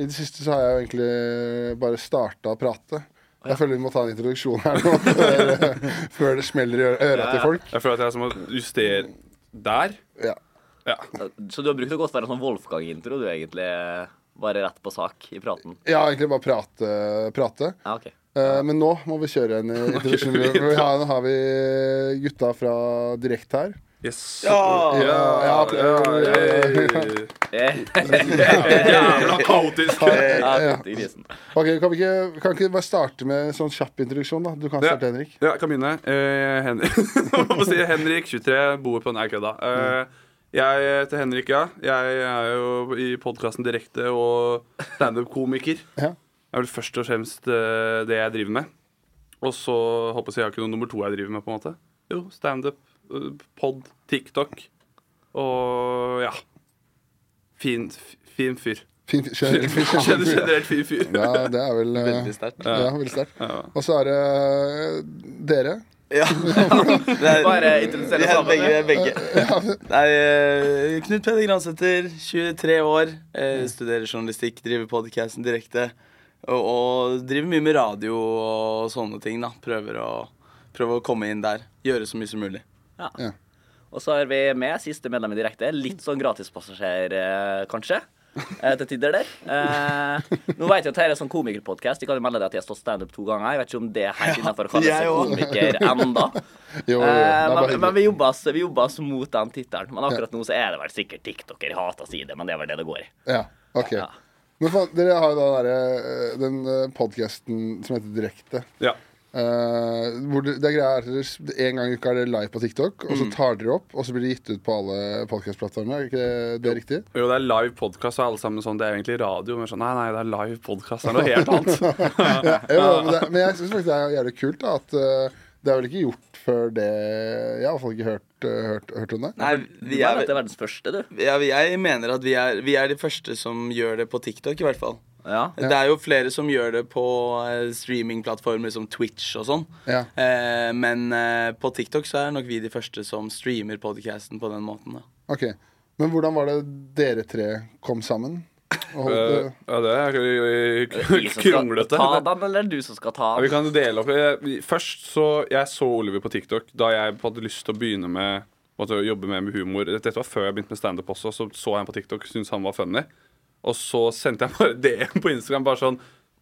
I det siste så har jeg jo egentlig bare starta å prate. Jeg føler vi må ta en introduksjon her nå før, før det smeller i øra til folk. Jeg føler at jeg er som å justere der. Ja. Ja. Så du har brukt det godt være en sånn Wolfgang-intro, du egentlig? Bare rett på sak i praten? ja, egentlig bare prate. prate. Ja, OK. Eh, men nå må vi kjøre en eh, introduksjon. Nå har vi gutta fra Direkt her. Yes. Ja! Ja, Ja, ja, ja. Eh, Jævla kaotisk. Ja, Ja. til grisen. Ok, Kan vi ikke, kan ikke bare starte med en sånn kjapp introduksjon? da? Du kan Ja. starte, Henrik. Ja, jeg kan begynne. Eh, Henrik. Si? Henrik, 23, bor på Nei, kødda. Eh, jeg heter Henrik, ja. Jeg er jo i podkasten Direkte og standup-komiker. Ja. Det er vel først og fremst eh, det jeg driver med. Og så håper jeg jeg har ikke noe nummer to jeg driver med, på en måte. Jo, standup, eh, pod, TikTok og ja. Fin, fin fyr. Fin, generelt fin, fyr. Generelt fin fyr. Ja, det er vel eh, Veldig sterkt. Ja, veldig sterkt. Og så er det eh, dere. Ja. Det er- Bare introdusere er sammen. begge. begge. Nei, eh, Knut Peder Gransæter, 23 år. eh, Studerer journalistikk, driver podcasten direkte. Og, og driver mye med radio og sånne ting. da Prøver å, prøver å komme inn der. Gjøre så mye som mulig. Ja. Ja. Og så har vi med siste medlem i direkte. Litt sånn gratispassasjer, eh, kanskje. Eh, til tider der. Eh, nå vet jeg at dette er sånn komikerpodkast. De kan jo melde deg at jeg har stått standup to ganger. Jeg vet ikke om det er helt innafor å kalle seg komiker enda. Jo, jo, jo. Eh, men, men vi jobber oss, vi jobber oss mot den tittelen. Men akkurat nå så er det vel sikkert TikToker. Jeg hater å si det, men det er vel det det går i. Ja, ok. Ja. Men faen, dere har jo da den, eh, den podkasten som heter Direkte. Ja. Eh, hvor det, det er er En gang i uka er det live på TikTok, og så Mm. tar dere opp, og så blir det gitt ut på alle podkastplattformer. Er ikke det, det er riktig? Jo, det er live podkast, og alle sammen sånn Det er egentlig radio. Men sånn, nei, nei, det er live podkast. Det er noe helt annet. Ja, jo, men, det, men jeg syns faktisk det er jævlig kult da, at uh, det er vel ikke gjort før det Jeg har i hvert fall ikke hørt, eh, hørt, hørt om det. Nei, vi er, det er verdens første, du. ja, jeg mener at vi er, vi er de første som gjør det på TikTok, i hvert fall. Ja. Det er jo flere som gjør det på eh, streamingplattformer som Twitch og sånn. Ja. Eh, men eh, på TikTok så er nok vi de første som streamer podcasten på den måten. da Ok, Men hvordan var det dere tre kom sammen? Holdt, eh, Ja, det er kronglete. ta den, eller er det du som skal ta Ja, vi den? kan dele opp Først så Jeg så Oliver på TikTok da jeg hadde lyst til å begynne med å jobbe mer med humor. Dette var før jeg begynte med standup også. Så så jeg ham på TikTok, syntes han var funny. Og så sendte jeg bare DM på Instagram. Bare sånn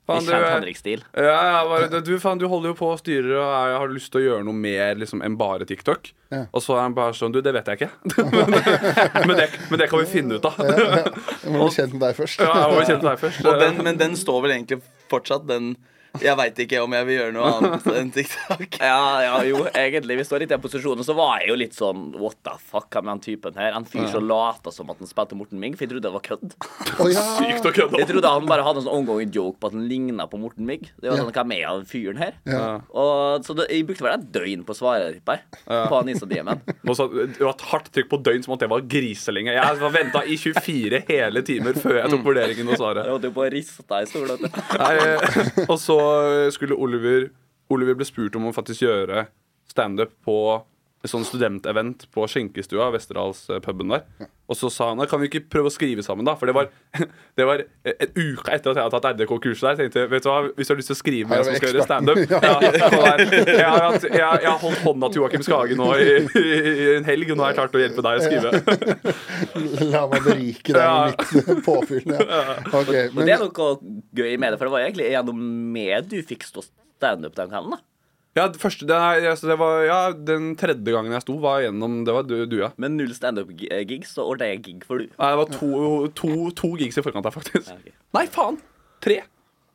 faen, du, Henrik-stil. ja, ja, bare, du, faen, du holder jo på og styrer, og jeg har lyst til å gjøre noe mer liksom, enn bare TikTok. Ja. Og så er han bare sånn Du, det vet jeg ikke. men, det, men det kan vi finne ut av. jeg må bli kjent med deg først. jeg må kjenne deg først. Og den, men den står vel egentlig fortsatt, den Jeg veit ikke om jeg vil gjøre noe annet enn TikTok. Ja, ja, jo, egentlig. Vi står litt i den posisjonen. Så var jeg jo litt sånn What the fuck er med den typen her? En fyr som lata som at han spilte Morten Ming, for jeg trodde det var kødd. Oh, ja. Sykt å kødde. Jeg trodde han bare hadde en sånn ongoing joke på at han ligna på Morten Ming. Det var sånn, Hva med av fyren her? Ja. Og, så det, jeg brukte vel et døgn på å svare jeg, på han Insta-DM-en. Det var et hardt trykk på døgn som at det var griselenge. Jeg var venta i 24 hele timer før jeg tok vurderingen og Jeg svaret. holdt jo på å riste i stolen. eh, og så skulle Oliver Oliver ble spurt om å faktisk gjøre standup på sånn studentevent på skjenkestua, Westerdalspuben der. Og så sa han kan vi ikke prøve å skrive sammen, da? For det var, det var en uke etter at jeg hadde tatt RDK-kurset der. tenkte jeg, vet du hva, Hvis du har lyst til å skrive med en som skal gjøre standup ja, jeg, har jeg, jeg har holdt hånda til Joakim Skage nå i, i en helg, og nå har jeg klart å hjelpe deg å skrive. La meg berike deg Ja. med mitt påfyll. Ja. Okay, Og men, det er noe gøy med det, for det var egentlig gjennom med du fikk stå standup den kvelden. da Ja, det første, det, altså, det var, ja, Den tredje gangen jeg sto, var gjennom Det var du, du ja. Men null standup-gigs, så ordna jeg gig for du. Nei, det var to, to, to gigs i forkant der, faktisk. Ja, okay. Nei, faen! Tre.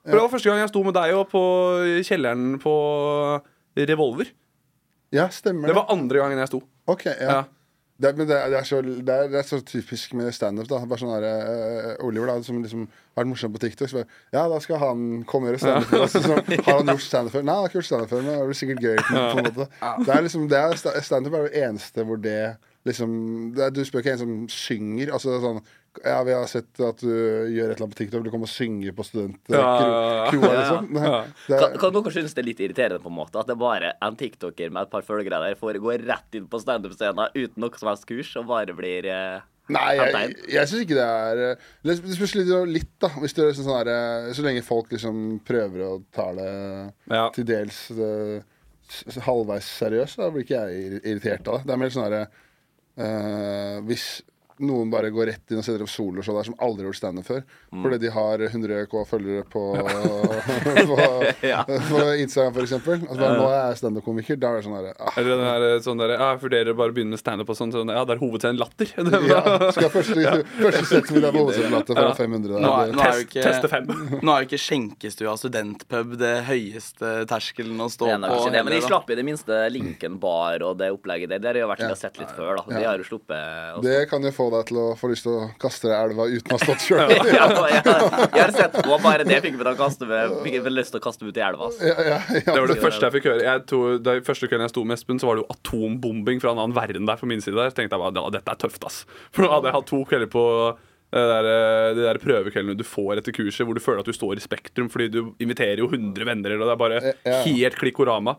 For Det var første gang jeg sto med deg og på kjelleren på Revolver. ja, stemmer Det var andre gangen jeg sto. Ok, ja. Det, men det, det, er så, det, er, det er så typisk med standup. Bare sånn der, eh, Oliver, da, som liksom har vært morsom på TikTok. Så bare, ja, da skal han komme og gjøre standup. Ja. Altså, Så, så, har han gjort standup før? Nei, han har ikke gjort standup før, men det blir sikkert gøy. på en måte. Det er liksom, sta- Standup er det eneste hvor det liksom det er, Du spør ikke en som synger. Altså det er sånn Ja, vi har sett at du gjør et eller annet på TikTok. Du kommer og synger på studentkroa, Ja, ja, ja. liksom. Ja. det Kan, kan dere synes det er litt irriterende på en måte at det bare en tiktoker med et par følgere der får gå rett inn på standup-scenen uten noe som helst kurs, og bare blir eh, Nei, jeg, jeg syns ikke det er eh, Det spørs litt, litt, da. Hvis det er sånn her, eh, så lenge folk liksom prøver å ta det Ja. til dels det, halvveis seriøst, da blir ikke jeg irritert av det. Det er mer sånn herre uh, Hvis noen bare går rett inn og setter opp soloshow der som aldri har gjort standup før, fordi de har 100 K følgere på, på, Ja. på Instagram, for eksempel. Altså, bare, nå er jeg standup-komiker. Da er det sånn herre ah, Eller den der, sånn der, jeg vurderer bare å begynne med standup og sånn. sånn Ja, det er hovedscenen latter. ja, skal første, første sett vil jeg på hovedsetplatet for 500 Nå er, nå er jo ikke, teste fem. nå er jo ikke skjenkestua studentpub det høyeste terskelen å stå Det er på. ikke det, men de slapp i det minste Lincoln Bar og det opplegget der. Det har jo vært ja. sett litt før, da. De har jo sluppet også. Det kan jo få deg til å få lyst til å kaste deg i elva uten å ha stått sjøl. ja, jeg, jeg har sett på, bare det fikk meg til å kaste meg Fikk jeg lyst til å kaste meg ut i elva. Altså. Ja, ja, ja. Det var det første jeg fikk høre. Jeg tror, det første kvelden jeg sto med Espen, så var det jo atombombing fra en annen verden der på min side der. Så tenkte jeg bare, ja, dette er tøft, ass. For nå hadde jeg hatt to kvelder på de der, eh, de der prøvekveldene du får etter kurset, hvor du føler at du står i Spektrum fordi du inviterer jo 100 venner, og det er bare Ja. helt klikkorama.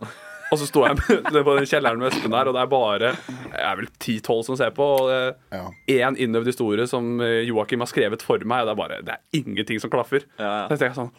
Og så står jeg med, på den kjelleren med Espen der, og det er bare Jeg er vel 10-12 som ser på. Og det Ja. én innøvd historie som eh, Joakim har skrevet for meg, og det er bare Det er ingenting som klaffer. Ja, ja. Så jeg tenker sånn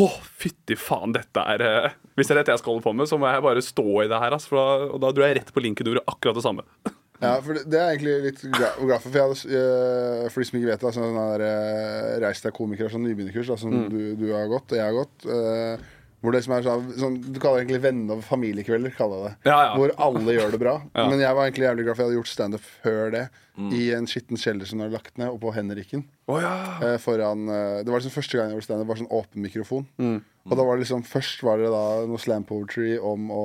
å, fytti faen, dette er eh, Hvis det er dette jeg skal holde på med, så må jeg bare stå i det her. Altså, for da, og da dro jeg rett på linken og gjorde akkurat det samme. Ja, for det, det er egentlig litt glad for. For, jeg eh, for de som ikke vet det, altså, der, eh, Reis deg komiker, sånn nybegynnerkurs som som du, du har gått, og jeg har gått. eh, hvor det som er sånn, sånn Du kaller det egentlig venne- og familiekvelder. kaller jeg det Ja, ja. Hvor alle gjør det bra. Men jeg var egentlig jævlig glad for jeg hadde gjort standup før det. I en skitten kjeller som de har lagt ned, og på Henriken. Oh, ja. eh, foran eh, Det var liksom første gang jeg gjorde standup, var sånn åpen mikrofon. Mm. Og da var det liksom Først var det da noe slam poetry om å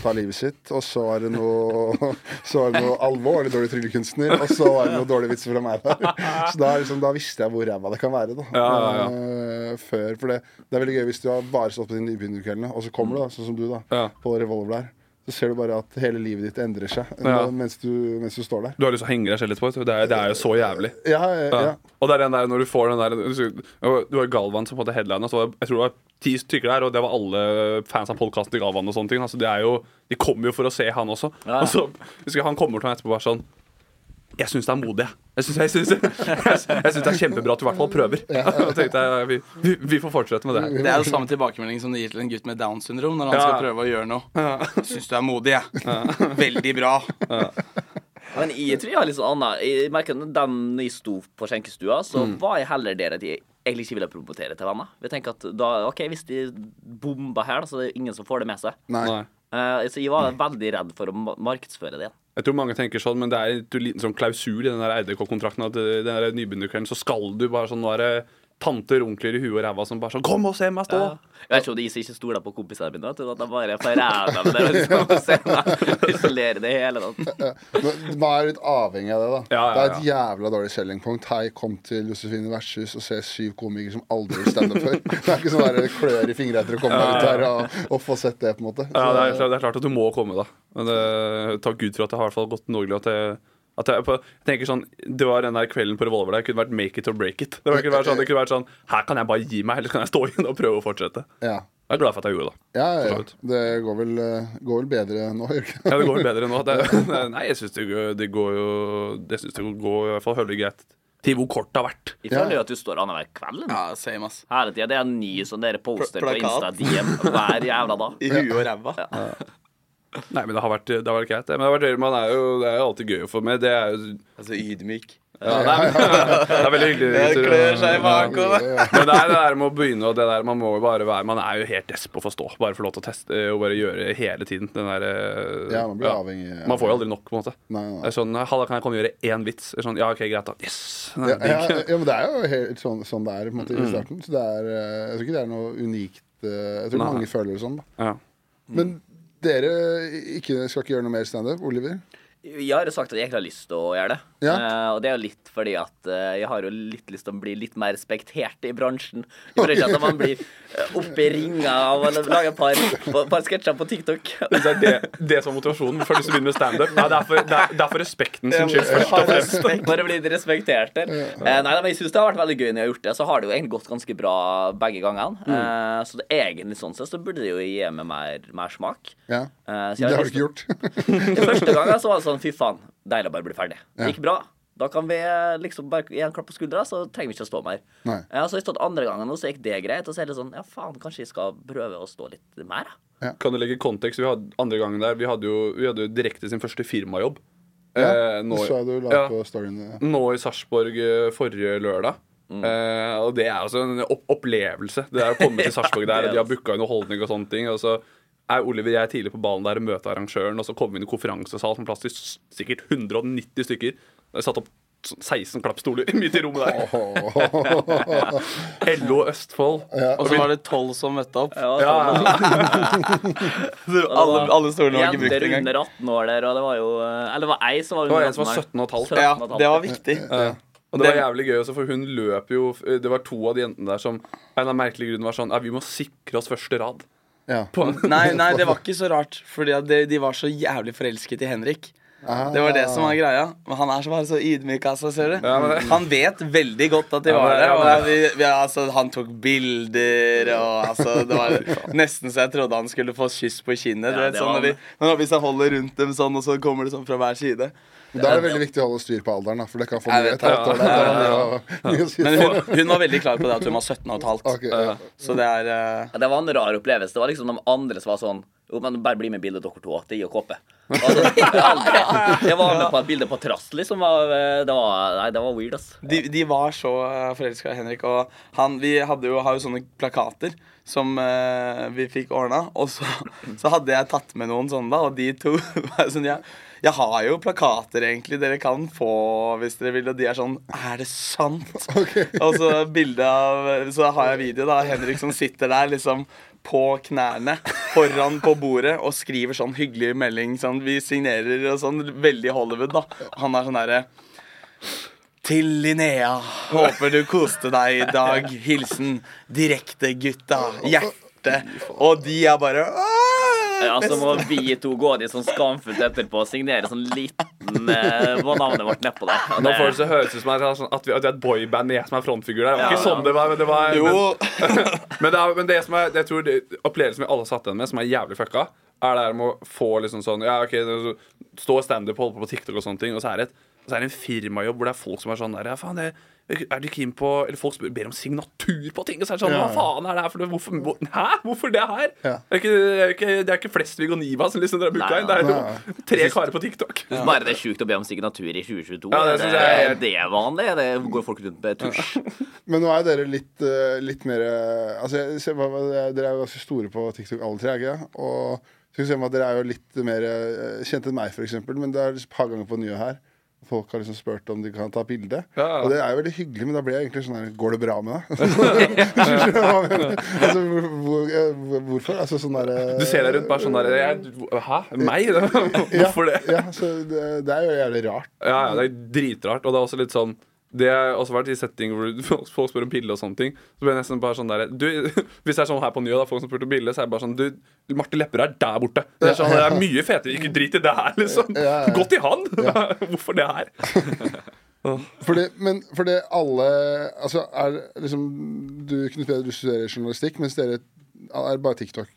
ta livet sitt, og så var det noe Så var det noe alvorlig dårlig tryllekunstner, og så var det noe dårlige vitser fra meg der. Så da, liksom, da visste jeg hvor ræva det kan være, da. Ja, ja, Eh, før. For det, det er veldig gøy hvis du har bare stått på de nybegynnerkveldene, og så kommer du, da, sånn som du, da, Ja. på Revolver der. Så ser du bare at hele livet ditt endrer seg Ja. mens, du, mens du står der. Du har lyst til å henge deg selv litt på det. Det er, det er jo så jævlig. Ja, ja, Ja. ja. Og det er den der når du får den der Du du har Galvan som på en måte headlina, så jeg tror det var ti stykker der, og det var alle fans av podkasten til Galvan og sånne ting. Altså, det er jo, de kommer jo for å se han også. Og så husker jeg han kommer til meg etterpå bare sånn Jeg syns det er modig, jeg. Jeg syns, jeg, jeg, jeg det er kjempebra at du i hvert fall prøver. Jeg, vi, vi, vi får fortsette med det her. Det er jo samme tilbakemelding som du gir til en gutt med Downs syndrom når han Ja. skal prøve å gjøre noe. Syns du er modig, jeg. Veldig bra. Men jeg tror jeg har litt sånn annet Jeg merker at Den jeg sto på skjenkestua, så Mm. var jeg heller der at jeg egentlig ikke ville promotere til venner. Vi tenker at da, ok, Hvis de bomber her, da, så er det ingen som får det med seg. Nei. Nei. Eh, så jeg var veldig redd for å markedsføre det. Jeg tror mange tenker sånn, men det er en liten sånn klausul i den RDK-kontrakten at eh, den nybegynnerkvelden så skal du bare sånn det tanter, onkler i huet og ræva som bare sånn Kom og se meg stå! Jeg vet ikke om de ikke stoler på kompisene mine. At de bare får ræva med det. Liksom, på scenen. Isolerer det hele tatt. Men Man er litt avhengig av det, da. Ja, ja, Det er et jævla dårlig selling point. Hei, kom til Josefine Versus og se syv komikere som aldri har standup før. Det er ikke sånn der klør i fingra etter å komme deg ut her og, og få sett det, på en måte. Ja, Så- det er, klart, det er klart at du må komme, da. Men det, takk Gud for at det har i hvert fall gått noenlunde. At jeg, at jeg, på, jeg tenker sånn Det var den der kvelden på Revolver der. Det kunne vært make it or break it. Det, kunne vært sånn, det kunne vært sånn Her kan jeg bare gi meg, eller så kan jeg stå igjen og prøve å fortsette. ja. Jeg er glad for at jeg gjorde det. Ja, ja, ja. Det går vel, eh, går vel bedre nå, gjør det ikke? Ja, det går vel bedre nå. Det, nei, jeg syns det, går- det går jo Det synes det går i hvert fall høvelig greit. Til hvor kort det har vært. Jeg føler jo at du står annenhver kveld. Ja, same, ass. Hele tida. Det er en ny sånn dere poster Pla- på plakat. Insta-DM hver jævla dag. I huet og ræva. Nei, men det har vært, det har vært greit. det. Men det, har vært, man er jo, det er jo alltid gøy for meg. Det er jo Altså ydmyk. ja, nei, men, Det er veldig hyggelig. Det klør seg i bakover. Men det er det der med å begynne og det der, Man må jo bare være Man er jo helt desp på å stå Bare få lov til å teste og bare gjøre hele tiden. Den der, eh, Ja, man blir avhengig. Man får jo aldri nok, på en måte. Nei, Det nei. er sånn, Halla, kan jeg komme og gjøre én vits? Det er Sånn, ja, ok, greit, da. Yes! Ja, ja, ja, men det er jo helt sånn, sånn det er på en måte, i starten. Så det er, eh, jeg tror ikke det er noe unikt. eh, Jeg tror Nei. mange føler det sånn. da Ja. Men dere ikke, skal ikke gjøre noe mer standup? Oliver? Jeg har jo sagt at jeg egentlig har lyst til å gjøre det. Ja. Uh, og det er jo litt fordi at uh, jeg har jo litt lyst til å bli litt mer respektert i bransjen. Jeg tror ikke at man blir uh, oppe i ringa av å lage et par, par sketsjer på TikTok. Det er det, det som er motivasjonen for å begynne med standup. Ja, det, er for- det, er- det er for respekten sin skyld. Bare bli respektert der. Uh, nei, men jeg syns det har vært veldig gøy når jeg har gjort det. Så har det jo egentlig gått ganske bra begge gangene. Mm. Eh, så det egentlig sånn sett så burde det jo gi meg mer, mer smak. Ja. Eh, så jeg Det har du ikke gjort. Den første gangen så var det sånn fy faen, deilig å bare bli ferdig. Det gikk bra. Da kan vi eh, liksom bare gi en klapp på skuldra, så trenger vi ikke å stå mer. Nei. Ja, så har jeg stått andre gangen, nå, så gikk det greit. Og så er det sånn Ja, faen, kanskje jeg skal prøve å stå litt mer, da. Kan du legge kontekst? Vi hadde andre gangen der Vi hadde jo, vi hadde jo direkte sin første firmajobb. Eh, nå, så du la ja, på storyen. Ja. nå i Sarpsborg eh, forrige lørdag. Eh, og det er altså en opp opplevelse. Det er å komme til Sarpsborg der, og de har booka underholdning og sånne ting. Og så er Oliver jeg er tidlig på ballen der og møter arrangøren, og så kommer vi inn i konferansesal som plass til sikkert 190 stykker. Det er satt opp sånn 16 klappstoler midt i rommet der. LO Østfold. Og så var det tolv som møtte opp. Ja, Ja, ja. Alle, alle stolene var ikke brukt Jenter under 18 år der, og det var jo eh, Eller det var ei som var under 18 år. Det var en som var 17 og et halvt. Ja, 17 og et det var viktig. Ja. Og det var jævlig gøy også, for hun løp jo Det var to av de jentene der som av en av merkelige merkelig grunn var sånn Ja, vi må sikre oss første rad. Ja. På, Nei, nei, det var ikke så rart, Fordi de, de var så jævlig forelsket i Henrik. Ah. Det var det som var greia. Men han er så bare så ydmyk, altså, ser du. Ja, men Han vet veldig godt at de Ja, var der. ja, men- vi, vi, altså, han tok bilder, og altså Det var nesten så jeg trodde han skulle få kyss på kinnet. Ja, vet, sånn, var- når de, når, hvis jeg holder rundt dem sånn, og så kommer det sånn fra hver side. Da er det veldig viktig å holde styr på alderen, da, for det kan få mye et halvt år. Men hun, hun var veldig klar på det at hun var 17 og et halvt. Okay, ja. Så det er uh... Ja, Det var en rar opplevelse. Det var liksom de andre som var sånn Jo, men bare bli med i bildet, dere to. Det gir jo kåpe. Altså, jeg var med på et bilde på Trass, liksom. eh, Det var, nei, det var weird, ass. de, de var så forelska i Henrik, og han, vi hadde jo, har jo sånne plakater som eh, vi fikk ordna. Og så, så hadde jeg tatt med noen sånne, da, og de to var sånn ja, Jeg har jo plakater, egentlig, dere kan få hvis dere vil. Og de er sånn Er det sant? Og så bilde av Så har jeg video da Henrik som sitter der liksom på knærne foran på bordet og skriver sånn hyggelig melding. Sånn, vi signerer og sånn. Veldig Hollywood, da. Han er sånn derre til Linnea. Håper du koste deg i dag. Hilsen direkte-gutta. Hjerte. Og de er bare «Åh!» Ja, så må vi to gå dit sånn skamfullt etterpå og signere sånn liten eh, Hva navnet vårt nedpå der. Og Nå får det så høres ut som at, sånn at vi at vi er et boyband jeg som er frontfigur der. Det var Ja, ikke sånn det var. Men det var Jo. Men, men, det, er, men det som er Jeg tror det, opplevelsen vi alle satt igjen med, som er jævlig fucka, er det her med å få liksom sånn Ja, OK, stå standup, holde på på TikTok og sånne ting, og så er det et så er det en firmajobb hvor det er folk som er sånn der Ja, faen, det er du keen på Eller folk ber om signatur på ting. Og så er det sånn Ja, Hva faen er det her for noe? Hvorfor, hvor, hæ? Hvorfor det her? Ja. Det, er ikke, det, er ikke, det er ikke Flesvig og Niva som liksom drar booka inn. Det er jo tre karer på TikTok. Bare det er sjukt å be om signatur i 2022. Ja, det er, det, er- det vanlig? Det går folk rundt med tusj? Men nå er dere litt, eh, litt mer eh, Altså, jeg Dere er jo ganske store på TikTok, alle tre. ikke? Og skal vi se om at dere er jo litt mer kjente kjent enn meg, f.eks. Men det er et par ganger på nye her. Folk har liksom spurt om de kan ta bilde. Ja, ja. Og det er jo veldig hyggelig, men da blir jeg egentlig sånn her Går det bra med deg? Altså, hvor, hvor, eh, hvorfor? Altså sånn derre Du ser deg rundt bare sånn der Hæ? Meg? Hvorfor det? Ja, så det, det er jo jævlig rart. Ja, ja, det er dritrart. Og det er også litt sånn Det har også vært i setting hvor folk spør om pille og sånne ting. Så blir jeg nesten bare sånn der du, Hvis det er sånn her på Njø, da folk som spurte om bilde, så er jeg bare sånn Du, Marte Lepperød er der borte. Det er, sånn, det er mye fetere. Ikke drit i det her, liksom. Gå til han! Hvorfor det her? Fordi, men fordi alle Altså, er liksom Du, Knut Peder, du studerer journalistikk, mens dere er bare TikTok.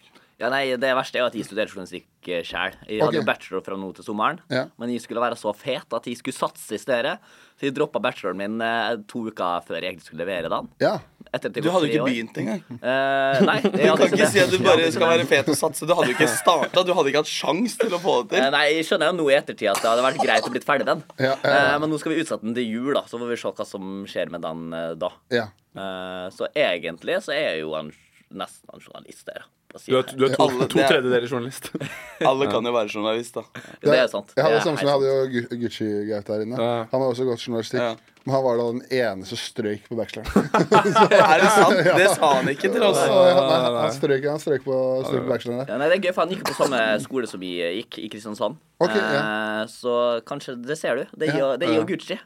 Ja, nei, Det verste er jo at jeg studerer journalistikk sjøl. Jeg hadde okay. bachelor fra nå til sommeren. Ja. Men jeg skulle være så fet at jeg skulle satse i stedet. Så jeg droppa bacheloren min eh, to uker før jeg egentlig skulle levere den. Ja. Etter Du hadde jo ikke år. begynt engang. Uh, nei. Du kan ikke si at du bare skal være fet og satse. Du hadde jo ikke starta. Du hadde ikke hatt sjans til å få det til. til. Nei, jeg skjønner jo nå i ettertid at det hadde vært greit å blitt ferdig den. Ja, ja, ja. Eh, men nå skal vi utsette den til jul, da, så får vi se hva som skjer med den eh, da. ja. Eh, så egentlig så er jeg jo en, nesten en journalist der. På Du er, du er to, Alle- to er- tredjedeler journalist. Alle kan jo være journalist, da. Det er sant. Jeg hadde Det det er samme som jeg hadde jo Gucci-Gaut der inne. Ja. Han har også gått journalistikk. Men han var da den ene som strøyk på bacheloren. Er det sant? Det sa han ikke til oss. Så han, nei, han, strøyk, han strøyk på, strøyk på bacheloren. Ja, nei, det er gøy, for han gikk på samme skole som vi gikk, i Kristiansand. Okay, ja. så kanskje Det ser du. Det gir jo, ja. Gucci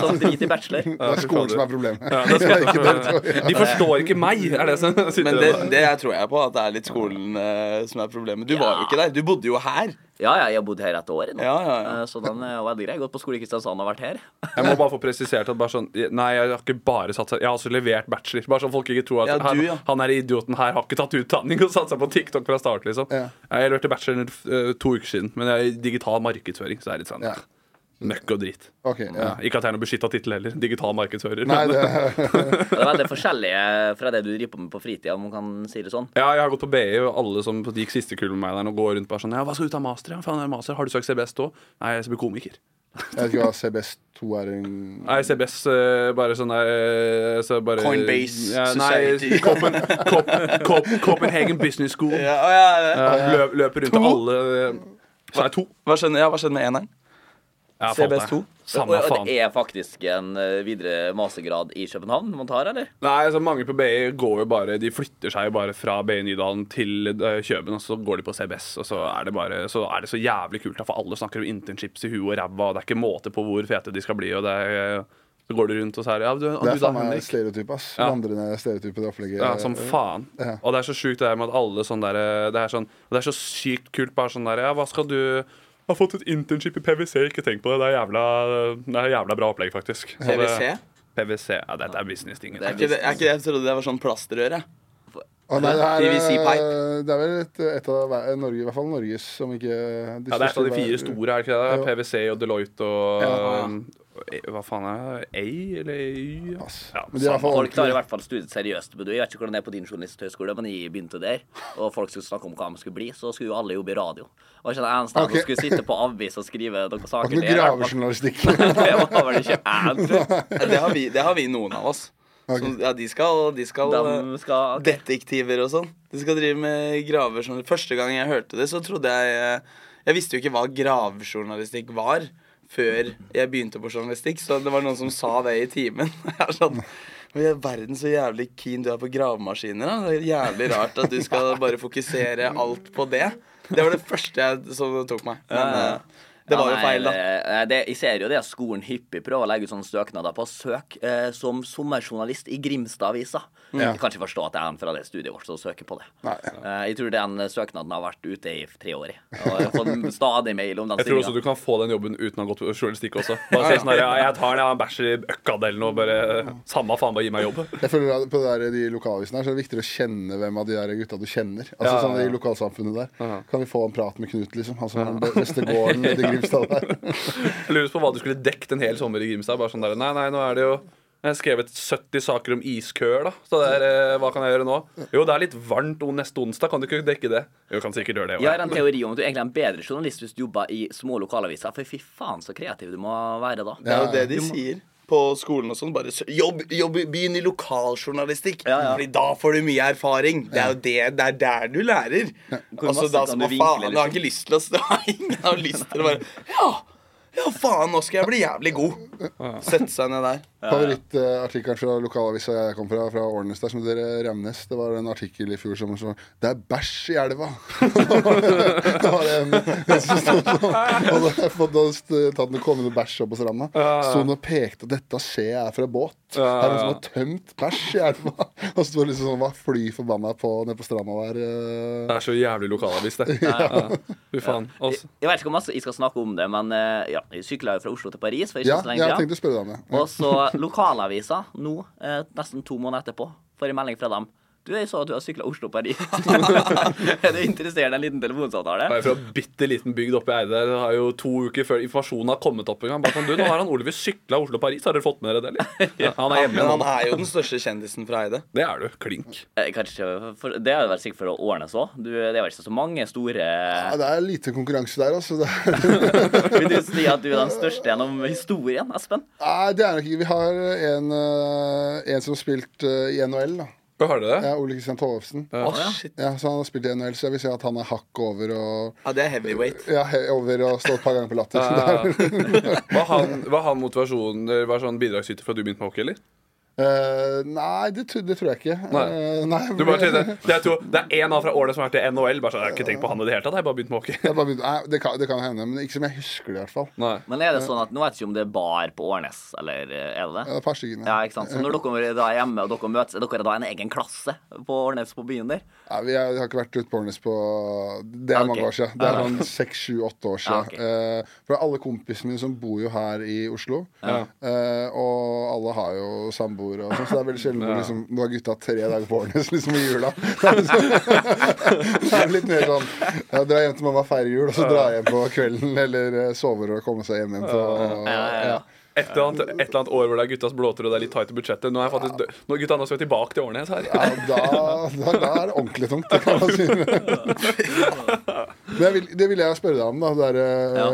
som driter i bachelor. Det er skolen som er problemet. De forstår ikke meg, er det som Men det, det tror jeg på, at det er litt skolen eh, som er problemet. Du var jo ikke der. Du bodde jo her. Ja, ja, jeg har bodd her et år nå. Ja, ja, ja. Eh, Så den var veldig grei. Gått på skole i Kristiansand og vært her. Jeg må bare få presisert at bare sånn Nei, jeg har ikke bare satsa Jeg har også levert bachelor. Bare sånn folk ikke tror at Ja, du, han, ja. han er idioten her, har ikke tatt utdanning og satsa på TikTok fra start, liksom. Ja. Jeg leverte bachelor eh, to uker siden, men jeg er i digital markedsføring, så det er litt sånn Ja. Møkk og drit. Okay, Ja. ja. Ikke at det er noen beskytta tittel heller. Digital markedsfører. Nei, det Det er veldig forskjellig fra det du driver på med på fritida, om man kan si det sånn. Ja, jeg har gått på BI, og alle som gikk siste kull med meg der, nå går rundt bare sånn Ja, hva skal du ta master? Ja, faen, er master. Har du søkt CBS da? Nei, jeg skal bli komiker. Jeg vet ikke hva CBS2 er en Nei, CBS eh, bare sånn der eh, så bare, Coinbase ja, Society. Nei, Copen, Cop, Cop, Copenhagen Business School. Ja, ja, ja. Ja, løp, løper rundt til To? alle eh, Nei, to. Hva skjedde, ja, hva skjedde med eneren? Ja, CBS2? det. Samme og, og det er faktisk en eh, videre mastergrad i København man tar, eller? Nei, altså Mange på BI går jo bare De flytter seg jo bare fra BI Nydalen til uh, Kjøben, og så går de på CBS. Og så er det bare Så er det så jævlig kult, da, for alle snakker om internships i huet og ræva, og det er ikke måte på hvor fete de skal bli, og det er eh, Så går du rundt, og så er det Ja, du, Det er faen meg stereotyp, ass. Ja. Vandrende stereotype, det opplegget. Ja, som faen. Ja. Og det er så sjukt det der med at alle sånn derre Det sånn det er så sykt kult bare sånn derre Ja, hva skal du har fått et internship i PwC, ikke tenk på det. Det er jævla, det er jævla bra opplegg, faktisk. Så det- PwC? PwC, ja, Dette er business-tingen. Det er Er ikke det, er ikke det jeg trodde det var sånn plastrør, jeg. Å, nei, det, er, PVC pipe. eh, det er vel et, et av Norge, i hvert fall Norges, som ikke Ja, det er et av de fire store, er det ikke det? PwC og Deloitte og Ja. Eh, Hva faen er det? A eller Y? Ja, Men de er Folk tar i hvert fall studiet seriøst. Men jeg vet ikke hvordan det er på din journalisthøyskole, men jeg begynte der, og folk skulle snakke om hva de skulle bli, så skulle jo alle jobbe i radio. Og ikke en eneste okay. som skulle sitte på avis og skrive noen saker. Noe gravejournalistikk. Det var vel ikke jeg. Det har vi, det har vi noen av oss. Okay. Så, ja, de skal, de skal De skal okay. Detektiver og sånn. De skal drive med graver. Første gang jeg hørte det, så trodde jeg Jeg visste jo ikke hva gravejournalistikk var før jeg begynte på journalistikk, så det var noen som sa det i timen. Jeg er sånn men i verden så jævlig keen du er på gravemaskiner, da. Det er jævlig rart at du skal bare fokusere alt på det. Det var det første jeg, som tok meg. Men eh, det var jo feil, da. Det, det, jeg ser jo det at skolen hyppig prøver å legge ut sånne søknader på søk eh, som sommerjournalist i Grimstad-avisa. Ja. Jeg kan ikke forstå at det er en fra det studiet vårt som søker på det. Nei. ja. jeg tror den søknaden har vært ute i tre år. Og jeg har fått stadig mail om den Jeg tror også du kan få den jobben uten å ha gått på journalistikk også. Bare si sånn her, ja, jeg tar den, jeg har en bachelor i Økkad eller noe, bare Samme faen, bare gi meg jobb. Jeg føler at På det der, de lokalavisene her så er det viktigere å kjenne hvem av de der gutta du kjenner. Altså Ja, ja, sånn. I lokalsamfunnet der. Ja. Kan vi få en prat med Knut, liksom? Han som har den beste gården i Grimstad der. Jeg lurer på hva du skulle dekket en hel sommer i Grimstad. Bare sånn der, nei, nei, nå er det jo jeg har skrevet 70 saker om iskøer, da. Så det er, eh, hva kan jeg gjøre nå? Jo, det er litt varmt on- neste onsdag. Kan du ikke dekke det? Jo, kan sikkert gjøre det. Jeg har en teori om at du egentlig er en bedre journalist hvis du jobber i små lokalaviser. For fy faen så kreativ du må være da. Det er jo det de sier på skolen og sånn. Bare sø- jobb, jobb, begynn i lokaljournalistikk. Ja, ja. Fordi da får du mye erfaring. Det er jo det, det er der du lærer. Hvor Altså, masse da, kan hva vinkle, faen, du har ikke lyst til å stå Ingen har lyst til å bare Ja, ja faen, nå skal jeg bli jævlig god. Sette seg ned der. Favorittartikkelen fra lokalavisa jeg kom fra, fra Årnes der, som heter Remnes. Det var en artikkel i fjor som sa Det er bæsj i elva! det var en, en som stod sånn Og da hadde jeg fått tatt noe kommende bæsj opp på stranda. Sto og pekte, og dette ser jeg fra båt. Det er noen som har tømt bæsj i elva. Og så sto det liksom sånn var fly forbanna på nede på stranda der. eh. Det er så jævlig lokalavis, det. Ja. Fy faen. Jeg, jeg vet ikke om jeg skal snakke om det, men eh, ja, jeg sykla jo fra Oslo til Paris for ikke Ja, så lenge Ja, jeg tenkte å spørre deg om det. Og så lokalavisa nå, eh, nesten to måneder etterpå, får en melding fra dem. Du, jeg sa at du har sykla Oslo-Paris. er du interessert i en liten telefonsamtale? jeg er fra en bitte liten bygd oppe i Eide. Det har jo to uker før informasjonen har kommet opp. Bare sånn, du, nå har han Oliver sykla Oslo-Paris. Har dere fått med dere det, eller? Ja, han er hjemme Men han er jo den største kjendisen fra Eide. Det er du. Klink. Eh, Kanskje, for, det er du vel sikkert for å ordne så. Du, det er vel ikke så mange store Ja, det er lite konkurranse der, altså. Vil du si at du er den største gjennom historien, Espen? nei, det er nok ikke Vi har en, eh, en som har spilt eh, i NHL, da. Har du det? Ja, Ole Kristian Tollefsen. Å, shit. Ja, så han har spilt i NHL, så jeg vil si at han er hakk over og Ja, det er heavyweight. Ja, he- over og stått et par ganger på latter. Er, Var han, var han motivasjonen Var sånn bidragsyter for at du begynte med hockey, eller? Eh, nei, det, det tror jeg ikke. Nei. Uh, nei Du bare tenkte, det er, to, det er en av fra året som har vært i NHL. Bare så, jeg har ikke tenkt på han i det hele tatt. Jeg har bare begynt med hockey. jeg bare begynte, nei, det, kan, det kan hende, men ikke som jeg husker det, i hvert fall. Nei. Men er det sånn at Nå vet jeg ikke om det er bar på Årnes, eller eh, er det det? Ja, det er stykker. Ja, ikke sant? Så når dere da er hjemme og dere møtes, er dere da en egen klasse på Årnes på byen der? Ja, vi, har ikke vært ute på Årnes på Det er okay. mange år siden. Det er sånn seks, sju, åtte år siden. Ja, okay. uh, for alle kompisene mine som bor jo her i Oslo. Ja. Eh, og alle har jo samboer sover og sånn. Så det er veldig sjelden ja. liksom, du har gutta tre dager på årene liksom i jula. det er litt mer sånn ja, Dra hjem til mamma og feire jul, og så dra hjem på kvelden. Eller eh, sover og komme seg hjem igjen på ja. Et eller, annet, et eller annet år hvor det er guttas blåter og det er litt tight i budsjettet. Nå er jeg faktisk ja. Nå gutta nå skal vi tilbake til årene. Her. Ja, da, da, da er det ordentlig tungt, det kan man si. Men vil, det ville jeg spørre deg om, da. Det er, ja.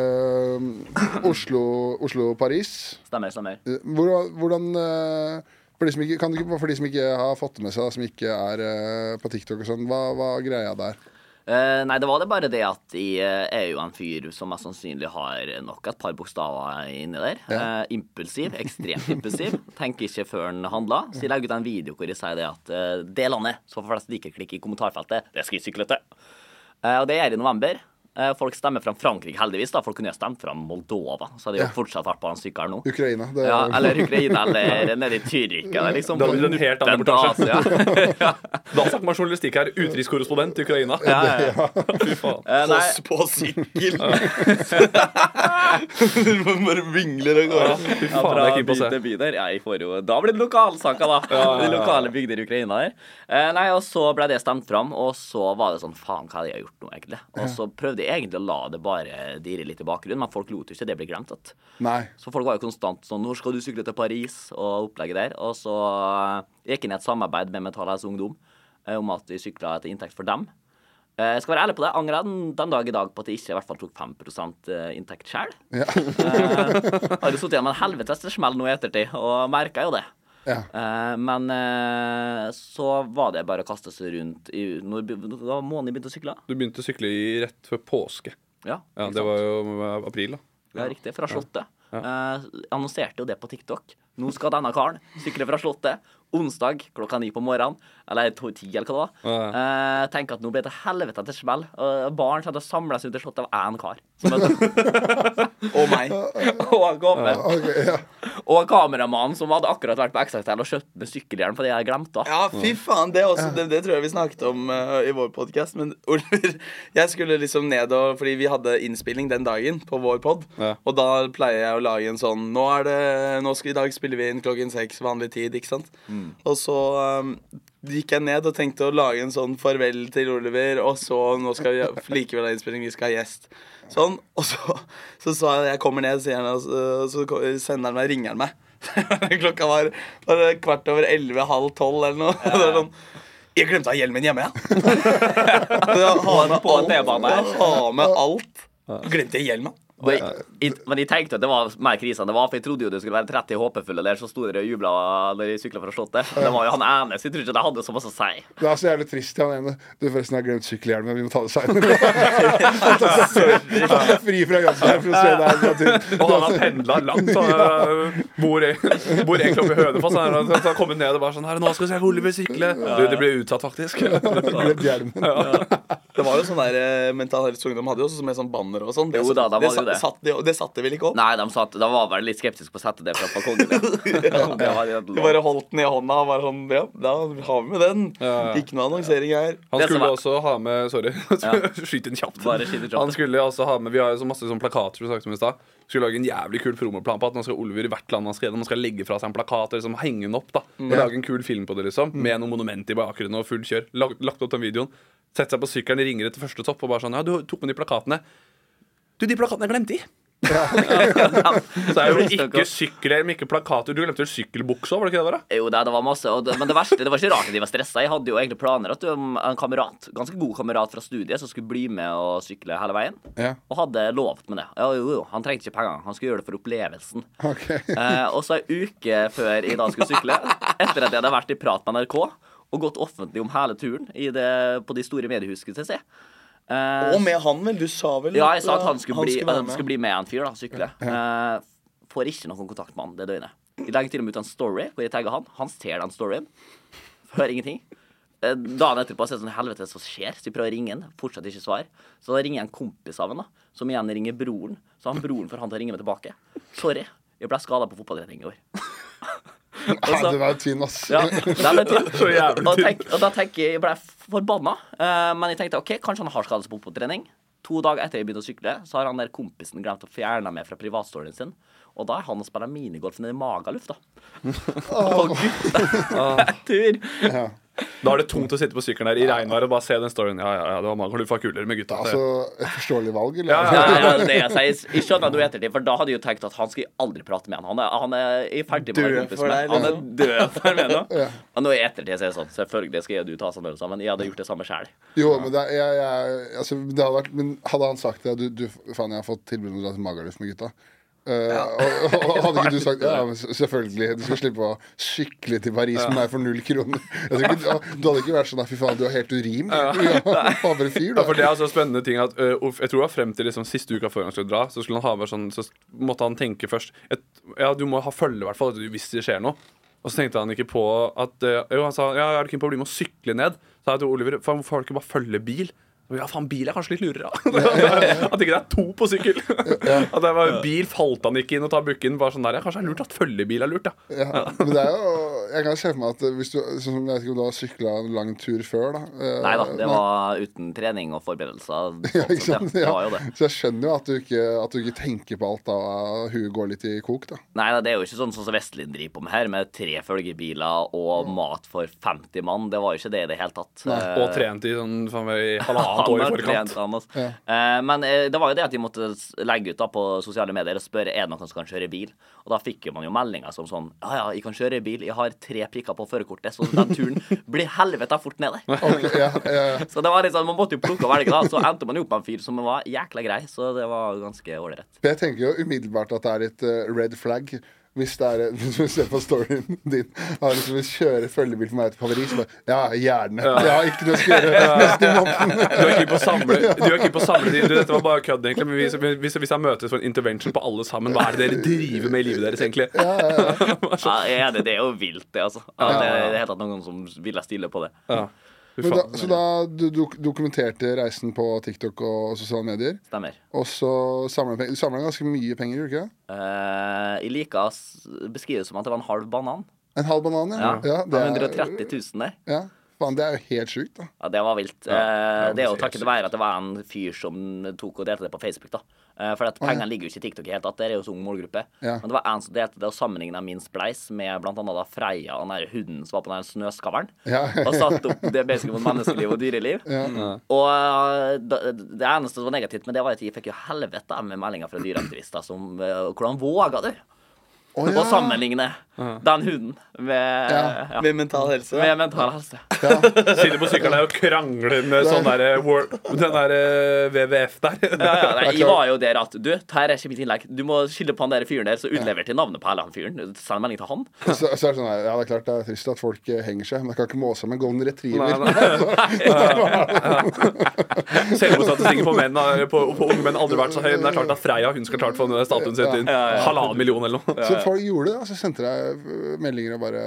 Oslo- Oslo-Paris. Stemmer, stemmer. Eh, hvordan, hvordan eh, for de, som ikke, kan du ikke, for de som ikke har fått det med seg, som ikke er eh, på TikTok og sånn, hva, hva er greia der? Eh, nei, det var det bare det at jeg eh, er jo en fyr som mest sannsynlig har nok et par bokstaver inni der. Eh, impulsiv. Ekstremt impulsiv. Tenker ikke før han handler. Så jeg legger ut en video hvor jeg sier det at uh, det landet, så får flest likeklikk i kommentarfeltet, det skal jeg sykle til. Eh, og det gjør jeg i november. Eh, folk stemmer fram Frankrike, heldigvis. da Folk kunne jo stemt fram Moldova, så hadde jeg jo fortsatt vært på den sykkelen nå. Ukraina. Det, Ja, eller Ukraina, eller nede i Tyrkia. eller Liksom, Da blir det en helt annen reportasje. ja. Da snakker man journalistikk her. Utenrikskorrespondent i Ukraina. Ja, ja. Fy faen. Foss På, på sykkel. Du bare vingler av gårde. Fy faen, ja, jeg er på å by se. der. Ja, jeg får jo, da blir det lokalsaker, da. De lokale bygder i Ukraina der. Eh, nei, og så ble det stemt fram, og så var det sånn Faen, hva er det jeg har gjort nå, egentlig? Og så prøvde jeg egentlig å la det bare dirre litt i bakgrunnen, men folk lot jo ikke det bli glemt. At. Nei. Så folk var jo konstant sånn 'Når skal du sykle til Paris?' og opplegget der. Og så eh, gikk jeg inn i et samarbeid med Metall Helse Ungdom eh, om at vi sykla etter inntekt for dem. Eh, Jeg skal være ærlig på det. Angrer den, den dag i dag på at jeg ikke i hvert fall tok 5 eh, inntekt sjøl. Ja. Har jo sittet igjen med en helvetes smell nå i ettertid, og merka jo det. Ja. Eh, men eh, så var det bare å kaste seg rundt i Når da måneden begynte å sykle. Du begynte å sykle i rett før påske. Ja, Ja, Det sant? var jo april, da. Ja, riktig. Fra Slottet. Eh, annonserte jo det på TikTok. Nå skal denne karen sykle fra Slottet onsdag klokka ni på morgenen. Eller to, ti, eller hva det var. Ja, Eh, tenk at nå blir det helvete til smell. Og barn kommer til å samles under Slottet av én kar. Og meg. og kommer. Ok, ja. Og kameramannen som hadde akkurat vært på XXL og kjøpt med sykkelhjelm fordi jeg glemte det. Ja, fy faen. Det, også, det, det tror jeg vi snakket om uh, i vår podkast. Men Oliver, jeg skulle liksom ned og Fordi vi hadde innspilling den dagen på vår pod. Ja. Og da pleier jeg å lage en sånn Nå er det Nå skal i dag spiller vi inn klokken seks vanlig tid, ikke sant? Og så um, gikk jeg ned og tenkte å lage en sånn farvel til Oliver, og så nå skal vi likevel ha innspilling, vi skal ha gjest. Sånn, Og så, så sa jeg jeg kommer ned, sier han, og så, så sender han meg, ringer han meg. Klokka var, var kvart over elleve, halv tolv eller noe. Ja. det sånn Jeg glemte å ha hjelmen hjemme, ja. Ha med alt. T-banen. Ja, Ha med alt. Glemte jeg hjelmen? Jeg, jeg, men jeg tenkte at det var mer krise enn det var, for jeg trodde jo det skulle være 30 håpefulle der, så sto dere og jubla når de sykla fra Slottet. Det var jo han ene, så jeg tror ikke det hadde så masse å si. Det er så jævlig trist. Han ene Du, forresten, jeg har glemt sykkelhjelmen. Vi må ta det seinere. Fri fra jobben her for å se deg en. Og han har pendla langt. Så, øh, bor, egentlig oppe i Hønefoss. Han har- kommet ned og bare sånn her, 'Nå skal vi se Oliver sykle.' Du, det ble utsatt, faktisk. Glemt hjelmen. Det var jo sånn der eh, Mental Helse Ungdom hadde jo også med sånn banner og sånn. Jo da, da var det sa- det. Satt, de, det satte vel ikke opp? Nei, de, satt, de var vel litt skeptiske på å sette det fra balkongen. Ja. Det var De bare holdt den i hånda og var sånn Ja, da har vi med den. Ja. Ikke noe annonsering her. Han Det skulle er- også ha med Sorry, skyt inn kjapt. Han skulle også ha med Vi har jo så masse sånn plakater Du snakket om i stad. Skulle lage en jævlig kul promoplan på at nå skal Oliver i hvert land han skal gjennom, han skal legge fra seg en plakat og liksom henge den opp. da Og lage en kul film på det, liksom. Med noen monument i bakgrunnen og fullt kjør. Lagt, lagt opp den videoen. Sette seg på sykkelen, ringer etter første topp og bare sånn Ja, du tok med de plakatene. Du, de plakatene jeg glemte i! Så er det jo ikke sykkelhjelm, ikke plakater. Du glemte vel sykkelbukse òg, var det ikke det? der, da? Jo, det, det var masse, og det, men det verste, det var ikke rart at de var stressa. Jeg hadde jo egentlig planer at um, en kamerat, ganske god kamerat fra studiet som skulle bli med og sykle hele veien. Ja, Og hadde lovt med det. Ja, jo, jo, Han trengte ikke penger, han skulle gjøre det for opplevelsen. Okay. Eh, og så ei uke før jeg da skulle sykle, etter at jeg hadde vært i prat med NRK og gått offentlig om hele turen i det, på de store mediehusene til se. Eh, Og med han, vel? Du sa vel ja, jeg sa at han skulle, bli, være han skulle bli med en fyr, da, sykle. Uh, får ikke noen kontakt med han det døgnet. Jeg legger til og med ut en story hvor jeg tagger han. Han ser den storyen. Hører ingenting. Uh, Dagen etterpå så er det sånn helvete hva skjer, så jeg prøver å ringe han. Fortsatt ikke svar. Så da ringer jeg en kompis av han, da, som igjen ringer broren. Så han broren får han til å ringe meg tilbake. Sorry, jeg ble skada på fotballtrening i år. Ja, det var jo tynn, ass. Ja, nei, men. Så jævlig og, tynn. tenk, og da tenk, jeg Jeg ble forbanna. Uh, men jeg tenkte OK, kanskje han har seg på trening. To dager etter jeg begynte å sykle, så har han der kompisen glemt å fjerne meg fra privatstoryen sin. Og da er han og spiller minigolf nede i Magaluf, da. På Tur. Ja. Da er det tungt å sitte på sykkelen der i regnvær og bare se den storyen. Ja, ja, ja, det var Magaluf var kulere med gutta. Altså, et forståelig valg, eller? Ja, Ja, ja, det jeg sier, jeg skjønner noe ettertid, for da hadde jeg jo tenkt at han skal jeg aldri prate med han. Han er, han er jeg er ferdig med å være Død kompis for med. deg, Han er død for meg nå. Ja. Men nå i ettertid så er det sånn, selvfølgelig skal jeg og du ta sånn øvelse, men. Jeg hadde gjort det samme sjæl. Jo, men, det, er- jeg, jeg, altså, det hadde vært, men hadde han sagt det du, du, Faen, jeg har fått tilbud om å dra til Magaluf med gutta. Eh, og, og hadde ikke du sagt ja, selvfølgelig, du skal slippe å sykle til Paris med meg for null kroner. Ikke, du hadde ikke vært sånn fy faen, du er helt urim. Ja. En fyr, Ja, for det er altså spennende ting at uh, Jeg tror det var frem til liksom siste uka før han skulle dra, så skulle han ha med sånn Så måtte han tenke først et, Ja, du må ha følge, i hvert fall, hvis det skjer noe. Og så tenkte han ikke på at uh, Jo, han sa ja, jeg er keen på å bli med å sykle ned. Så sa jeg til Oliver for hvorfor har du ikke bare følge bil? Så, Ja, faen, bil er kanskje litt lurere. At ikke det er to på sykkel. At det var bil falt han ikke inn og tar bukken. Bare sånn der, ja, Kanskje det er lurt at følgebil er lurt, da. Ja, men det er jo Jeg kan se for meg at hvis du sånn Jeg vet ikke om du har sykla en lang tur før, da. Eh, Nei da, det var uten trening og forberedelser. ja, ikke sant? ja. Det Ja. var jo det. Så jeg skjønner jo at du ikke, at du ikke tenker på alt da huet går litt i kok, da. Nei, da, det er jo ikke sånn, sånn som Vestlin driver på med her, med tre følgebiler og mat for 50 mann. Det var jo ikke det i det hele tatt. Nei. Og trent i sånn faen meg i halvannet år i har forkant. trent, han, altså. Eh, men eh, det var jo det at de måtte s- legge ut da på sosiale medier og spørre er det noen som kan kjøre bil. Og da fikk jo man jo meldinger som sånn Ja, ja, jeg kan kjøre bil. Jeg har tre prikker på førerkortet, så den turen blir helvete fort ned der. Ok, ja, ja. Så det var liksom, man måtte jo plukke og velge, da. Så endte man jo opp med en fyr som var jækla grei, så det var ganske ålreit. Jeg tenker jo umiddelbart at det er et eh, red flag. Hvis, det er, hvis du ser på storyen din Han liksom vil kjøre følgebil for meg til Paris. Bare, ja, gjerne. Jeg har ikke noe å gjøre neste måned. Du er ikke på å samle Du er ikke på å samle de, du, Dette var bare kødd, egentlig. Men hvis, hvis, hvis jeg møtes for en intervention på alle sammen, hva er det dere driver med i livet deres, egentlig? Ja, ja, ja. ja det er jo vilt, det, altså. Ja, det er helt at noen som ville stille på det. Ja. Da, så da du dok dokumenterte reisen på TikTok og sosiale medier. Stemmer. Og så samla. Du ganske mye penger, gjorde du ikke det? Eh, jeg liker å beskrive det som at det var en halv banan. En halv banan, Ja, ja. det er- 130 000 der. Ja, faen, det er jo helt sjukt, da. Ja, det var vilt. Ja, Eh, det er jo takket være at det var en fyr som tok og delte det på Facebook. da For at pengene ligger jo ikke i TikTok hele tatt. Det er jo så ung målgruppe. Ja. Men det var en som delte det og sammenligna min spleis med annet da Freia og den hunden som var på den snøskavlen. Ja. Og satte opp det basically mot menneskeliv og dyreliv. Ja. Og eh, det eneste som var negativt med det, var at jeg fikk jo helvete med meldinger fra dyreaktivister som eh, Hvordan våga du Å, ja. Og sammenligne den hunden med, Ja. ja, Med mental helse. med mental helse? Sitter på sykkelen der og krangler med sånn der, Den der WWF der. Ja, ja, nei, jeg var jo der at Du, her er ikke mitt innlegg. Du må skille på han der fyren der, så utlever til navnet på hele han fyren. Send en melding til han. Så, så er det sånn her, ja, det er klart det er trist at folk eh, henger seg, men jeg kan ikke måse med golden retriever. Nei, Selvmordsstatistikken på, menn, har- på, på unge menn aldri vært så høy. Men det er klart at Freia hun skal klart få den statuen sin til halvannen million eller noe. Folk gjorde det, og så sendte deg øh, meldinger og bare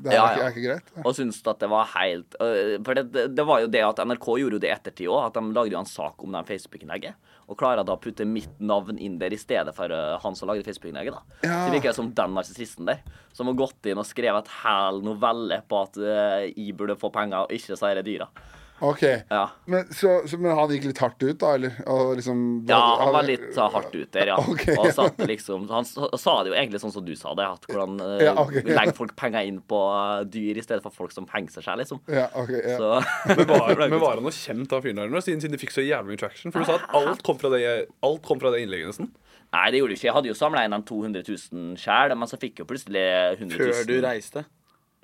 Det her Ja, er, ikke, er ikke greit. Og syntes at det var helt For det, det, var jo det at NRK gjorde jo det i ettertid òg, at de lagde jo en sak om det Facebook-innlegget. Og klarer da å putte mitt navn inn der i stedet for han som lagde Facebook-innlegget. da Ja. Det virker som den narsissisten der, som har gått inn og skrevet et hel novelle på at uh, jeg burde få penger, og ikke disse dyra. Ok, Ja. men, så, så, men han gikk litt hardt ut, da? Eller? Og liksom, Ja, han var litt så hardt ut der, ja. Okay, og ja. satte liksom Han sa det jo egentlig sånn som du sa det, at hvordan uh, Ja, okay, legger folk penger inn på eh, dyr i stedet for folk som hengser seg liksom. Ja, ok, ja. Så Men var, men var han noe kjent av fyren der nå, siden, siden de fikk så jævlig mye traction? For du sa at alt kom fra det, alt kom fra det innlegget, nesten. Nei, det gjorde du ikke. Jeg hadde jo samla inn de 200 000 sjæl, men så fikk jeg jo plutselig 100 000. Før du reiste.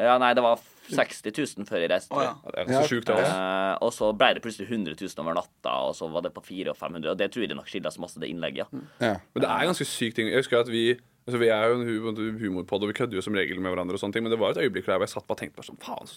Ja, nei, det var 60 000 før jeg reiste. Oh, ja. Ja, det er ganske så sjukt, det også. Eh, og så ble det plutselig 100 000 over natta, og så var det på 400 og 500. Og det tror jeg nok skyldes masse det innlegget. Ja. ja. Men det er ganske sykt ting. Jeg husker at vi altså Vi er jo en hu- humorpod, og vi kødder jo som regel med hverandre, og sånne ting men det var et øyeblikk der hvor jeg satt bare og tenkte bare sånn Faen,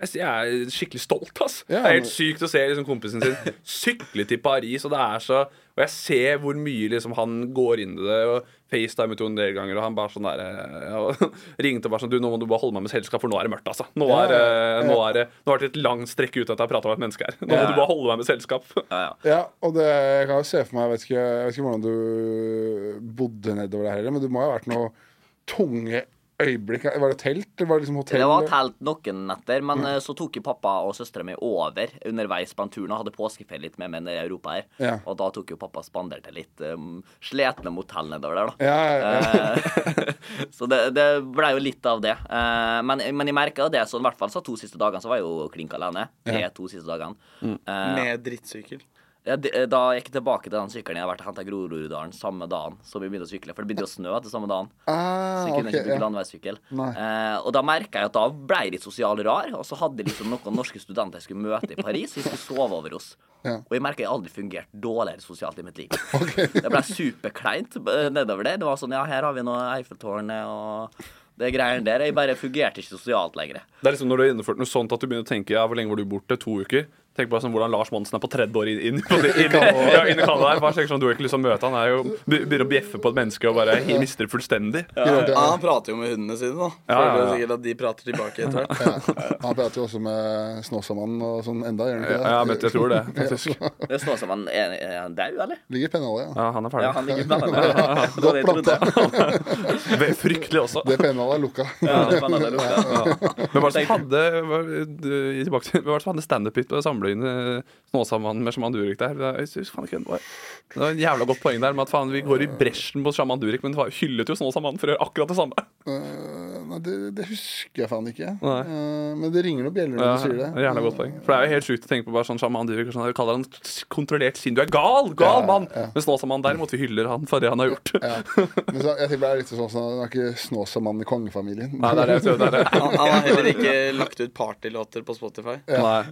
jeg er skikkelig stolt, ass. Ja, det er helt sykt å se liksom kompisen sin sykle til Paris, og det er så Og jeg ser hvor mye liksom han går inn i det, og FaceTimet jo en del ganger, og han bare sånn der ja, og ringte og bare sånn Du, nå må du bare holde meg med selskap, for nå er det mørkt, altså. Nå er, ja, eh, ja. nå er Nå er det et langt strekk ut at jeg har prata med et menneske her. Nå må du bare holde meg med selskap. Ja, ja. Ja, og det, jeg kan jo se for meg Jeg vet ikke, jeg vet ikke hvordan du bodde nedover der heller, men det må jo ha vært noe tunge øyeblikk? Var det telt? Eller var det liksom hotell? Det var telt noen netter, men mm. så tok jo pappa og søstera mi over underveis på den turen og hadde påskeferie litt med meg nede i Europa her. Ja. Og da tok jo pappa spanderte litt um, sletne motell nedover der, da. Ja, ja, ja. Eh, så det, det ble jo litt av det. Uh, men, men jeg merka det sånn, i hvert fall så to siste dagene så var jeg jo klink alene. De to siste dagene. Eh, Med drittsykkel. Ja, da jeg gikk jeg tilbake til den sykkelen jeg har vært og henta Groruddalen samme dagen som vi begynte å sykle. For det begynte å snø etter samme dagen. Ah, Så jeg kunne okay, ikke bruke ja. landeveissykkel. Eh, og da merka jeg at da ble jeg litt sosial rar. Og så hadde jeg liksom noen norske studenter jeg skulle møte i Paris, og de skulle sove over oss. Ja. Og jeg merka jeg aldri fungerte dårligere sosialt i mitt liv. Det ble superkleint eh, nedover der. Det var sånn ja, her har vi nå Eiffeltårnet og det greiene der. Jeg bare fungerte ikke sosialt lenger. Det er liksom Når du har gjennomført noe sånt at du begynner å tenke ja, hvor lenge var du borte? To uker? Tenk på sånn, hvordan Lars Monsen er på tredje år inn, inn, inn, inn, ja, inn i Canada. Bare tenk sånn, Du har ikke lyst til å møte han. er jo, Begynner å bjeffe på et menneske og bare mister det fullstendig. Ja, han prater jo med hundene sine, da. Ja, ja, ja. sikkert at de prater tilbake etter hvert. ja. Han prater jo også med Snåsamannen og sånn enda, gjør han ikke det? Ja, men jeg tror det, faktisk. Det er han er, er han dau, eller? Ligger i pennalet, ja. Ja, han er ferdig. Ja, han ligger blant annet. Det planta. Fryktelig også. Det pennalet er lukka. Ja, det var er lukka. Men hva som det som hadde standup-hit og samle inn eh, Snåsamannen med sjaman Durek der? Er- jeg synes faen ikke det var det var en jævla godt poeng der med at faen, vi går i bresjen på Shaman Durek, men det var- hyllet jo Snåsamannen for å gjøre akkurat det samme. Eh, nei, det, det husker jeg faen ikke. Nei. Eh, men det ringer noen bjeller når Ja, du sier det. det er Jævla godt poeng. For det er jo helt sjukt å tenke på bare sånn Shaman Durek og sånn, jeg kaller han kontrollert sinn. Du er gal! Gal Ja, mann! ja. Men Snåsamannen derimot, vi hyller han for det han har gjort. Ja. Men så, jeg tenker det er litt sånn sånn Han er ikke Snåsamannen i kongefamilien. Nei, det er det det er det. Han, han har heller ikke lagt ut partylåter på Spotify.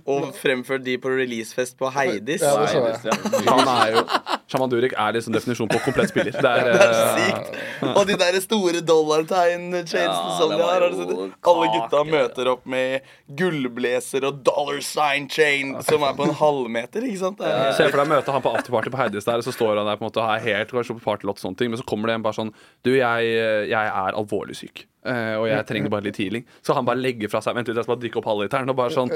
Og fremført de på releasefest på Heidis. Ja, det så jeg. Han er jo Shaman Durek er liksom definisjon på komplett spiller. Det er, Det er eh, sykt. Og de der store dollartegn-chainsene Ja, som de har. det? Alle gutta møter opp med gullblazer og dollar sign chain som er på en halvmeter, ikke sant? Det Se for deg møte han på afterparty på Heidis der, og så står han der på en måte og er helt kanskje på partylott, og sånne ting, men så kommer det en bare sånn Du, jeg, jeg er alvorlig syk, eh, og jeg trenger bare litt healing. Så han bare legger fra seg Vent litt, jeg skal bare drikke opp halvliteren, og bare sånn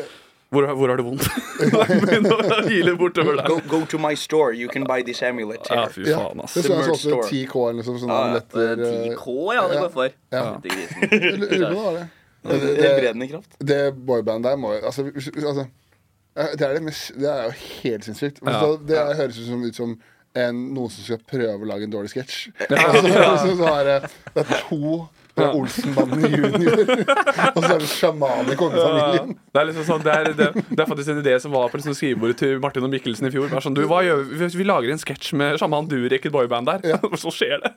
hvor, hvor har du vondt? Begynner å heale bortover Go, der. go to my store, you can buy this amulet Ja, fy faen, ass. det står også 10K eller noe sånt. Sånn ja. amuletter, eh, 10K, ja, det går for. Ja. Ja. det. Det, Helbredende kraft. det boybandet der må jo altså, altså, eh, det, er det, mest, det er jo helt sinnssykt. Ja. Så Det er- høres ut som, ut som en, noen som skal prøve å lage en dårlig sketsj. Altså, det er det, det er Olsenbanden junior, og så er det sjaman i kongefamilien. Det er liksom sånn, det er, det, det er faktisk en idé som var på liksom skrivebordet til Martin og Mikkelsen i fjor. Bare sånn, du, hva gjør vi? Vi- lager en sketsj med sjaman Durek, et boyband der. Og så skjer det.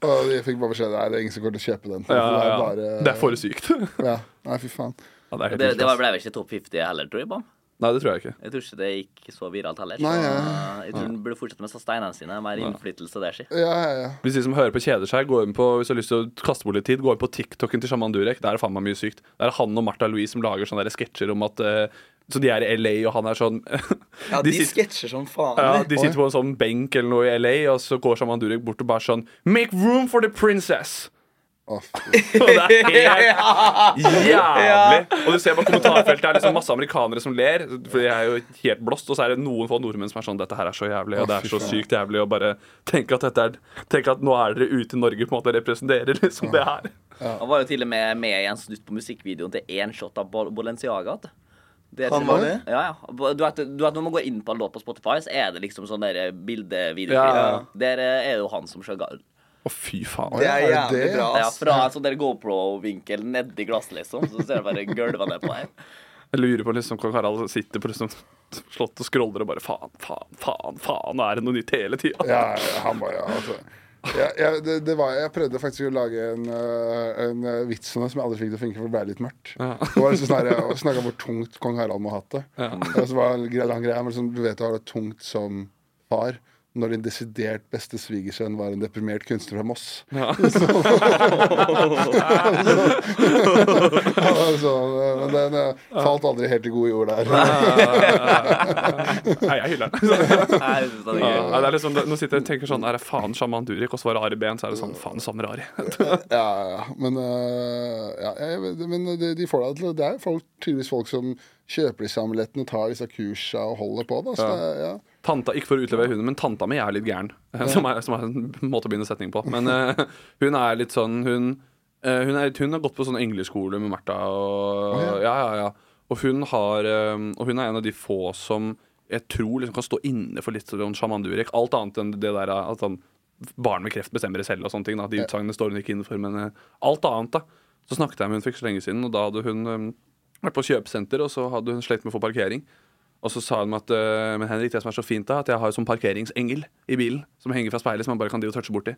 Og de fikk bare beskjed Nei, det er ingen som kommer til å kjøpe den. Ja, det ja. er bare Det er for sykt. ja. Nei, fy faen. Ja, det, Det, det ble vel ikke topp 50 heller, tror jeg. Bam. Nei, det tror jeg ikke. Jeg tror ikke det gikk så viralt heller. Nei, ja. jeg tror den burde fortsette med steinene sine. Mer innflytelse der, si. Ja, ja, ja. Hvis de som hører på kjeder seg, går inn på, hvis du har lyst til å kaste bort litt tid, gå inn på TikToken til Shaman Durek. Der er faen meg mye sykt. Der er han og Martha Louise som lager sånne sketsjer om at uh, Så de er i LA, og han er sånn Ja, De de sitter- sketsjer som faen. ja, de. De sitter på en sånn benk eller noe i LA, og så går Shaman Durek bort og bare sånn Make room for the princess! Fy. Og det er helt jævlig. Og du ser på kommentarfeltet er liksom masse amerikanere som ler, for de er jo helt blåst. Og så er det noen få nordmenn som er sånn Dette her er så jævlig, og det er så sykt jævlig. Og bare tenk at dette er Tenk at nå er dere ute i Norge på en måte og representerer liksom det her. Han var jo til og med med i en snutt på musikkvideoen til én shot av Balenciaga. Det er Han var det? Ja, ja. Du vet, du vet Når man går inn på en låt på Spotify, så er det liksom sånn der bildevideoklipp. Ja, ja, ja. Der er jo han som skjøgger. Å, fy faen. Det er Ja, jævlig bra. Ja, fra en sånn GoPro-vinkel nedi glasset, liksom. Så ser jeg bare gulva ned på her. Jeg lurer på liksom Kong Harald sitter på liksom slottet og scroller og bare faen, faen, faen, faen, nå er det noe nytt hele tida. Ja, ja, han bare, ja, altså. Ja, ja, det, det var, jeg prøvde faktisk å lage en, øh, en øh, vits om det som jeg aldri fikk til å funke, for det ble litt mørkt. Det var liksom sånn Jeg snakka hvor tungt kong Harald må ha hatt det. Og så var det en gre- lang greie, men liksom, du vet du har det tungt som far. Når din desidert beste svigersønn var en deprimert kunstner fra Moss. så, men den øh, falt aldri helt i gode jord der. Nei, jeg hyller den. Er Ja, det er liksom, nå sitter jeg og tenker sånn Er det faen sjaman Durek? Og så var det Ari Behn, så er det sånn faen samme Ari. Ja, ja, men, øh, ja, jeg, men de, de får deg til Det er folk, tydeligvis folk som kjøper disse amulettene, tar disse kursa og holder på. Da, så Ja. det, ja. Tanta, Ikke for å utlevere hunden, men tanta mi er litt gæren. Som er, som er en måte å begynne setning på. Men uh, hun er litt sånn Hun uh, hun, er, hun har gått på sånn engleskole med Märtha. Og, Å, ja. Ja, ja, Og hun har eh, Og hun er en av de få som jeg tror liksom kan stå inne for litt sånn Shaman Durek. Alt annet enn det der at sånn, barn med kreft bestemmer det selv og sånne ting. Da. De utsagnene står hun ikke inne for, men uh, alt annet, da. Så snakket jeg med hun for ikke så lenge siden, og da hadde hun um, vært på kjøpesenter, og så hadde hun slitt med å få parkering. Og så sa hun at eh, Men Henrik, det som er så fint, da, at jeg har sånn parkeringsengel i bilen som henger fra speilet, som man bare kan drive og touche borti.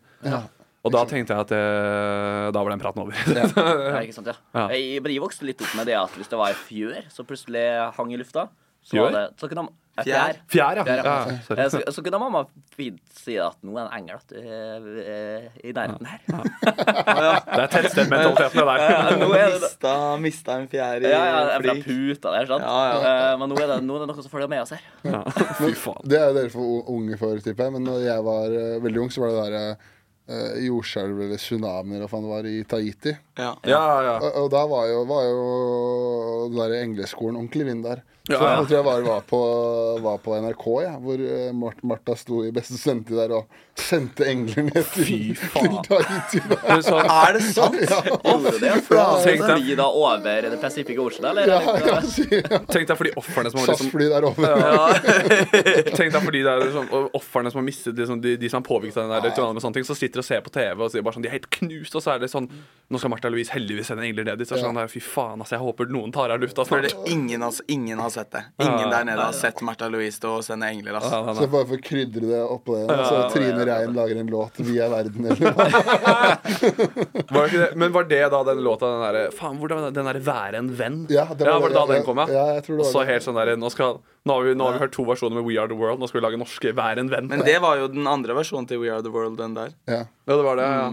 Og da tenkte jeg at eh, da var den praten over. Ja, ikke sant, ja. Ja. Jeg, jeg vokste litt opp med det at hvis det var fjør som plutselig hang i lufta, så, det, så kunne ei Fjær? fjær. Fjær, ja. Fjær, ja. ja. sorry. Så, så kunne mamma fint si at nå er det en engel eh, eh, i nærheten her. Det er tettstedmentaliteten, det der. Ja, nå er det Mista, mista en fjær i ja, ja, fra puta der, sant? Ja, Eh, Men nå er, det, nå er det noe som følger med oss her. Fy faen. Det er jo dere for unge for, tipper jeg. Men når jeg var eh, veldig ung, så var det der uh, jordskjelv eller tsunami eller hva faen det var i Tahiti. Ja. Ja, ja. Og, og da var jo, var jo den der engleskolen ordentlig vind der. Ja, så ja. jeg tror jeg bare var på, var på NRK, ja, hvor Mart Martha sto i beste sendetid der og sendte engler ned til, Fy til faen. Tahiti. Er Det er sånn, Er det sant? Det? Tenk deg- vi da over det Pacific Ocean, eller? Ja, ja, ja. Tenk deg for de ofrene som har liksom SAS-fly der over. Tenk deg for de der liksom, ofrene som har mistet liksom, de, de som har påvirket av den der tsunamien med sånne ting, som sitter og ser på TV og sier bare sånn, de er helt knust, og så er det sånn Nå skal Martha Louise heldigvis sende engler ned dit. Så er det sånn Fy faen, altså, jeg håper noen tar av lufta snart. ingen, altså, ingen har sett det. Ingen der nede har sett Märtha Louise stå og sende engler. ass. Ja, Så bare for å krydre det oppå det, så Trine Rein lager en låt via verden, eller hva? Var det ikke det? Men var det da den låta den derre Faen, hvordan? Den derre 'Være en venn'? Ja, det var var det da den kom, ja? Ja, jeg tror det var så helt sånn der, nå, skal, nå, har vi, nå har vi hørt to versjoner med We Are The World, nå skal vi lage norske 'Vær en venn'. Men det var jo den andre versjonen til We Are The World, den der. Ja. Ja, det var det, ja.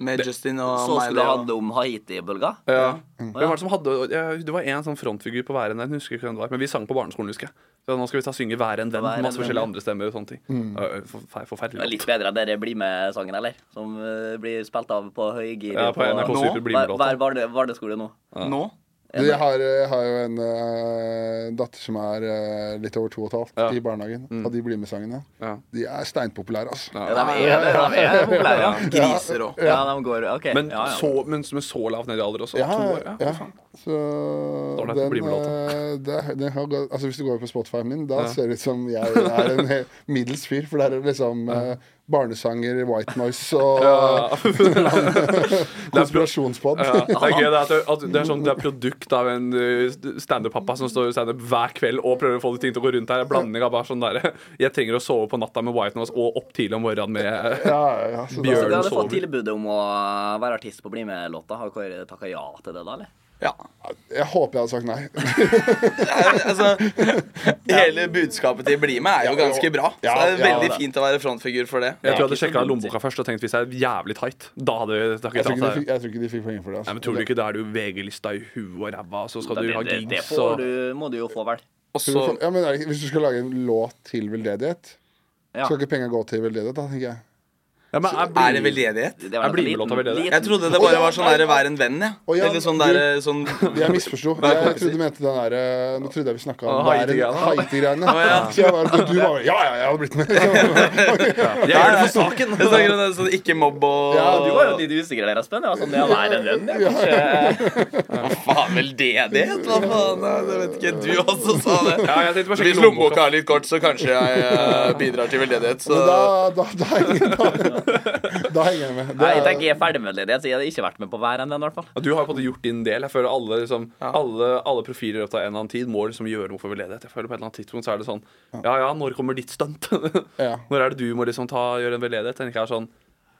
Med Justin og Så skulle det ha handle om Haiti-bølga? Ja. Hvem var det som hadde ja, Det var en sånn frontfigur på hver en Jeg Husker ikke hvem det var. Men vi sang på barneskolen, husker jeg. Så nå skal vi ta synge hver en venn. Masse forskjellige andre stemmer og sånne ting. Mm. for, Det er forferdelig. litt bedre enn dere Bli med-sangen, eller? Som uh, blir spilt av på høygir. Ja, på NRK Nå? Super bli med-låta. Hver barneskole nå. Ja. Nå? Du, jeg, har, jeg har jo en uh, datter som er uh, litt over to og et halvt Ja. Mm. i barnehagen. Og de blir med sangene. Ja. De er steinpopulære, altså. Ja. Ja, de er, de er populære, ja. Griser òg. Ja, de går okay. Men, ja, ja. Så, men er så lavt ned i alder også. Ja, to år, ja. ja. Så den, bli med låta. eh, det, den har altså Hvis du går på Spotify min, da ser det ut som jeg er en middels fyr. For det er liksom eh, barnesanger, white noise og konspirasjonspod. Ja, det er gøy det er at, det, det er sånn Det er produkt av en uh, standup-pappa som står i standup hver kveld og prøver å få de ting til å gå rundt her. Blanding av bare sånn der Jeg trenger å sove på natta med White Noise og opp tidlig om morgenen med Ja, ja, så Så du hadde fått tilbudet om å være artist på Bli med-låta. Har du takka ja til det, da? eller? Ja. jeg håper jeg hadde sagt nei. altså, hele budskapet til Bli med er jo ganske bra. Så det er veldig fint å være frontfigur for det. Jeg tror jeg hadde sjekka lommeboka først og tenkt hvis jeg er jævlig tight. Da hadde jeg, Jeg tror ikke de fikk, jeg tror ikke de fikk poeng for det. Nei, Altså. men Tror du ikke da er du VG-lista i huet og ræva, så skal du ha det, det får du, må du jo få, vel. Og Tror du så for- ja, men er det hvis du skal lage en låt til veldedighet, Ja. skal ikke penga gå til veldedighet, da, tenker jeg. Ja, men er, er det veldedighet. Det jeg blir med-låta veldedighet. Jeg trodde det bare var sånn der vær en venn, jeg. Ja. ja, Eller sånn du- sånn Jeg misforsto. Er Jeg trodde du mente den derre Nå trodde jeg vi snakka om Haiti-greiene. Haiti-greiene. ja. Så jeg bare, du var Ja, ja, jeg hadde blitt med. Jeg gjør det for saken! Jeg snakker om sånn ikke mobb og Ja, Du var jo litt usikker der, Aspen. Jeg var sånn, ja, nei, det venn, jeg. ja. Hva faen, veldedighet? Hva faen? Jeg Det vet ikke. Du også sa det. Ja, jeg tenkte bare Hvis lommeboka. er litt kort, så kanskje jeg eh, bidrar til veldedighet. Så Men da, da, da, da, da henger jeg med. Det Nei, jeg er- tenker jeg er ferdig med det, så jeg hadde ikke vært med på hver enn den. hvert fall. Ja, Du har på en måte gjort din del. Jeg føler alle, liksom, alle, alle profiler i løpet av en eller annen tid må liksom gjøre noe for veldedighet. Jeg føler På et eller annet tidspunkt så er det sånn Ja ja, når kommer ditt stunt? Når er det du må liksom ta gjøre en veldedighet? Tenker jeg er sånn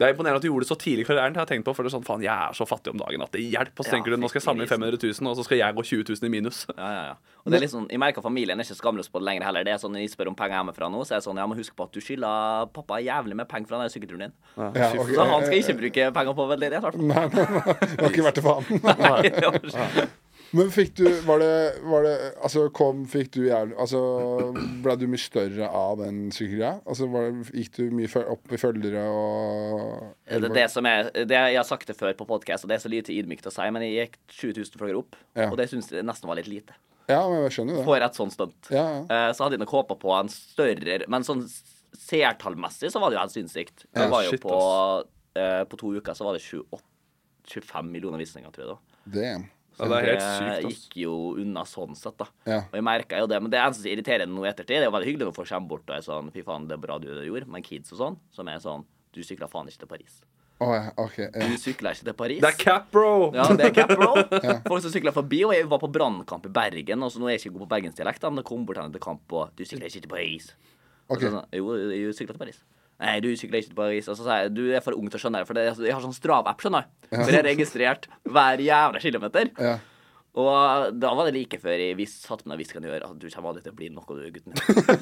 det er imponerende at du gjorde det så tidlig i karrieren. Jeg har tenkt på, for det er sånn, faen, Jeg er så fattig om dagen at det hjelper. Og så Ja, tenker du nå skal jeg samle inn 500 000, og så skal jeg gå 20 000 i minus. Ja, ja, ja. Og det er litt sånn, Jeg merker familien er ikke skamløs på det lenger heller. Det er sånn, Når jeg spør om penger hjemmefra nå, så er det sånn Jeg må huske på at du skylder pappa jævlig med penger fra den sykkelturen din. Ja, okay. Så han skal ikke bruke penger på veldedighet, i hvert fall. Nei, nei, nei, det har ikke vært til faen. Men fikk du Var det, var det Altså, kom Fikk du jævlig Altså, ble du mye større av den sykkelgreia? Altså, var det, gikk du mye opp i følgere og Det, er det som er, det, jeg har sagt det før på podkast, og det er så lite ydmykt å si, men jeg gikk 20 000 følgere opp, Ja. og det syns jeg nesten var litt lite. Ja, men jeg skjønner det. For et sånt stunt. Ja, ja. Eh, Så hadde jeg nok håpa på en større Men sånn seertallmessig så var det jo helt sinnssykt. Det Ja, var jo shit, på, eh, på to uker så var det 28 25 millioner visninger, tror jeg. da Damn. Ja, det er helt sykt. ass. gikk jo unna sånn sett, da. Ja. Og jeg merka jo det, men det eneste som irriterer nå i ettertid, det er jo veldig hyggelig når folk kommer bort og er sånn Fy faen, det er bra du gjorde. Men kids og sånn, som er sånn Du sykla faen ikke til Paris. Å, ja, OK. Ja. Du sykla ikke til Paris. Det er cap, bro! Ja, det er cap, bro. Folk som sykler forbi. Og jeg var på brannkamp i Bergen. Og så nå er jeg ikke god på bergensdialekt, men det kom bort henne til kamp og Du sykler ikke til Paris. Okay. Ok. så sånn, jo, jeg sykler til Paris. Nei, du sykler ikke til Paris. Og så sa jeg du er for ung til å skjønne det, for det, jeg har sånn Strav-app, skjønner du. For jeg har registrert hver jævla kilometer. Ja. Og da var det like før jeg satte meg og visste hva jeg gjør. At du kommer aldri til å bli noe, du, gutten.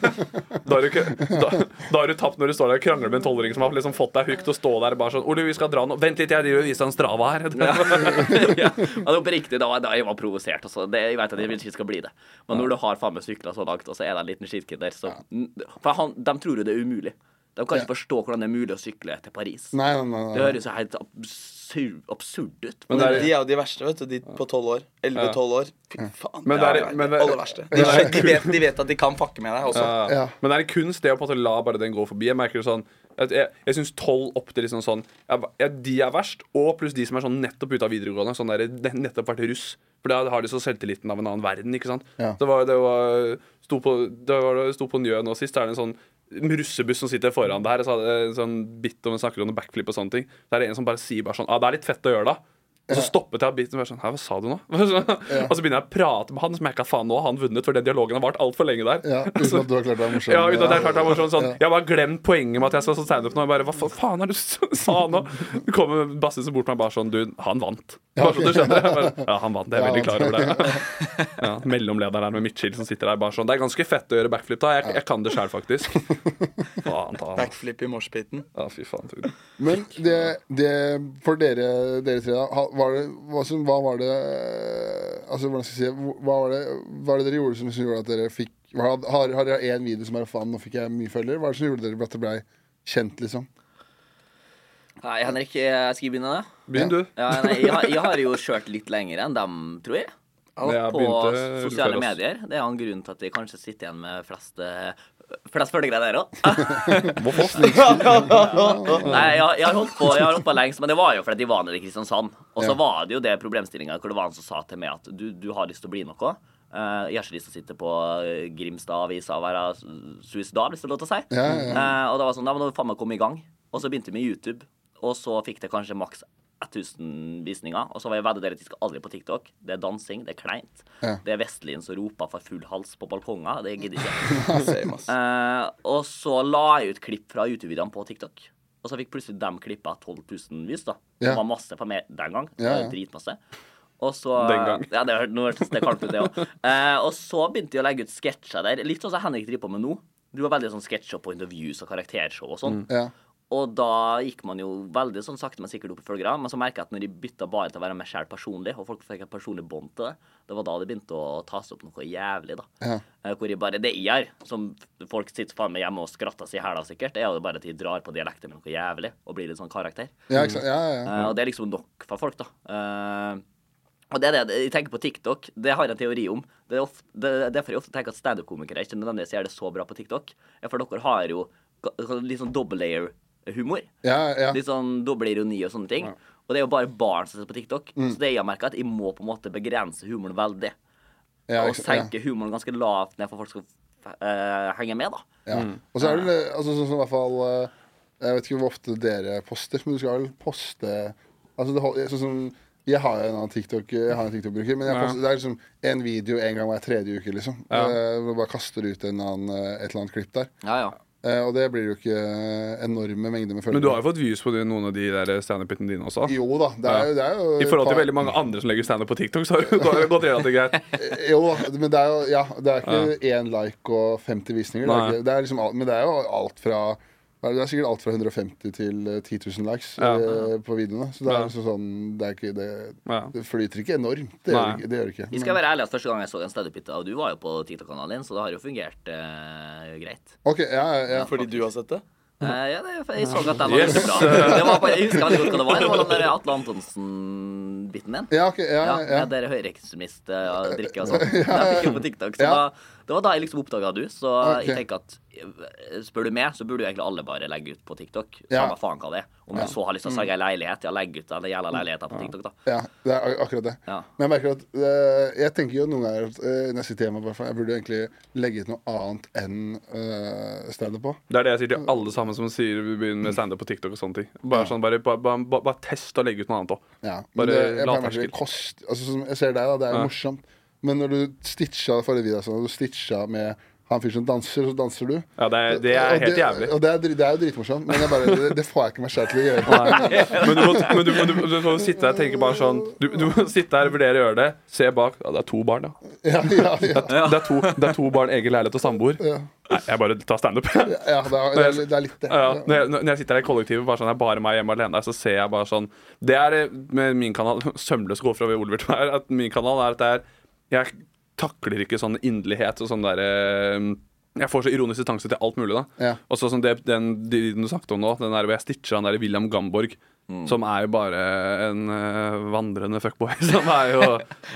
Da har, du, ikke- da, da har du tapt når du står der og krangler med en tolvåring som har liksom fått deg hooked og stå der bare sånn Ole, vi skal dra nå. Vent litt, jeg driver og viser en Strava her. ja, ja. var på riktig, da, da jeg var provosert. Altså. Det, jeg vet at jeg ikke skal bli det. Men når du har faen meg sykla så langt, og så er det en liten skitkid der, så For han, de tror jo det er umulig. De kan ikke Ja. forstå hvordan det er mulig å sykle til Paris. Nei, nei, nei. Det høres jo helt absurd, absurd ut. Men det er- De er jo de verste, vet du. De på tolv år. 11-12 år. Fy faen. Men det er er- det men aller verste. De, de, vet, de vet at de kan fucke med deg også. Ja. Ja. Men det er en kunst det å på en måte la bare den gå forbi. Jeg merker det sånn jeg, Jeg, jeg syns tolv opp til liksom sånn jeg, De er verst, og pluss de som er sånn nettopp ute av videregående. Sånn der, nettopp vært russ. For da har de så selvtilliten av en annen verden. ikke sant? Ja. Det var, det var Sto på, det var, sto på Njø nå sist. Det er det en sånn russebuss som sitter foran der. Så sånn bit om en snakker om backflip og sånne ting. Så er det en som bare sier bare sånn ah, Det er litt fett å gjøre, da. Og så stoppet jeg biten og bare sånn Hæ, hva sa du nå? Og så begynner jeg å prate med han, som jeg ikke har faen nå har han vunnet, for den dialogen har vart altfor lenge der. Ja, uten at du har klart å være morsom. Ja, uten at jeg har å være morsom. sånn. Jeg bare glemt poenget med at jeg skal tegne opp nå. Jeg bare, Hva faen er det du sa nå? Det kommer Basse som bort til meg bare sånn Du, han vant. Bare sånn, du skjønner jeg bare, Ja, han vant. Jeg er veldig klar over det. Ja, Mellomlederen her med midtskill som sitter der bare sånn Det er ganske fett å gjøre backflip, da. Jeg, jeg kan det sjøl, faktisk. Faen ta. Backflip i moshpiten. Ja, fy faen. Men det, det For dere, dere tre, da. Var det, hva, som, hva var det Altså, hvordan skal jeg si Hva var det, hva var det dere gjorde som, som gjorde at dere fikk Har, har dere én video som er faen, nå fikk jeg mye følgere? Hva er det som gjorde dere at dere ble kjent, liksom? Nei, Henrik, jeg skal jeg begynne, da? Begynn, du. Ja, nei, jeg, har, jeg har jo kjørt litt lenger enn dem, tror jeg. Ja, På begynte sosiale medier. Det er en grunn til at jeg kanskje sitter igjen med flest, eh, flest følgere der òg. Nei, jeg, jeg har holdt på, jeg har holdt på lengst, men det var jo fordi de var nede i Kristiansand. Og så Ja. var det jo det problemstillinga hvor det var en som sa til meg at du, du har lyst til å bli noe. Uh, jeg har ikke lyst til å sitte på eh, Grimstad avisa og være suicidal, hvis det er lov til å si. Ja, ja. Eh, og da var det sånn, da må du faen meg komme i gang. Og så begynte vi med YouTube, og så fikk det kanskje maks 1000 visninger. Og så var jeg veldig delt at de skal aldri på TikTok. Det er dansing, det er kleint. Ja. Det er Vestlien som roper for full hals på balkonger. Det gidder jeg ikke. uh. Eh, og så la jeg ut klipp fra YouTube-videoene på TikTok. Og så fikk plutselig de klippa 12 000 views, da. Ja. Det var masse for meg den gang. Det Ja, ja. Dritmasse. Og så Den gang. Ja, det nå hørtes det kaldt ut, det òg. Eh, og så begynte jeg å legge ut sketsjer der. Litt sånn som Henrik driver på med nå. Du var veldig sånn sketsjer på intervjues og karaktershow og sånn. Ja. Og da gikk man jo veldig sånn sakte, men sikkert opp i følgere. Men så merka jeg at når de bytta bare til å være meg selv personlig, og folk fikk et personlig bånd til det, det var da det begynte å tas opp noe jævlig, da. Ja. Eh, Hvor jeg bare Det jeg gjør, som folk sitter faen meg hjemme og skratter seg i hæla sikkert, er jo bare at de drar på dialekten med noe jævlig og blir litt sånn karakter. Ja, ikke sant? Ja, ja, ja. Eh, og det er liksom nok for folk, da. Eh, og det er det jeg tenker på TikTok. Det har jeg en teori om. Det er ofte, det er derfor jeg ofte tenker at standup-komikere ikke nødvendigvis gjør det så bra på TikTok. For dere har jo litt sånn double layer-humor. ja, ja. Litt sånn doble ironi og sånne ting. Og det er jo bare barn som ser på TikTok. Mm. Så det jeg har merka, at jeg må på en måte begrense humoren veldig. ja, og ja. senke humoren ganske lavt ned for folk skal uh, henge med, da. Ja. Og så er det altså, sånn som i hvert fall uh, Jeg vet ikke hvor ofte dere poster, men du skal vel poste Altså, det, holder, sånn som jeg har en annen TikTok-bruker, TikTok men jeg Ja. poster, det er liksom en video en gang hver tredje uke, liksom. Ja. Jeg du bare kaster ut en annen, eh, et eller annet klipp der. Ja, ja. Eh, og det blir jo ikke eh, enorme mengder med følgere. Men du har jo fått views på noen av de der standup-hitene dine også. Jo da. Det er, jo- det er jo I forhold til veldig mange andre som legger standup på TikTok, så har det gått- relativt greit. Jo da, men det er jo Ja, det er ikke én like og 50 visninger. Det er ikke, det er liksom alt, men det er jo alt fra det er sikkert alt fra 150 til eh, 10 000 likes Ja. eh, på videoene. Så det er Ja. liksom sånn Det, er ikke, det, det flyter ikke enormt. Det gjør det gjør ikke. Vi skal være ærlig at Første gang jeg så en standup-bit av du, var jo på TikTok-kanalen din, så det har jo fungert eh, greit. Ok, ja, ja, ja. Fordi du har sett det? Uh, ja, det, jeg så at den var Yes. bra. Det var, bare- jeg husker veldig godt hva det var. Det var den der Atle biten din. Ja, okay, ja, Ja, ja. med dere høyreekstremist uh, drikker og sånn. Jeg fikk jo på TikTok. Så Ja. da, det var da jeg liksom oppdaga du. Så okay. jeg tenker at eh, spør du meg, så burde jo egentlig alle bare legge ut på TikTok. Ja. Samme faen hva det er. Om du så har lyst til å selge ei leilighet, ja, legg ut den jævla leiligheten på TikTok, da. Ja, det er akkurat det. Ja. Men jeg merker at uh, Jeg tenker jo noen ganger at uh, når jeg sitter hjemme bare for, Jeg burde egentlig legge ut noe annet enn uh, standup på. Det er det jeg sier til alle sammen som sier vi begynner med standup på TikTok og sånne ting. Bare sånn, bare, bare, bare, bare, bare test å legge ut noe annet òg. Ja, men Bare det kost, altså, som jeg ser deg, da, det er jo Ja. morsomt. Men når du stitcha forrige video, sånn, du stitcha med han fyren som danser, så danser du. Ja, det er, det er helt jævlig. Og det er, det er jo dritmorsomt, men bare, det, det får jeg ikke meg selv til å gjøre. Men du må, men du, du, du må sitte der og tenke bare sånn Du, må sitte der og vurdere å gjøre det. Se bak. Ja, det er to barn, da. Ja, ja, ja. Det er to, det er to barn, egen leilighet og samboer. Ja. Nei, jeg bare tar standup. ja det, er, det, er, er litt det. Ja, når, jeg, når jeg sitter der i kollektivet, bare sånn, jeg er bare meg hjemme alene, så ser jeg bare sånn Det er eh, med min kanal Sømløs gå fra Oliver til meg. At min kanal er at det er Jeg takler ikke sånn inderlighet og sånn derre jeg får så ironisk distanse til alt mulig. da Ja. Og så som det, den videoen du snakket om nå, den der hvor jeg stitcher han der William Gamborg, Mm. som er jo bare en uh, vandrende fuckboy. Som er jo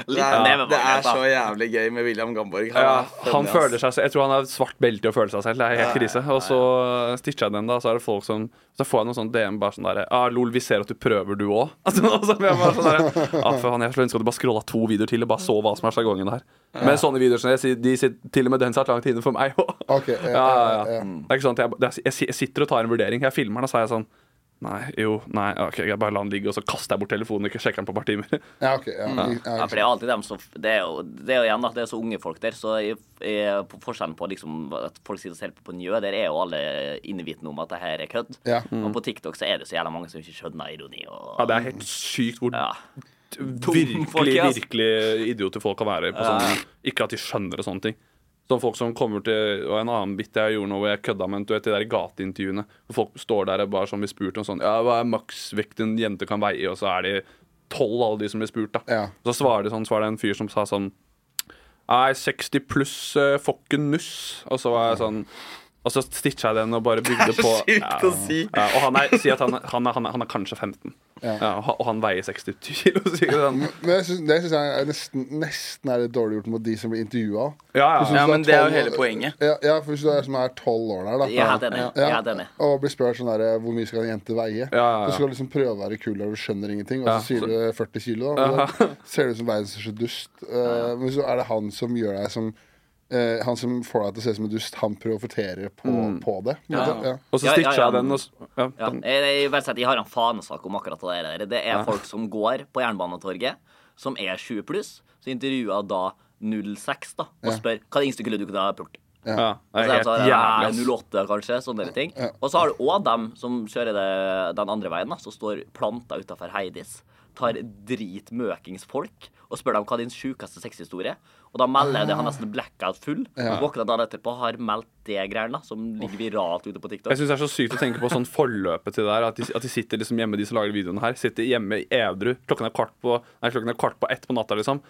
Det er, Ja. det er så jævlig gøy med William Gamborg. ja, er Han føler seg Jeg tror han har svart belte i å føle seg selv. Det er helt krise. Og så stitcher jeg den, da, så er det folk som Så får jeg noen sånn DM bare sånn derre ah, Lol, vi ser at du prøver, du òg. Altså, så jeg bare sånn der, ah, Jeg skulle ønske at du bare scrolla to videoer til og bare så hva som er sjargongen her. Men sånne videoer som jeg de sitter til og med den satt langt inne for meg òg. Ok, ja, Ja, ja, ja, ja. ja. Det er ikke sånn at jeg, jeg, jeg sitter og tar en vurdering. Jeg filmer den, og så er jeg sånn Nei, jo, nei, ok, jeg bare la den ligge, og så kaster jeg bort telefonen og ikke sjekker den på et par timer. Ja, ok. Ja, ja, Ja, for det er alltid dem som Det er jo, det er jo igjen at det er så unge folk der, så forskjellen på liksom at folk sitter og ser på på Njø, der er jo alle innvitende om at det her er kødd. Ja. Og på TikTok så er det så jævla mange som ikke skjønner ironi og Ja, Det er helt sykt hvor ja. virkelig, folk, virkelig idioter folk kan være. På sånn, ikke at de skjønner og sånne ting. Sånn folk som kommer til Og en annen bit jeg gjorde nå hvor jeg kødda med du vet, de der gateintervjuene. Hvor folk står der og bare som blir spurt om sånn Ja, hva er maksvekt en jente kan veie? Og så er de tolv, alle de som blir spurt, da. Ja. Så svarer de sånn, så var det en fyr som sa sånn Nei, 60 pluss uh, fucken nuss. Og så var jeg sånn Og så stitcha jeg den og bare bygde på Sykt å si. ja, og han er, sier at han, er- han, er, han, er, han er kanskje 15. Ja. Ja, og han- veier 60 kilo. sikkert han. Men jeg synes, det syns jeg er nesten, nesten er litt dårlig gjort mot de som blir intervjua. Ja, ja. Ja, men det er jo hele poenget. Ja, ja, for hvis du er som er tolv år der, da. ja, denne. Ja. er. Og blir spurt sånn der, hvor mye skal en jente veie. Ja, ja, ja. Så skal du liksom prøve å være kul og du skjønner ingenting, og Ja, så sier så- du 40 kilo. Da, og da ser du ut som verdens største dust. Eh, men så er det han som gjør deg som eh, Han som får deg til å se ut som en dust, han profitterer på, på det. på en måte. Ja. Ja. Og så Ja, ja, stitcha ja. jeg den, og s- ja, Ja, den. jeg, jeg, jeg har en fanesak om akkurat det der. Det er folk som går på Jernbanetorget, som er 20 pluss. Så intervjuer da 06 da, og spør hva er det yngste kullet du kunne ha pult. Ja, det så er det helt jævlig. ass. 08 kanskje, sånne der ting. Og så har du òg dem som kjører det den andre veien, da, som står planta utafor Heidis. Tar dritmøkings folk og spør dem hva er din sjukeste sexhistorie. Og da melder det han nesten blackout full. og Våkner dagen etterpå, har meldt det greiene, som ligger viralt ute på TikTok. Jeg synes det er så sykt å tenke på sånn forløpet til det der. At de, at de sitter liksom hjemme, de som lager videoene her. Sitter hjemme edru. Klokken er kvart på Nei, klokken er kvart på ett på natta, liksom.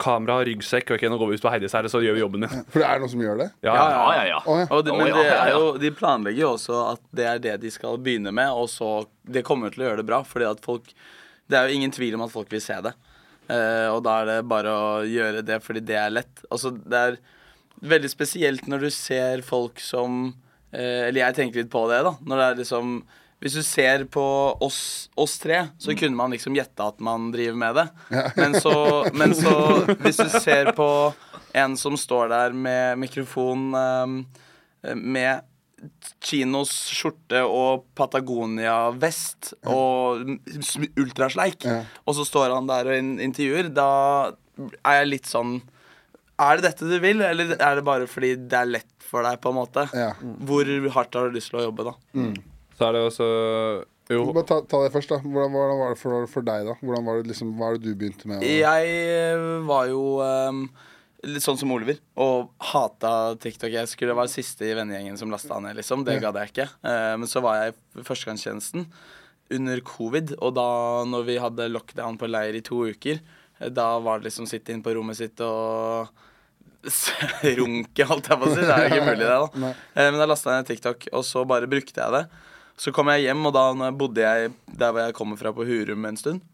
Kamera, ryggsekk. Ok, nå går vi ut på Heidis her, og så gjør vi jobben din. For det er noen som gjør det? Ja, Ja, ja. ja, Oh, ja. Og det, men det er jo, de planlegger jo også at det er det de skal begynne med, og så Det kommer til å gjøre det bra, fordi at folk Det er jo ingen tvil om at folk vil se det. Eh, og da er det bare å gjøre det fordi det er lett. Altså, det er veldig spesielt når du ser folk som uh, Eller jeg tenker litt på det, da. Når det er liksom hvis du ser på oss, oss tre, så kunne man liksom gjette at man driver med det. Men så, men så hvis du ser på en som står der med mikrofon eh, med Chinos skjorte og Patagonia-vest og ultrasleik, Ja. og så står han der og in intervjuer, da er jeg litt sånn Er det dette du vil, eller er det bare fordi det er lett for deg, på en måte? Ja. Hvor hardt har du lyst til å jobbe, da? Så er det også Jo, Bare ta, ta det først, da. Hvordan, hvordan var det for, for deg, da? Hvordan var det liksom, Hva er det du begynte med? Jeg eh, var jo ehm, litt sånn som Oliver og hata TikTok. Jeg skulle være siste i vennegjengen som lasta ned, liksom. Det gadd jeg ikke. Eh, men så var jeg i førstegangstjenesten under covid, og da når vi hadde lockdown på leir i to uker, eh, da var det liksom sitte inn på rommet sitt og runke, holdt jeg på å si. Det er jo ikke mulig, det, da. Eh, Men da lasta jeg ned TikTok, og så bare brukte jeg det. Så kom jeg hjem, og da bodde jeg der hvor jeg kommer fra, på Hurum en stund.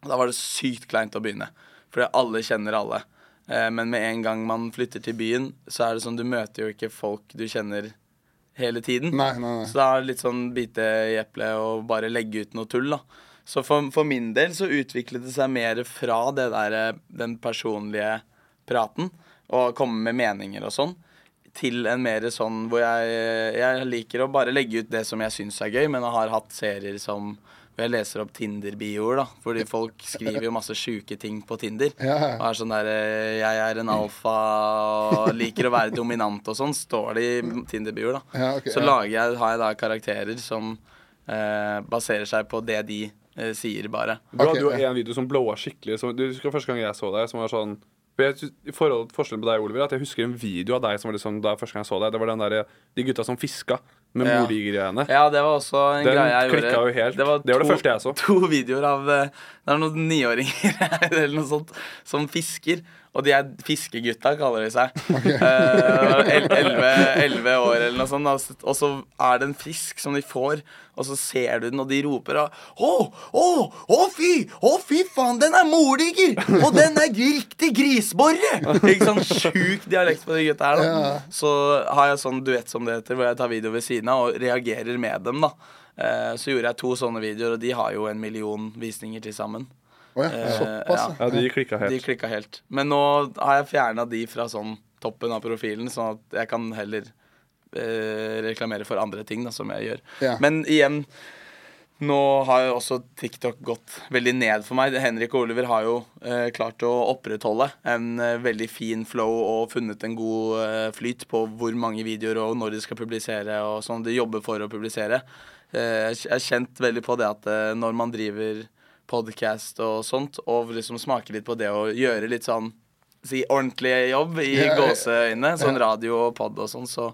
Da var det sykt kleint å begynne, fordi alle kjenner alle. Eh, men med en gang man flytter til byen, så er det sånn du møter jo ikke folk du kjenner hele tiden. Nei, nei, nei. Så da er det litt sånn bite i eplet og bare legge ut noe tull, da. Så for, for min del så utviklet det seg mer fra det der, eh, den personlige praten og komme med meninger og sånn, til en mer sånn hvor jeg, jeg liker å bare legge ut det som jeg syns er gøy, men jeg har hatt serier som hvor jeg leser opp Tinder-bioer, da. Fordi folk skriver jo masse sjuke ting på Tinder. Ja. Og er sånn der eh, Jeg er en alfa og liker å være dominant og sånn, står det i Tinder-bioer, da. Ja, Så lager jeg, har jeg da karakterer som eh, baserer seg på det de eh, sier, bare. Du hadde jo en video som blowa skikkelig. Som, du husker første gang jeg så deg, som var sånn i forhold Forskjellen på deg Oliver, er at jeg husker en video av deg som var liksom, da første gang jeg så deg. Det var den der, de gutta som fiska med Ja. mordigergreiene. Ja, det var også en Den greie jeg gjorde. jo helt. Det var det første jeg så. To videoer av eh, Det er noen niåringer eller noe sånt som fisker. Og de er fiskegutta, kaller de seg. Eh, el- Elleve elleve år eller noe sånt. Og så er det en fisk som de får, og så ser du den, og de roper og Å, å, å fy! Å fy faen, den er mordiger! Og den er riktig grisborre! Ikke sånn sjuk dialekt på de gutta her, da. Så har jeg sånn duett som det heter, hvor jeg tar video ved siden av og reagerer med dem, da. Uh, Så gjorde jeg to sånne videoer, og de har jo en million visninger til sammen. Å ja, Eh, såpass, ja. ja. De klikka De helt. klikka helt. Men nå har jeg fjerna de fra sånn toppen av profilen, sånn at jeg kan heller eh, reklamere for andre ting, da, som jeg gjør. Ja. Men igjen nå har jo også TikTok gått veldig ned for meg. Henrik og Oliver har jo eh, klart å opprettholde en eh, veldig fin flow og funnet en god eh, flyt på hvor mange videoer og når de skal publisere og sånn. De jobber for å publisere. Eh, jeg har kjent veldig på det at eh, når man driver podcast og sånt, og liksom smake litt på det å gjøre litt sånn si ordentlig jobb i ja. gåseøyne, sånn radio og pod og sånn, så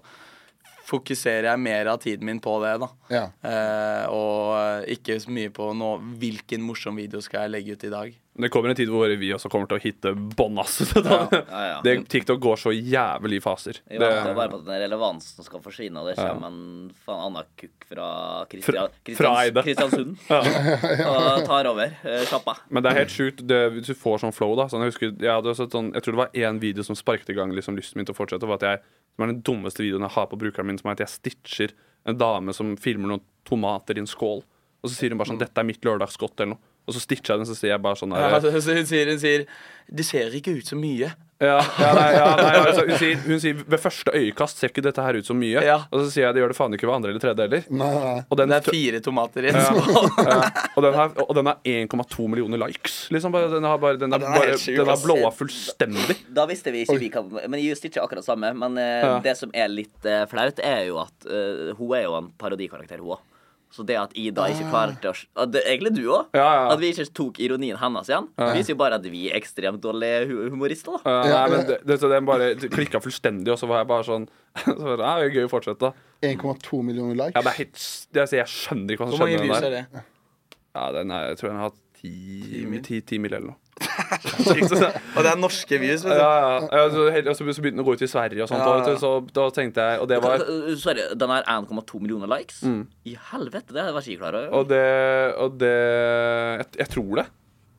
fokuserer jeg mer av tiden min på det, da. Ja. Eh, og ikke så mye på nå, hvilken morsom video skal jeg legge ut i dag. Det kommer en tid hvor vi også kommer til å hitte bånn, ass. Ja, ja. Det, TikTok går så jævlig i faser. Vi Det, venter bare på at den relevansen skal forsvinne, og det kommer en faen annen kukk fra, Kristian, Fra- fra Eide. Kristiansund og tar over uh, sjappa. men det er helt sjukt hvis du får sånn flow. da sånn, jeg, husker, jeg, hadde sånn, jeg tror det var én video som sparket i gang liksom, lysten min til å fortsette. Var at jeg, som er den dummeste videoen jeg har på brukeren min, som er at jeg stitcher en dame som filmer noen tomater i en skål. Og så sier hun bare sånn 'Dette er mitt lørdagsgodt', eller noe. Og så stitcher jeg den, så sier jeg bare sånn Ja, der, så hun sier, hun sier Det ser ikke ut så mye. Ja, ja, nei, ja, nei, altså, hun, sier, hun sier ved første øyekast ser ikke dette her ut så mye. Ja. Og så sier jeg det gjør det faen ikke ved andre eller tredje heller. Og den, Det er fire tomater i en skål. ja, og den har, og den har 1,2 millioner likes. Liksom den har bare, den er, Ja, den har blåa fullstendig. Da visste vi ikke vi kan Men Just ikke akkurat samme. Men uh, Ja. det som er litt uh, flaut, er jo at uh, hun er jo en parodikarakter, hun òg. Så det at Ida ikke klarte å det, Egentlig du òg. Ja, ja. At vi ikke tok ironien hennes igjen, viser jo bare at vi er ekstremt dårlige humorister. da nei, men det, det, den bare klikka fullstendig, og så var jeg bare sånn så var det, er det er gøy å fortsette. 1,2 millioner likes. Ja, det er helt, det, altså, jeg skjønner ikke hva som skjedde med den er der. Ja, den er, jeg tror den har hatt 10 10 10 mil eller noe. Og det er norske views. vet. Ja, ja. ja. Så, helt- så begynte den å gå ut i Sverige og sånt. Ja, ja. Og, Så da tenkte jeg Og det var Sorry, den er 1,2 millioner likes. I helvete, det var ikke klar over. Og det, og det jeg, jeg tror det.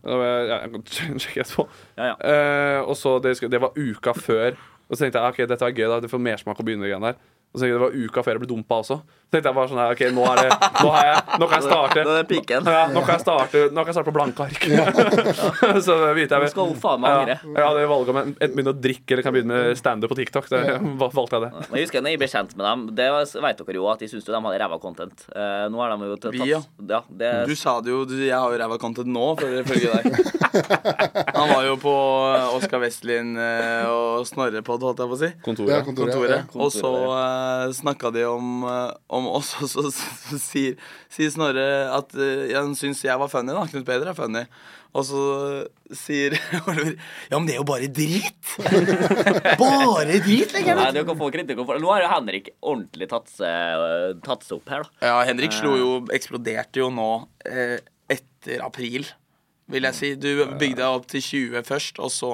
Jeg kan sjekke etterpå. Ja, ja. Eh, og så det, det var uka før. Og så tenkte jeg ok, dette var gøy, da. Det får mersmak å begynne med greiene der. Og så tenkte jeg det var uka før jeg ble dumpa også. Så tenkte jeg bare sånn her, ok, nå, er det, nå, har jeg, nå kan jeg starte. Nå er det. Ja, nå kan jeg starte, nå kan jeg starte på blanke ark. så vet jeg Nå skal faen meg ja, angre. jeg hadde valget om enten begynne å drikke eller kan begynne med standup på TikTok. Det valgte jeg det. Men jeg husker når jeg ble kjent med dem, det vet dere jo at de syns de hadde ræva content. Eh, nå har de jo tatt Vi, ja. ja det, Du sa det jo, du, jeg har jo ræva content nå, for ifølge deg. Han var jo på Oskar Westlin eh, og Snorre-pod, holdt jeg på å si. Kontoret. Ja, kontoret. kontoret. Ja. Og så uh, snakka de om, eh, om oss, og så, sier, sier Snorre at uh, han syns jeg var funny. da Knut Peder er funny. Og så sier Oliver Ja, men det er jo bare drit! bare drit, legger Nei, jeg dere kan få kritikk for Nå har jo Henrik ordentlig tatt seg, tatt seg opp her, da. Ja, Henrik slo jo Eksploderte jo nå eh, etter april. Vil jeg si. Du bygde deg opp til 20 først, og så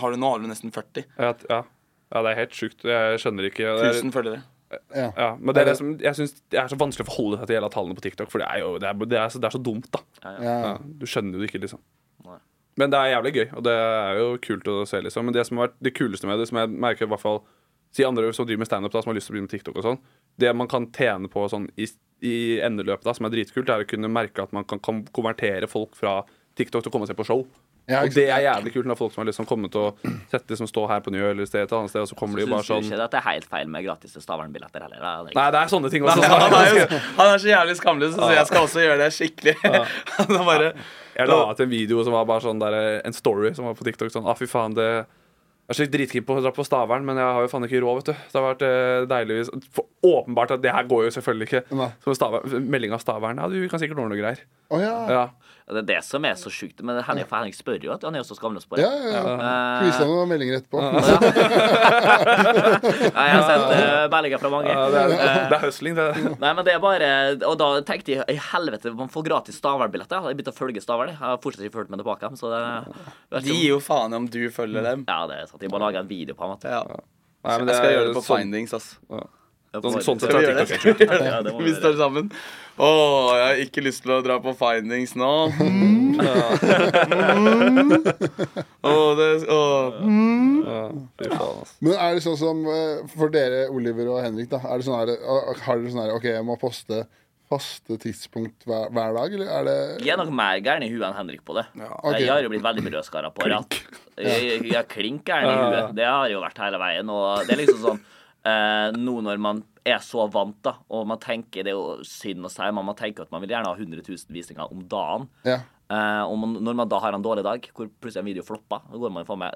har du nå har du nesten 40 Ja, ja. ja, det er helt sjukt. Jeg skjønner ikke. Det er, 000 følgere. Ja. ja, men det er det som, jeg synes det er så vanskelig å forholde seg til hele tallene på TikTok, for det er jo det er, det er, så, det er så dumt, da. Ja. Ja, du skjønner jo det ikke, liksom. Men det er jævlig gøy, og det er jo kult å se. liksom Men det som har vært det kuleste med det, som jeg merker i hvert fall Si andre som driver med standup, som har lyst til å begynne med TikTok og sånn. Det man kan tjene på sånn i, i endeløpet, da, som er dritkult, er å kunne merke at man kan, kan konvertere folk fra TikTok til å komme og se på show. Ja, og det er jævlig kult når folk som har liksom kommet og sett liksom stå her på Njø eller sted et annet sted, og så kommer de bare Syns du sånn ikke at det er helt feil med gratis Stavern-billetter heller? da? Nei, det er sånne ting også. Han er, jo, han er så jævlig skamløs, så jeg skal også gjøre det skikkelig. Han bare Jeg la ut en video som var bare sånn der, en story som var på TikTok. Sånn, ah, fy faen, det jeg er så dritkeen på å dra på Stavern, men jeg har jo faen ikke råd, vet du. Det har vært eh, deilig hvis- Åpenbart at det her går jo selvfølgelig ikke. Melding av Stavern Ja, du kan sikkert ordne noe greier. Oh, ja. Ja. Det er det som er så sjukt. Men Henrik, for Henning spør jo at han er også så skamløs på. Ja, ja, ja. Eh, Vise noen meldinger etterpå. Nei, jeg har sett uh, meldinger fra mange. Ja, det, er, det er høsling, det. Nei, men det er bare Og da tenkte jeg i helvete, man får gratis Stavern-billetter. Jeg begynte å følge Stavern. jeg. Har fortsatt ikke fulgt med tilbake. Så det, De gir jo faen om du følger dem. ja, det er sant. Jeg må lage en video på ham. Ja. Nei, men Jeg skal gjøre det på sånn- findings, ass. Jeg Sånn, sånn sett er gjøre TikTok det? helt Ja, det må Vi står sammen. Å, jeg har ikke lyst til å dra på findings nå. Mm. Å, det Å. Ja, fy faen, altså. Men er det sånn som eh, for dere, Oliver og Henrik, da er det sånn her, Har dere sånn her OK, jeg må poste faste tidspunkt hver, hver dag, eller er det Jeg er nok mer gæren i huet enn Henrik på det. Ok. Jeg har jo blitt veldig brødskara på ratt. at- Jeg, jeg er klink gæren i huet. Det har jeg jo vært hele veien. Og det er liksom sånn eh, Nå når man er så vant, da, og man tenker Det er jo synd å si, men man tenker at man vil gjerne ha 100 000 visninger om dagen. Ja. Eh, og man, når man da har en dårlig dag, hvor plutselig en video flopper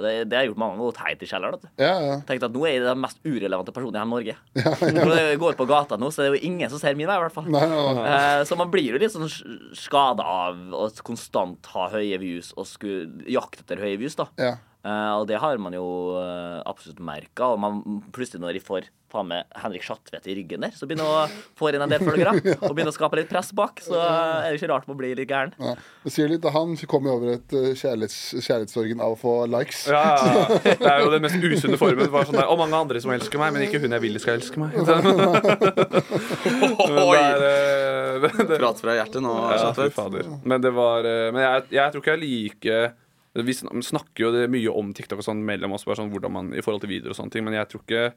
det, det har jeg gjort mange ganger, gått helt i kjelleren. Ja, ja. Tenkte at nå er jeg den mest urelevante personen i hele Norge. Når jeg går på gata nå, så det er det jo ingen som ser min vei, i hvert fall. Nei, nei, nei. Eh, Så man blir jo litt sånn skada av å konstant ha høye views og skulle jakte etter høye views, da. Ja. Eh, og det har man jo uh, absolutt merka. Og man, plutselig når de får faen med Henrik Schatvedt i ryggen der, så begynner å få inn en del følgere og begynner å skape litt press bak, så er det ikke rart man blir litt gæren. Ja. Det sier litt, Han kom jo over et uh, kjærlighets, kjærlighetssorgen av å få likes. Ja, ja, ja. Det er jo den mest usunne formen. Bare sånn der, og mange andre som elsker meg, men ikke hun jeg vil skal elske meg. Eh, Prat fra hjertet nå, Ja, fy Men det var eh, Men jeg, jeg tror ikke jeg liker Vi snakker jo mye om TikTok og sånn mellom oss, bare sånn hvordan man, i forhold til videoer og sånne ting, men jeg tror ikke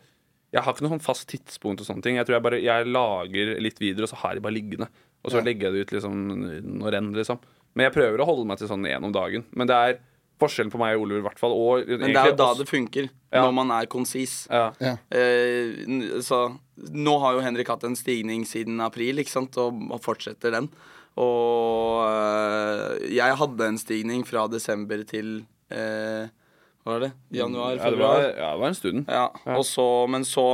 Jeg har ikke noe sånn fast tidspunkt og sånne ting. Jeg tror jeg bare Jeg lager litt videoer, og så har jeg bare liggende. Og så Ja. legger jeg det ut liksom når enn, liksom. Men jeg prøver å holde meg til sånn én om dagen. Men det er forskjellen på meg og Oliver, i hvert fall. Og Men det er jo da det funker. Ja. Når man er konsis. ja. Ja. Eh, så nå har jo Henrik hatt en stigning siden april, ikke sant, og fortsetter den. Og eh, jeg hadde en stigning fra desember til eh, Hva var det? Januar? Ja, det var, ja, det var en stund. Ja, og så, men så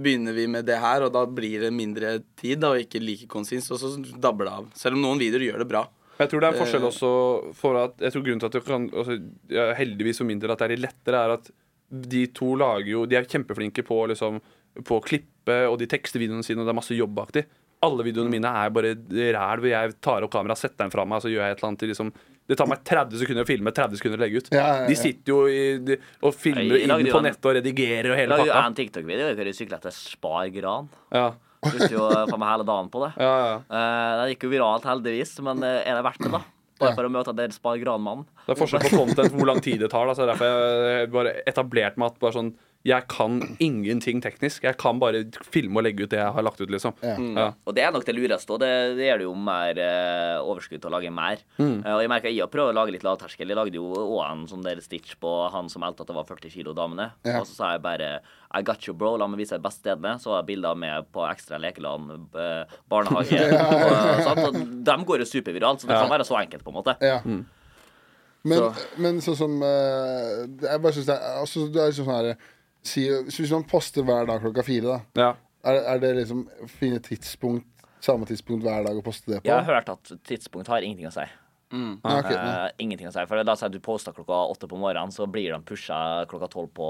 begynner vi med det her, og da blir det mindre tid da, og ikke like konsist, og så dabber det av. Selv om noen videoer gjør det bra. Jeg tror det er en forskjell Eh. også for at Jeg tror grunnen til at det kan altså, ja, Heldigvis for min del at det er litt lettere, er at de to lager jo De er kjempeflinke på liksom På å klippe, og de tekster videoene sine, og det er masse jobbaktig. Alle videoene mine er bare ræl hvor jeg tar opp kameraet, setter den fra meg, så gjør jeg et eller annet til liksom det tar meg 30 sekunder å filme, 30 sekunder å legge ut. Ja, ja, ja. De sitter jo i, de, og filmer Jeg inn på nettet og redigerer og Jeg hele lagde jo pakka. en TikTok-video hvor jeg sykla etter Spar Gran. Ja, Brukte jo faen meg hele dagen på det. ja, ja. Eh, det gikk jo viralt, heldigvis, men eh, er det verdt det, da? Bare for å møte den Spar Gran-mannen. Det er forskjell på content, hvor lang tid det tar. Da, så er derfor jeg bare etablerte meg at bare sånn Jeg kan ingenting teknisk. Jeg kan bare filme og legge ut det jeg har lagt ut, liksom. Ja. Ja. Og det er nok det lureste, og det, det gjør det jo mer eh, overskudd til å lage mer. Mm. Eh, og jeg merker jeg har prøvd å lage litt lavterskel. Jeg lagde jo òg en sånn der stitch på han som meldte at det var 40 kilo damene. Ja. Og så sa jeg bare I got you, bro. La meg vise deg beste stedene. Så har jeg bilder med på Ekstra lekeland, eh, barnehage. og, sant? og de går jo superviralt, så det Ja. kan være så enkelt, på en måte. Ja. Men, Så- men sånn som eh, Jeg bare synes det er, altså, det er liksom sånn her si, Hvis man poster hver dag klokka fire, da, Ja. er, er det liksom fine tidspunkt samme tidspunkt hver dag å poste det på? Jeg har hørt at tidspunkt har ingenting å si. Mm. Ah, okay. uh, ingenting å si. For Da sier du poster klokka åtte på morgenen, så blir de pusha klokka tolv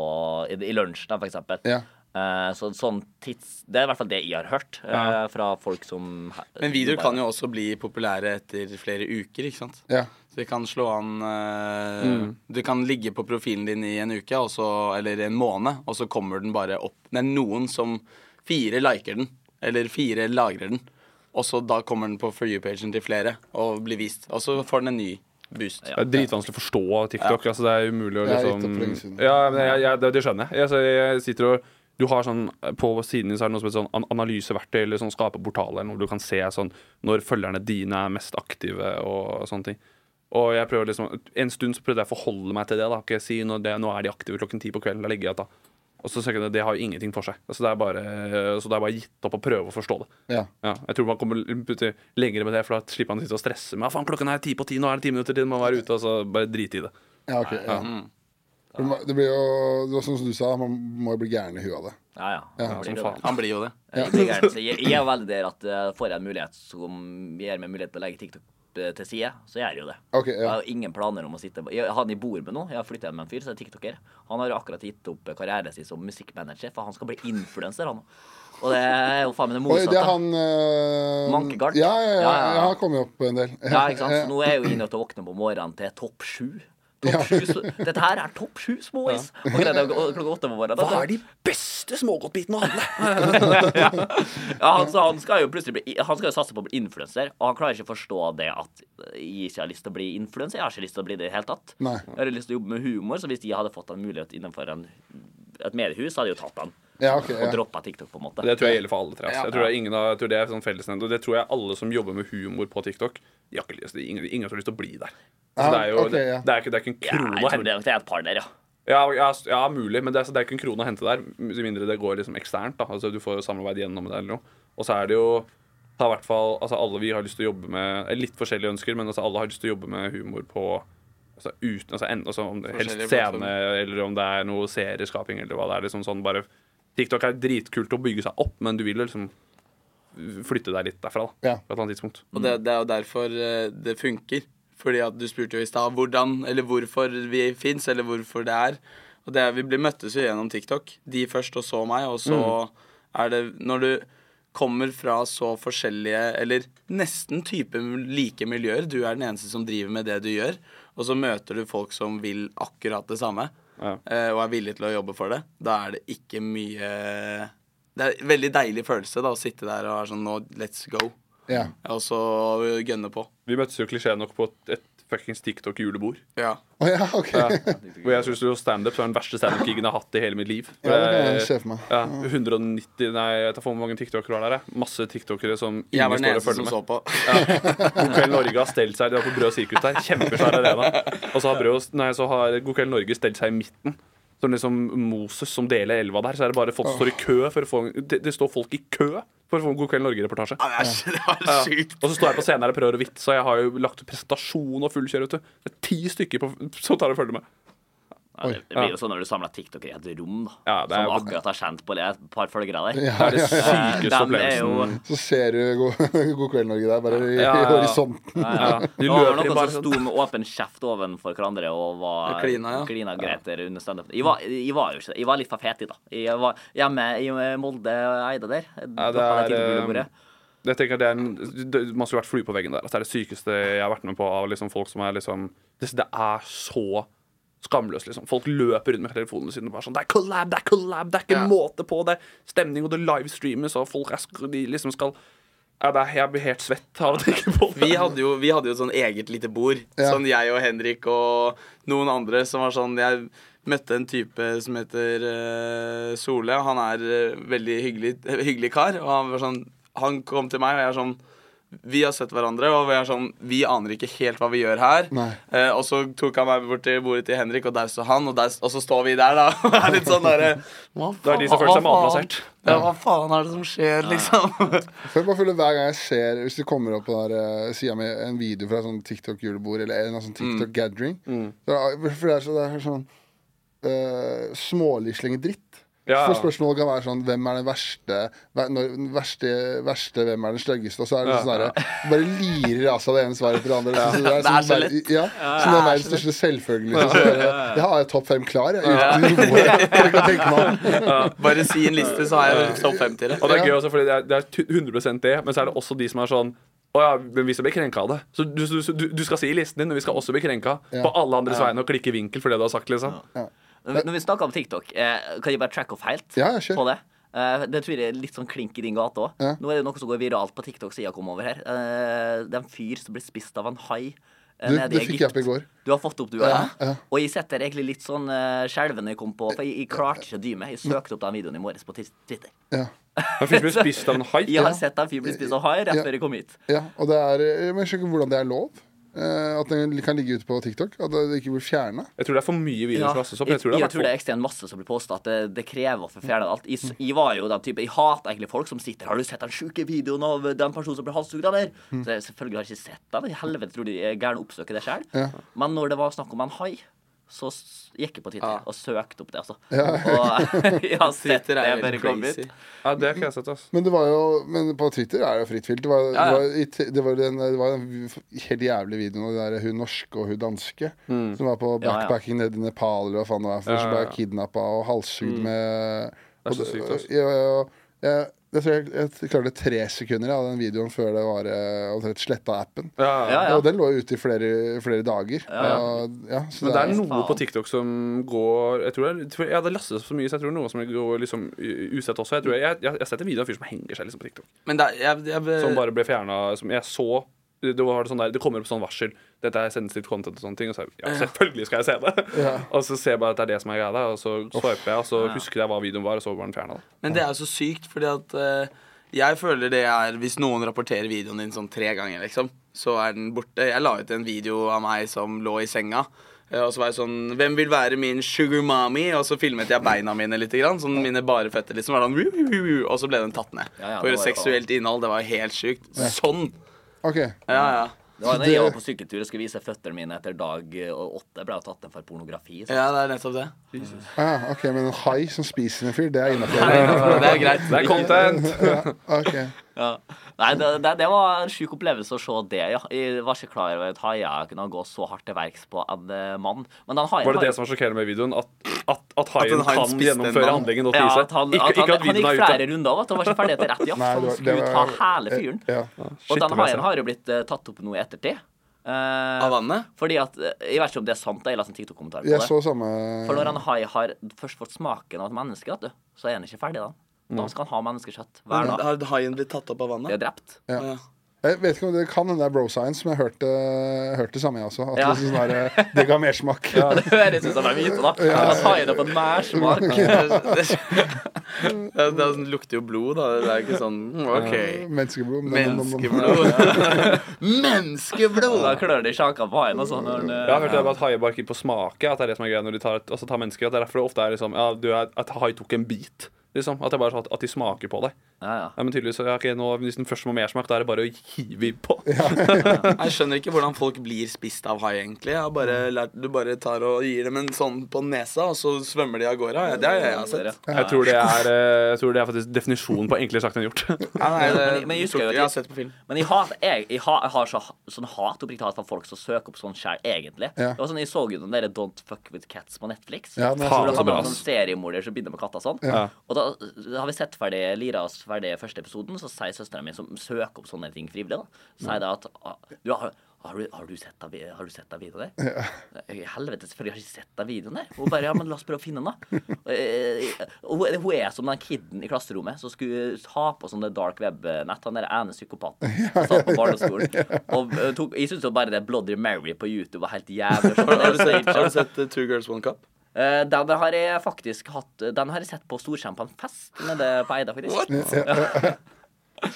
i, i lunsj, da, for eksempel. Ja. Eh, så sånn tids Det er i hvert fall det jeg har hørt eh, fra folk som Men videoer kan jo også bli populære etter flere uker, ikke sant? Ja. Så det kan slå an mm. Du kan ligge på profilen din i en uke, også, eller en måned, og så kommer den bare opp. Det er noen som Fire liker den, eller fire lagrer den. Og så da kommer den på For you-pagen til flere og blir vist. Og så får den en ny Boost. Det er dritvanskelig å forstå TikTok. Altså, det er umulig å liksom. Ja, men jeg, jeg, det, det skjønner jeg. Altså, jeg sitter og du har sånn, På siden din så er det noe som heter sånn analyseverktøy eller sånn skaperportaler, hvor du kan se sånn når følgerne dine er mest aktive og sånne ting. Og jeg prøver liksom En stund så prøvde jeg å forholde meg til det. da Ikke si når det, Nå er de aktive klokken ti på kvelden. Da legger jeg ut, da. Og så tenker jeg det har jo ingenting for seg. Altså, det er bare, så det er bare gitt opp å prøve å forstå det. Ja. Ja, jeg tror man kommer lenger med det, for da slipper man å sitte og stresse med «Ja, faen, klokken er ti på ti, nå er det ti minutter til, man må være ute, og så bare drite i det. ja, ok. Ja. For Det blir jo det var sånn som du sa, man må jo bli gæren i huet av det. Ja, ja. Ja, Blir det Han blir jo det. Jeg, blir gæren, så jeg, jeg er veldig der at uh, får jeg en mulighet som gir meg mulighet til å legge TikTok eh, til side, så gjør jeg jo det. Ok, Jeg har ingen planer om å sitte Jeg Han i bor med nå, jeg har hjem med en fyr som er tiktoker. Han har jo akkurat gitt opp karrieren sin som musikkmanager, for han skal bli influenser, han. Og det er jo faen meg det Oi, det er motsatte. han uh, Mankegard? Ja, ja, ja, Ja, ja, ja. Han kommer jo opp en del. Ja, ikke sant? Så nå er jeg jo inne til å våkne på morgenen til topp sju. Ja. Topp sju Dette her er topp sju småis. Og det klokka åtte på morgenen. Hva er de beste smågodtbitene å handle? Ja, han, så han skal jo plutselig bli Han skal jo satse på å bli influenser, og han klarer ikke å forstå det at jeg ikke har lyst til å bli influenser. Jeg har ikke lyst til å bli det i det hele tatt. Nei. Jeg har lyst til å jobbe med humor, så hvis de hadde fått en mulighet innenfor en, et mediehus, hadde jeg jo tatt den. Ja, ok, Og ja. droppa TikTok, på en måte. Det tror jeg gjelder for alle tre. Altså. Jeg tror det er ingen av, jeg tror det er sånn fellesnevnt, og det tror jeg alle som jobber med humor på TikTok de har lyst, ingen, ingen har lyst til å bli der. Så det, er jo, okay, det, ja. det, er ikke, det er ikke en Ja, krone jeg å tror det, det er et par der, ja. Ja, ja, ja, mulig, men det er, så det er ikke en krone å hente der, med mindre det går liksom eksternt. da Altså Du får samarbeid gjennom det eller noe. Og så er det jo ta i hvert fall, altså Alle vi har lyst til å jobbe med eh, litt forskjellige ønsker, men altså alle har lyst til å jobbe med humor på altså uten, altså, en, altså om det helst scene, eller om det er noe serieskaping, eller hva det er. liksom sånn bare TikTok er dritkult å bygge seg opp, men du vil liksom flytte deg litt derfra. da Ja. På et eller annet tidspunkt. Og det, det er jo derfor eh, det funker. Fordi at du spurte jo i stad hvordan eller hvorfor vi fins, eller hvorfor det er. Og det er, vi blir møttes jo gjennom TikTok. De først, og så meg. Og så er det Når du kommer fra så forskjellige, eller nesten type like miljøer, du er den eneste som driver med det du gjør, og så møter du folk som vil akkurat det samme, Ja. eh, og er villig til å jobbe for det, da er det ikke mye Det er en veldig deilig følelse da å sitte der og være sånn Nå, let's go. ja. Og så gønne på. Vi møttes jo klisjé nok på et, et fuckings TikTok-julebord. Ja. Oh, ja, okay. Ja. Hvor jeg syns standup er den verste standup-gigen jeg har hatt i hele mitt liv. Ja, det kan jeg Eh, meg. Ja, 190 Nei, jeg tar for hvor mange tiktokere var der. Masse tiktokere som Jeg var ingen den står og eneste som følger med. så på. God kveld Norge har stelt seg De har på Brød Sirkus der. Kjempesvær arena. Og så har, Brød, nei, så har God kveld Norge stelt seg i midten. Som liksom Moses som deler elva der. Så er det bare folk som står i kø for å få Det, det står folk i kø for å få en God kveld Norge-reportasje. Ja, er. Og så står jeg på scenen her og prøver å vitse, og jeg har jo lagt ut presentasjon og full kjør. vet du. Det er ti stykker på, som tar og følger med. Ja, det, det blir jo sånn når du samler TikTok i et rom, da. Ja, det er- som akkurat har kjent på et par følgere der. Ja, Det er ja, ja. sykeste opplevelsen. jo- Så ser du God, god kveld, Norge der, bare i, Ja, ja, i horisonten. Ja, ja. Ja, var løper inn noen bare som sånn. sto med åpen kjeft ovenfor hverandre og var klina, ja. klina greit der under standup. Jeg, var- jeg var jo ikke Jeg var litt for fet i, da. Jeg var hjemme i Molde og Eide der. Ja, det er, det tidligere eh, Jeg det er en, det, Man skulle vært flue på veggen der. Altså, det er det sykeste jeg har vært med på av liksom folk som er liksom Det, det er så skamløst, liksom. Folk løper rundt med telefonene sine og bare sånn Det er collab, det er collab, det er ikke Ja. måte på. Det er stemning, og det livestreames, og folk er, de liksom skal ja, det er, Jeg blir helt svett av å tenke på det. Vi hadde jo, vi hadde jo et sånn eget lite bord. Ja. Sånn jeg og Henrik og noen andre som var sånn Jeg møtte en type som heter uh, Sole. Han er uh, veldig hyggelig, hyggelig kar. Og han var sånn Han kom til meg, og jeg er sånn vi har sett hverandre, og vi er sånn Vi aner ikke helt hva vi gjør her. Eh, og så tok han meg bort til bordet til Henrik, og der står han, og, der, og så står vi der, da. Og er litt sånn derre Hva Det er de som føler seg malplassert. Ja, hva faen er det som skjer, liksom? Før jeg bare føler Hver gang jeg ser Hvis det kommer opp på der, uh, sida med en video fra sånn TikTok-julebord eller en sånn TikTok-gathering mm. er- For det er, så, det er sånn uh, smålig dritt. Ja. For spørsmålet kan være sånn Hvem er den verste, ver- når, verste, verste Hvem er den styggeste? Og så er det Ja. sånn herre Bare lirer av seg det ene svaret etter det andre. Så det er, Det er sånn så lett. Ja, som det er verdens største selvfølge. Liksom. Så bare, jeg har topp fem klar, jeg. Uten noe jeg kan tenke meg om. Bare si en liste, så har jeg topp 50. Og det er gøy også, fordi det er, det er 100 det, men så er det også de som er sånn å ja, men vi skal bli krenka av det. Så du, du, du, skal si i listen din, men vi skal også bli krenka Ja. på alle andres vegne og klikke vinkel for det du har sagt. liksom Når vi, når vi snakker om TikTok, eh, kan jeg bare track off helt Ja, på det? Eh, det tror jeg er litt sånn klink i din gate òg. Ja. Nå er det noe som går viralt på TikTok siden jeg kom over her. Eh, det er en fyr som ble spist av en hai Du, det fikk jeg opp i går. Du har fått opp, du òg? Ja, ja. Og jeg sitter egentlig litt sånn uh, skjelven når jeg kom på, for jeg, jeg klarte ikke å dy meg. Jeg søkte opp den videoen i morges på Twitter. Ja. En fyr ble spist av en hai. Jeg har sett en fyr bli spist av hai rett Ja. før jeg kom hit. ja. Og det er Men jeg skjønner ikke hvordan det er lov. Eh, at den kan ligge ute på TikTok. At det ikke blir fjerna. Jeg tror det er for mye videoer Ja, som lastes opp. jeg, Jeg tror det er, jeg tror det er ekstremt masse som blir posta, at det, det krever å få fjerna alt. Jeg, jeg var jo den type Jeg hater egentlig folk som sitter Har du sett den sjuke videoen av den personen som ble halshugd av der? Så jeg selvfølgelig har jeg ikke sett den. I helvete tror de er gærne oppsøker det sjøl. Ja. Men når det var snakk om en hai, så gikk jeg på Twitter Ja. og søkte opp det, altså. Og jeg har sett det er før helt kom hit. Ja, det har ikke jeg sett, altså. Men det var jo Men på Twitter er det jo fritt filt. Det var, Ja, ja. det var, i det var, den, det var den helt jævlige videoen av der hun norske og hun danske som var på Ja, ja. backpacking nede i Nepal eller hva faen det var. For Ja, ja, ble jeg kidnappa og halshugd med Det er så sykt, altså. ja, ja, ja. Jeg tror jeg, jeg klarte tre sekunder av den videoen før det var eh, omtrent sletta appen. Ja, Ja, ja. Og den lå ute i flere, flere dager. Ja, ja. Og, ja, så Men det er det er, noe på TikTok som går Jeg tror det, er- jeg Ja, det lastes så mye, så jeg tror er noe som går liksom usett også. Jeg tror jeg, jeg, jeg har sett en video av en fyr som henger seg liksom på TikTok. Men det, er- jeg, jeg, Som bare ble fjerna Som jeg så det, var sånn der, det kommer opp sånn varsel. Dette er sensitivt content og sånne ting. Og så ja, selvfølgelig skal jeg se det. Ja. Og så ser jeg bare at det er det som er greia, og så swiper jeg, og så husker jeg hva videoen var, og så var den fjerna. Men det er jo så sykt, fordi at uh, jeg føler det er Hvis noen rapporterer videoen din sånn tre ganger, liksom, så er den borte. Jeg la ut en video av meg som lå i senga. eh, Og så var jeg sånn Hvem vil være min sugar mommy? Og så filmet jeg beina mine litt. Grann, sånn mine bare føtter. Liksom, sånn, og så ble den tatt ned. Ja, ja, For det seksuelt innhold. Det var helt sjukt. Sånn! OK. Ja, ja. Det var da jeg var på sykkeltur og skulle vise føttene mine etter dag eh, åtte. Ble jo tatt ned for pornografi. Så. ja, det er nettopp det. Ah, ok, Men en hai som spiser en fyr, det er innafor. Det er greit. Det er content! Ja, ok. Ja. Nei, det, det, det var en sjuk opplevelse å se det, ja. Jeg var ikke klar over at haier kunne gå så hardt til verks på en eh, mann. Men den haien Var det det som var sjokkerende med videoen? At, at, at haien en kan gjennomføre handlingen og ja, spise? at han, ikke, at han, ikke at han gikk er flere runder, vet du. Han var ikke ferdig etter rett jakt. Han det var- det skulle var- ta hele fyren. Ja. Og den haien har jo blitt uh, tatt opp nå i ettertid. Uh, Av vannet? fordi at Jeg vet ikke om det er sant, jeg leste en TikTok-kommentar på Jeg det. så samme For når en hai har først fått smaken av et menneske, vet du, så er han ikke ferdig da. Da skal han ha menneskekjøtt hver dag. Har haien blitt tatt opp av vannet? Det er drept. Ja. Ja. Jeg vet ikke om det kan hende det er bro science, men jeg hørte, hørte det samme, jeg også. At Ja. det, sånn der, det ga mersmak. Det høres ut som en myte, da. At haien har fått mersmak. det, det, det lukter jo blod, da. Det er ikke sånn mm, OK. Menneskeblod. Menneskeblod. Menneskeblod! Da klør det i sjanka på haien. Altså, når den, Jeg har hørt det at haier bare ikke på smake. At det er det som er greia når de tar, et- altså, tar mennesker. At det er derfor det ofte er liksom Ja, du at hai tok en bit. Liksom. At bare sånn at, de smaker på deg. ja, ja. Ja, men tydeligvis, så, ja, ok, nå, Hvis den først må mersmak, da er det bare å hive i på. Jeg skjønner ikke hvordan folk blir spist av hai, egentlig. Jeg har bare lært, du bare tar og gir dem en sånn på nesa, og så svømmer de av gårde. Ja, Det har jeg sett. Jeg tror det er, eh, jeg tror det er faktisk definisjonen på enklere sagt enn gjort. Ja, nei, det, Men- men jeg jeg, jeg har sett på film. Men jeg, hat, jeg, jeg, har, jeg har så, sånn hat oppriktig hat for folk som søker opp sånn sjæl, egentlig. Ja. Det var sånn, Jeg så jo den der Don't Fuck With Cats på Netflix. Ja, den er så, så bra, om sånn seriemorder som begynner med katter sånn. Ja. Og da, da har vi sett ferdig Lira oss ferdig første episoden, så sier søstera mi, som søker opp sånne ting frivillig, da, sier det at ah, du, har, har, du, har, du sett av, vi- har du sett av videoen der? Ja. Helvete, selvfølgelig har jeg ikke sett av videoen der. Hun bare ja, men la oss prøve å finne den, da. Og, eh, og hun, hun er som den kiden i klasserommet som skulle ha på sånn det dark web-nett. Han der ene psykopaten som satt på barneskolen. Og eh, tok, jeg syns jo bare det Bloody Mary på YouTube var helt jævlig. Har du sett, uh, Two Girls One Cup? Eh, Den har jeg faktisk hatt Den har jeg sett på Storskjerm på en fest nede på Eida, faktisk.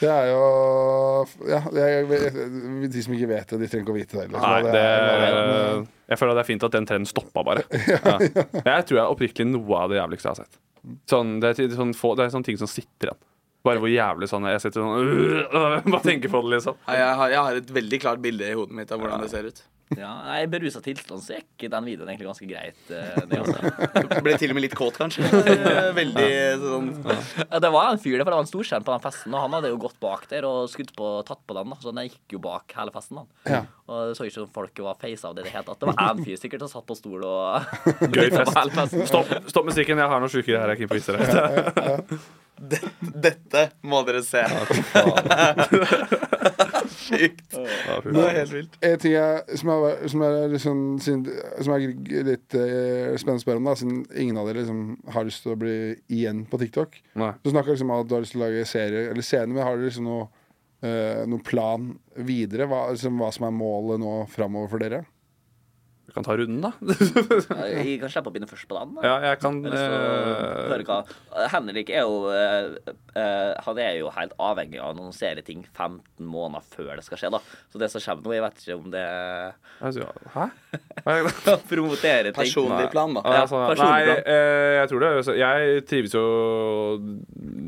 Det er jo Ja, jeg, jeg, de som ikke vet det, de trenger ikke å vite det. liksom. Nei, Det det, er- jeg føler at det er fint at den trenden stoppa, bare. Ja. Jeg tror jeg oppriktig noe av det jævligste jeg har sett. Sånn, det, er, sånn, få, det er sånne ting som sitter igjen. Bare hvor jævlig sånn Jeg sitter sånn øh, Bare tenker på det, liksom. Ja, jeg, har, jeg har et veldig klart bilde i hodet mitt av hvordan det ser ut. Ja, I berusa tilstand så gikk den videoen egentlig ganske greit. eh, Det, også. Ble til og med litt kåt, kanskje. Veldig sånn Ja, det var en fyr der, for det var en storskjerm på den festen, og han hadde jo gått bak der og skutt på, tatt på den. da Så den gikk jo bak hele festen. da Ja. Og det så ikke ut som folk var face av det i det hele tatt. Det var én fyr sikkert som satt på stol og Gøy fest. Stopp, stopp musikken, jeg har noen sjuke her. Jeg er keen på vitser. Dette må dere se. Sykt. Ja, Det er helt vilt. En ting jeg, som, er, som, er liksom, siden, som er litt eh, spennende å spørre om, da, siden ingen av dere liksom, har lyst til å bli igjen på TikTok Nei. Du snakker liksom om at du har lyst til å lage serie eller scener, men har dere liksom noe eh, noen plan videre? Hva, liksom, hva som er målet nå framover for dere? Kan ta runden, da. Jeg kan slippe å begynne først på den. da. ja, jeg kan eh, høre hva Henrik er jo eh, eh, Han er jo helt avhengig av å annonsere ting 15 måneder før det skal skje. da Så det som kommer nå, jeg vet ikke om det Hæ? Er? Promotere ting. Personlig plan, da. Ja, Altså, nei, eh, jeg tror det. Altså, Jeg trives jo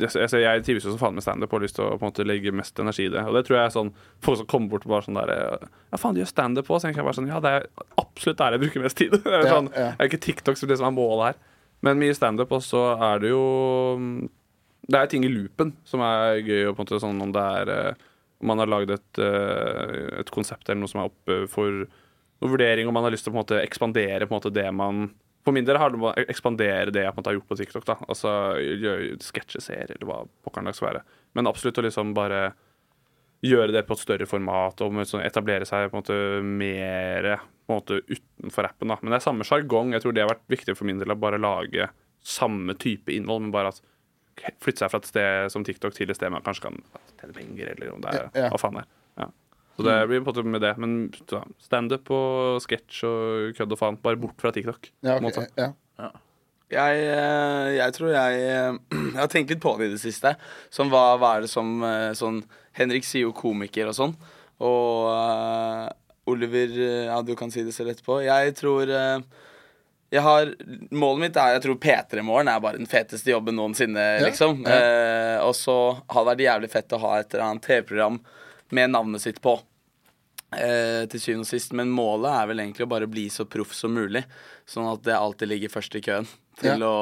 Jeg trives jo som faen med standup og har lyst til å på en måte legge mest energi i det. Og det tror jeg er sånn Folk som kommer bort og bare sånn der Ja, faen, de gjør standup òg. Så tenker jeg bare sånn Ja, det er absolutt der jeg bruker mest tid. Det er, sånn, det er ikke TikTok som det som er målet her. Men mye standup, og så er det jo Det er ting i loopen som er gøy. Og på en måte sånn om det er eh, Om man har lagd et, eh, et konsept eller noe som er oppe for noen vurdering, om man har lyst til å på en måte ekspandere på en måte det man For min del handler det om å ekspandere det jeg på en måte har gjort på TikTok. da Altså gjøre sketsjeserier eller hva pokkeren det skal være. Men absolutt å liksom bare gjøre det på et større format og sånn etablere seg på en måte mer måte utenfor appen. da Men det er samme sjargong. Jeg tror det har vært viktig for min del å bare lage samme type innhold, men bare at flytte seg fra et sted som TikTok til et sted man kanskje kan tjene penger, eller om det er Ja, ja. hva faen det er. Ja. Så det blir på en måte med det. Men standup og sketsj og kødd og faen. Bare bort fra TikTok. Ja, okay. en ok, måte. ja. Jeg, eh, jeg tror jeg eh, Jeg har tenkt litt på det i det siste. Sånn, hva, hva er det som eh, sånn Henrik sier jo komiker og sånn. Og Oliver eh, Ja, du kan si det selv etterpå. Jeg tror eh, jeg har, Målet mitt er jeg tror P3 Morgen er bare den feteste jobben noensinne. Ja, liksom ja. Eh, Og så har det vært jævlig fett å ha et eller annet TV-program med navnet sitt på. Eh, til syvende og sist. Men målet er vel egentlig å bare bli så proff som mulig. Sånn at det alltid ligger først i køen. Til å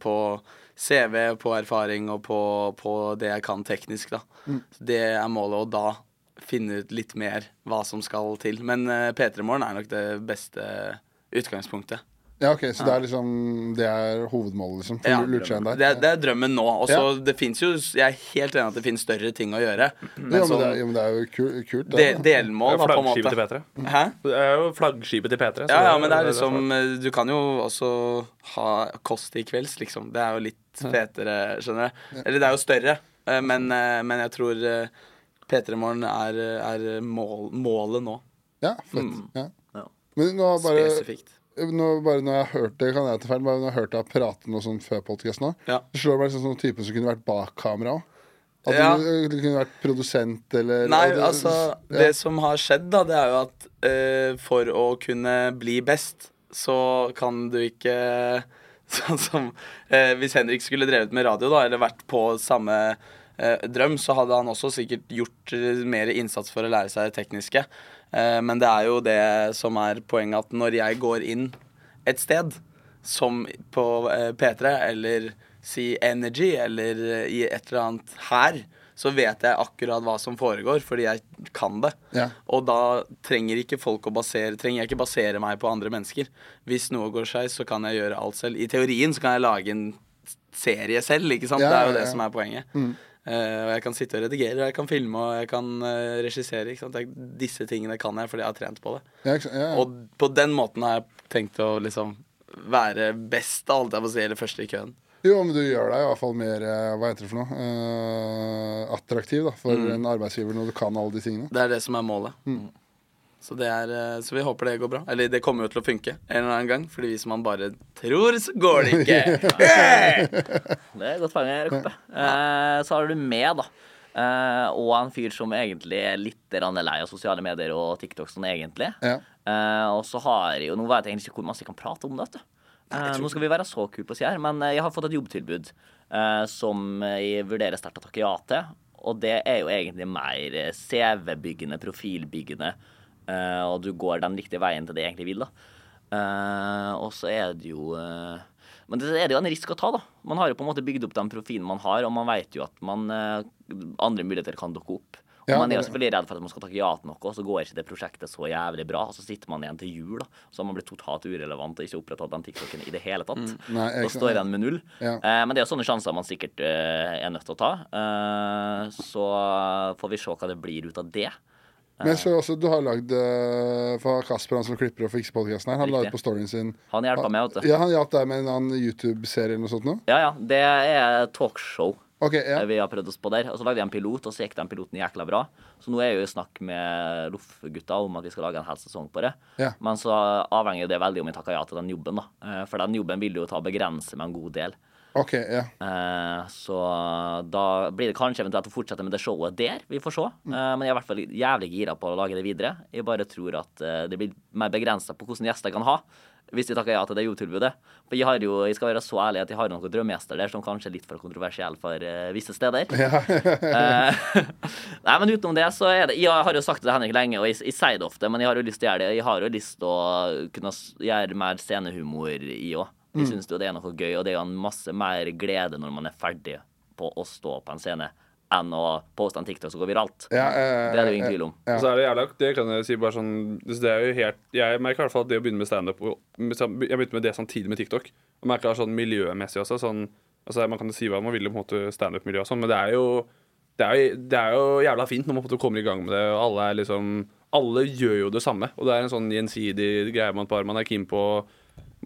På CV, på erfaring og på, på det jeg kan teknisk, da. Mm. det er målet. Og da finne ut litt mer hva som skal til. Men eh, P3 Morgen er nok det beste utgangspunktet. ja, ok, Så det er liksom Det er hovedmålet, liksom? Ja, der? Det er, det er drømmen nå. Og så Ja. det fins jo Jeg er helt enig at det finnes større ting å gjøre. Men ja, men så, det er, jo, men det er jo kult. kult de, det, er delmål, da, på en Flaggskipet til måte. P3. Hæ? Det er jo flaggskipet til P3. Ja, ja, men det er liksom eh, Du kan jo også ha kost i kvelds, liksom. Det er jo litt fetere, skjønner du. Eller det er jo større, eh, men, men jeg tror P3 Morgen er, er mål, målet nå. Ja, fett. Ja. Ja. Men nå bare, Spesifikt. nå, bare når jeg har hørt det, kan jeg feil, bare når jeg har hørt deg prate noe sånn før podkast nå, Ja. så slår det meg liksom sånn type som kunne vært bak kamera òg. At Ja. du, du kunne vært produsent eller Nei, eller, altså ja. Det som har skjedd, da, det er jo at uh, for å kunne bli best, så kan du ikke Sånn som uh, Hvis Henrik skulle drevet med radio, da, eller vært på samme eh, drøm, så hadde han også sikkert gjort eh, mer innsats for å lære seg det tekniske. Eh, men det er jo det som er poenget, at når jeg går inn et sted, som på eh, P3, eller si Energy, eller eh, i et eller annet her, så vet jeg akkurat hva som foregår, fordi jeg kan det. Ja. Og da trenger ikke folk å basere Trenger jeg ikke basere meg på andre mennesker. Hvis noe går skeis, så kan jeg gjøre alt selv. I teorien så kan jeg lage en serie selv, ikke sant. Ja, det er jo det som er poenget. Eh, og jeg kan sitte og redigere, og jeg kan filme, og jeg kan uh, regissere. Jeg, disse tingene kan jeg fordi jeg har trent på det. Ja, ja, ja. Og på den måten har jeg tenkt å liksom være best, av alt jeg får si, eller første i køen. Jo, men du gjør deg i hvert fall mer eh, Hva heter det for noe? uh, attraktiv da for Mm. en arbeidsgiver når du kan alle de tingene. Det er det som er målet. Så, det er, eh, så vi håper det går bra. Eller det kommer jo til å funke en eller annen gang. Fordi hvis man bare tror, så går det ikke. Det er godt poeng, Rekoppe. Eh, så har du med, da. Uh, og en fyr som egentlig er litt lei av sosiale medier og TikTok sånn egentlig. Ja. Uh, og så har jeg jo Nå vet jeg egentlig ikke hvor masse jeg kan prate om det. Uh. Eh, nå skal vi være så kule på sida her, men jeg har fått et jobbtilbud eh, som jeg vurderer sterkt å takke ja til. Og det er jo egentlig mer CV-byggende, profilbyggende, og du går den riktige veien til det jeg egentlig vil, da. Eh, og så er det jo eh, Men det er det jo en risk å ta, da. Man har jo på en måte bygd opp den profilen man har, og man vet jo at man, eh, andre muligheter kan dukke opp. Og Ja, man er jo selvfølgelig redd for at man skal takke ja til noe, og så går ikke det prosjektet så jævlig bra, og så sitter man igjen til jul, da. Så har man blitt totalt urelevant og ikke opprettholdt den TikToken i det hele tatt. Nei, Da ikke står igjen med null. Ja. Eh, men det er jo sånne sjanser man sikkert eh, er nødt til å ta. Eh, så får vi se hva det blir ut av det. Men jeg så også du har lagd uh, For Kasper, han som klipper og fikser podkasten her, han la ut på storyen sin Han hjelper meg, vet du. Ja, han hjalp deg med en YouTube-serie eller noe sånt nå? Ja, ja. Det er talkshow. Okay, ja. Eh, Vi har prøvd oss på der. Og så lagde jeg en pilot, og så gikk den piloten jækla bra. Så nå er jeg jo i snakk med Loff-gutta om at vi skal lage en hel sesong på det. Ja. Men så avhenger det veldig om jeg takker ja til den jobben, da. Eh, For den jobben vil jo ta begrense med en god del. Ok, ja. Eh, Så da blir det kanskje eventuelt å fortsette med det showet der. Vi får se. Mm. Eh, Men jeg er i hvert fall jævlig gira på å lage det videre. Jeg bare tror at eh, det blir mer begrensa på hvordan gjester jeg kan ha. Hvis de takker ja til det jobbtilbudet. For jeg, har jo, jeg skal være så ærlig at jeg har noen drømmegjester der som kanskje er litt for kontroversielle for eh, visse steder. Ja. Nei, men utenom det så er det Jeg har jo sagt det til Henrik lenge, og jeg, jeg sier det ofte, men jeg har jo lyst til å gjøre det. Jeg har jo lyst til å kunne gjøre mer scenehumor i òg. Jeg Mm. syns jo det er noe gøy, og det er jo en masse mer glede når man er ferdig på å stå på en scene, enn å poste en TikTok som går viralt. ja eh, Det er det jo ingen tvil om. Ja. Så er det jævla Det kan jeg si bare sånn Det er jo helt Jeg merker i hvert fall at det å begynne med standup og- Jeg begynte med det samtidig med TikTok. Og merker sånn miljømessig også. Sånn, altså Man kan si hva man vil om på en måte standup-miljø og sånn, men det er jo det er, jo, det er jo jævla fint når man måte kommer i gang med det, og alle er liksom Alle gjør jo det samme, og det er en sånn gjensidig greie man bare Man er keen på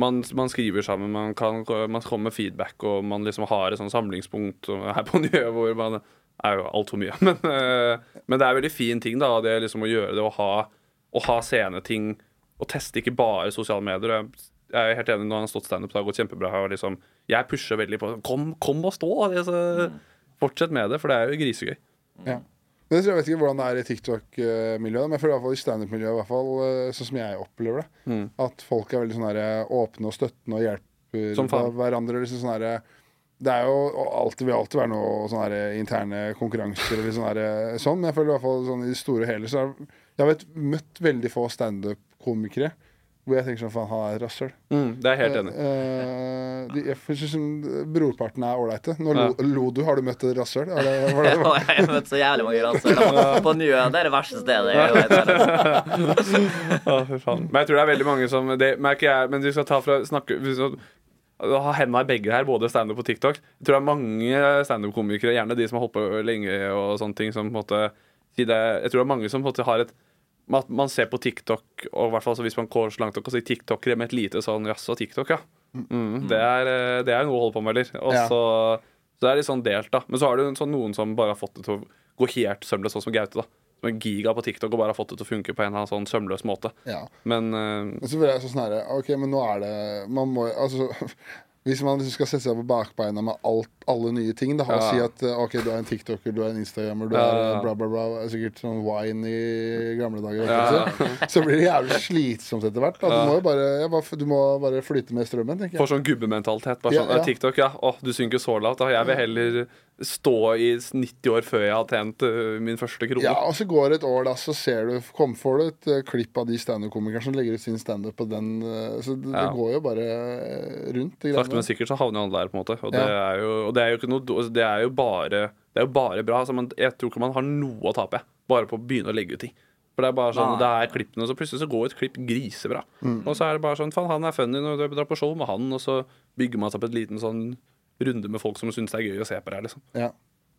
man, man skriver sammen, man, kan, man kommer med feedback, og man liksom har et sånn samlingspunkt her på Njø hvor man er jo altfor mye. Men, eh, men det er veldig fin ting, da, det liksom å gjøre det, å ha, å ha sceneting og teste ikke bare sosiale medier. Jeg jeg er helt enig når han har stått standup, det har gått kjempebra. Og liksom, jeg pusher veldig på Kom, kom og stå! Altså, fortsett med det, for det er jo grisegøy. Ja. Men jeg vet ikke hvordan det er i TikTok-miljøet, men jeg føler i hvert fall i standup-miljøet, i hvert fall, eh, sånn som jeg opplever det, Mm. at folk er veldig sånn her, eh, åpne og støttende og hjelper hverandre. Liksom sånn her, det er jo alltid, vil alltid være noe sånne her interne konkurranser eller sånn, her, sånn, men jeg føler i hvert fall sånn i det store og hele så er, Jeg har vet, møtt veldig få standup-komikere hvor jeg tenker sånn faen, han er rasshøl. Mm, det er helt enig. i. Eh, de, jeg synes sånn, brorparten er ålreite. Nå lo, Ja. lo du. Har du møtt et rasshøl? Jeg har møtt så jævlig mange rasshøl. På Njø, det er det verste stedet jeg vet. altså. For faen. Men jeg tror det er veldig mange som Det merker jeg, men vi skal ta fra snakke ha henda i begge her, både standup og TikTok. Jeg tror det er mange standup-komikere, gjerne de som har holdt på lenge og sånne ting, som på en måte Jeg tror det er mange som på en måte har et at man ser på TikTok, og hvert fall hvis man går så langt nok og sier TikTokere med et lite sånn Jaså, TikTok, ja. Mm, det, er, eh, det er noe å holde på med, eller? Og Ja. så, så det er litt sånn delt, da. Men så har du sånn, noen som bare har fått det til å gå helt sømløst, sånn som Gaute, da. Som er giga på TikTok og bare har fått det til å funke på en eller annen sånn sømløs måte. Ja. Men uh, så blir jeg sånn herre OK, men nå er det Man må Altså Hvis man liksom skal sette seg på bakbeina med alt, alle nye ting, da, og Ja. si at eh, OK, du er en tiktoker, du er en instagrammer, du Ja. er eh, bla, bla, bla Sikkert sånn wine i gamle dager. Ja. Så, så blir det jævlig slitsomt etter hvert. Du, må jo bare, bare, du må bare flyte med strømmen, tenker får jeg. sånn gubbementalitet. Bare sånn, ja. «Eh, TikTok, ja. Å, du synker så lavt. Da. Jeg vil heller stå i 90 år før jeg har tjent eh, min første krone. Ja, og så går det et år, da, så ser du kom, får du et eh, klipp av de standup-komikerne som legger ut sin standup på den. eh, så det, det går jo bare eh, rundt. Sakte, men sikkert så havner alle der, på en måte. Og, det, er jo, og det er jo ikke noe altså, Det er jo bare, det er jo bare bra. Altså, man, jeg tror ikke man har noe å tape bare på å begynne å legge ut ting. For det er bare sånn, Nei. det er klippene, og så plutselig så går et klipp grisebra. Og så er det bare sånn Faen, han er funny når du drar på show med han, og så bygger man seg opp et liten sånn runde med folk som syns det er gøy å se på det her, liksom. Ja.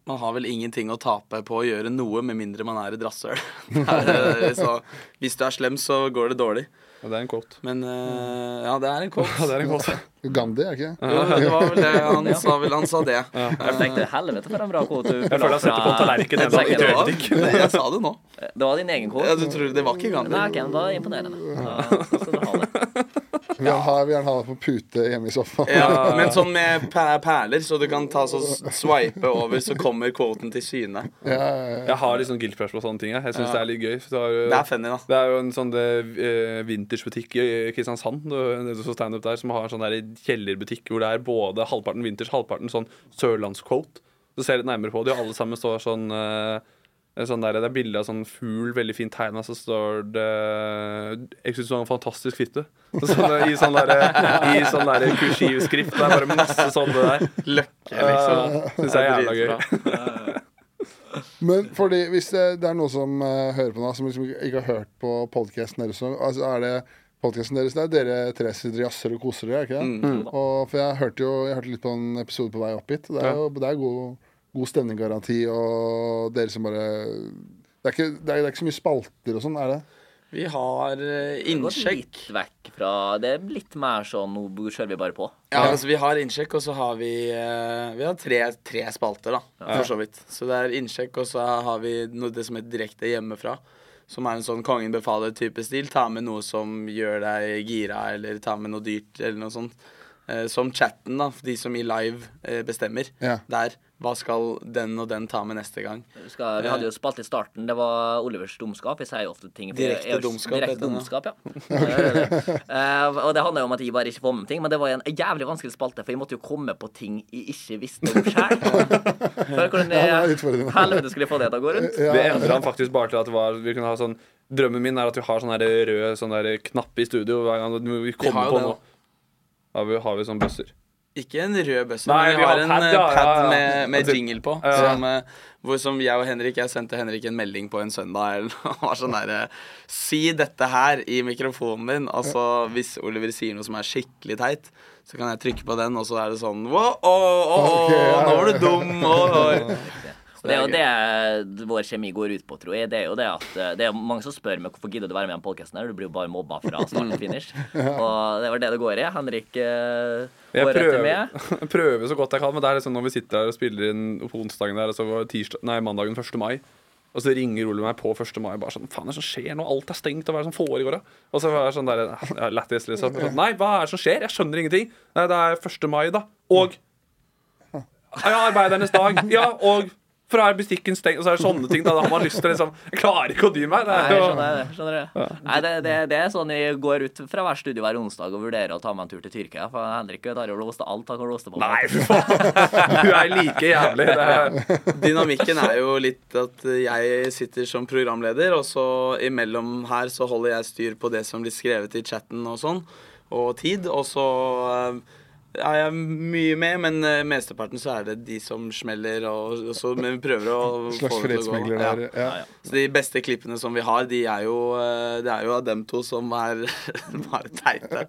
Man har vel ingenting å tape på å gjøre noe, med mindre man er et rasshøl. Det eh, så Hvis du er slem, så går det dårlig. Ja, det er en quote. Men uh, ja, det er en quote. Ja, det er en quote. Gandhi, er ikke det? Jo, det var vel det. Han sa vel han sa det. Jeg tenkte helvete for en bra quote du Jeg føler jeg setter på en tallerken ennå. Var, jeg sa det nå. Det var din egen quote? Ja, du tror det var ikke Gandhi? Nei, men da er det imponerende. Da skal du ha det. Vi vil ha, vi gjerne ha det på pute hjemme i sofaen. Ja, men sånn med perler, så du kan ta så swipe over, så kommer quoten til syne. Ja, ja, ja. Jeg har litt sånn guilt pleasure på sånne ting. jeg. Jeg syns det er litt gøy. for Det er, er funny, da. det er jo en sånn vintersbutikk vintagebutikk i Kristiansand du, der, som har en sånn der kjellerbutikk hvor det er både halvparten vinters, halvparten sånn sørlandsquote. Så ser jeg litt nærmere på det, og alle sammen står sånn eh, Sånn der, det er bilde av sånn fugl, veldig fint tegna, så står det Jeg syns du har en fantastisk fitte. Sånn, eh, I sånn der, i sånn der kursivskrift. Det er bare masse sånne der. Løkke, liksom. Uh, syns jeg er jævla gøy. Men fordi hvis det, det er noen som uh, hører på nå, som liksom ikke har hørt på podkasten deres, altså er det podcasten deres det er dere tre sitter jazzer og koser dere, er ikke det? Mm. Og, for jeg hørte jo jeg hørte litt på en episode på vei opp hit. Det er jo det er god, god stemninggaranti og dere som bare det er, ikke, det, er, det er ikke så mye spalter og sånn, er det? Vi har innsjekk. Det litt vekk fra Det er litt mer sånn Nå kjører vi bare på. Ja, altså Vi har innsjekk, og så har vi eh, Vi har tre, tre spalter, da, for så vidt. Så det er innsjekk, og så har vi noe, det som heter direkte hjemmefra. Som er en sånn Kongen befaler-type stil. Ta med noe som gjør deg gira, eller ta med noe dyrt, eller noe sånt. Eh, som chatten, da. De som i live eh, bestemmer. Ja. Der. Hva skal den og den ta med neste gang? Skal, vi hadde jo spalt i starten. Det var Olivers dumskap. Jeg sier jo ofte ting Direkte jeg- dumskap, Direkte ja. dumskap, ja. Eh, og det handler jo om at jeg bare ikke får med ting, men det var en jævlig vanskelig spalte, for jeg måtte jo komme på ting jeg ikke visste om sjøl. Hvordan Ja, det er helvete skulle jeg få det til å gå rundt? Det endra han faktisk bare til at var Vi kunne ha sånn Drømmen min er at vi har sånn røde rød sånn knapp i studio hver gang vi Vi kommer har jo på det, noe. Har vi, har vi sånn bøsser? Ikke en rød bøsse, Nei, men vi vi har har en pad, eh, ja, pad ja, ja. med, med Altså, jingle på. Som, eh, hvor som jeg og Henrik Jeg sendte Henrik en melding på en søndag. Eller var sånn der, eh, Si dette her i mikrofonen din. Altså, hvis Oliver sier noe som er skikkelig teit, så kan jeg trykke på den, og så er det sånn å, å, å, nå var du dum. Å, å. Det er jo det vår kjemi går ut på, tror jeg. Det er jo det at eh, Det er mange som spør meg hvorfor gidder du å være med i den podkasten her. Du blir jo bare mobba fra start til finish. Og det var det det går i. Henrik uh, Jeg prøver, med. prøver så godt jeg kan, men det er liksom når vi sitter her og spiller inn på onsdagen der, og så var det tirsdag, nei, mandagen 1. mai. Og så ringer Ole meg på 1. mai bare sånn Faen, hva er det som skjer nå? Alt er stengt, og hva er det som foregår? da? Og så er jeg sånn der Lættis, liksom. Sånn, Nei, hva er det som skjer? Jeg skjønner ingenting. Nei, det er 1. mai, da. Og Ja, arbeidernes dag. Ja, og for er butikken stengt? Og så er det sånne ting. Da, da har man lyst til liksom Jeg klarer ikke å dy meg. Nei, skjønner jeg skjønner det. Skjønner det. Nei, det, det, det er sånn jeg går ut fra hver studie hver onsdag og vurderer å ta meg en tur til Tyrkia. For Henrik tar jo låst alt han kan låse på. Nei, fy faen! Du er like jævlig. Det er, Dynamikken er jo litt at jeg sitter som programleder, og så imellom her så holder jeg styr på det som blir skrevet i chatten og sånn, og tid. Og så eh, er jeg mye med, men uh, mesteparten så er det de som smeller, og, og så men vi prøver å Slags få det til å gå. fredsmegler Ja. der. Ja. Så de beste klippene som vi har, de er jo, eh, det er jo av dem to som er bare teite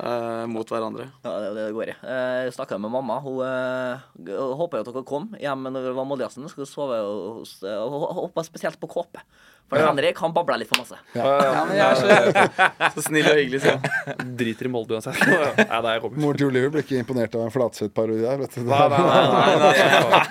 uh, mot hverandre. Ja, det er det det går i. Eh, Jeg snakka med mamma. Hun uh, håper jo at dere kom hjem når det var Moldejazzen. Skulle sove hos uh, Hun håper spesielt på kåpe. For Henrik han babla litt for masse. Ja, men jeg er så, så snill og hyggelig, sier han. driter i Molde uansett. Ja, det er jeg kommer. Moren til Oliver ble ikke imponert av en Flatseth-parodi der. vet du. Nei, nei, nei.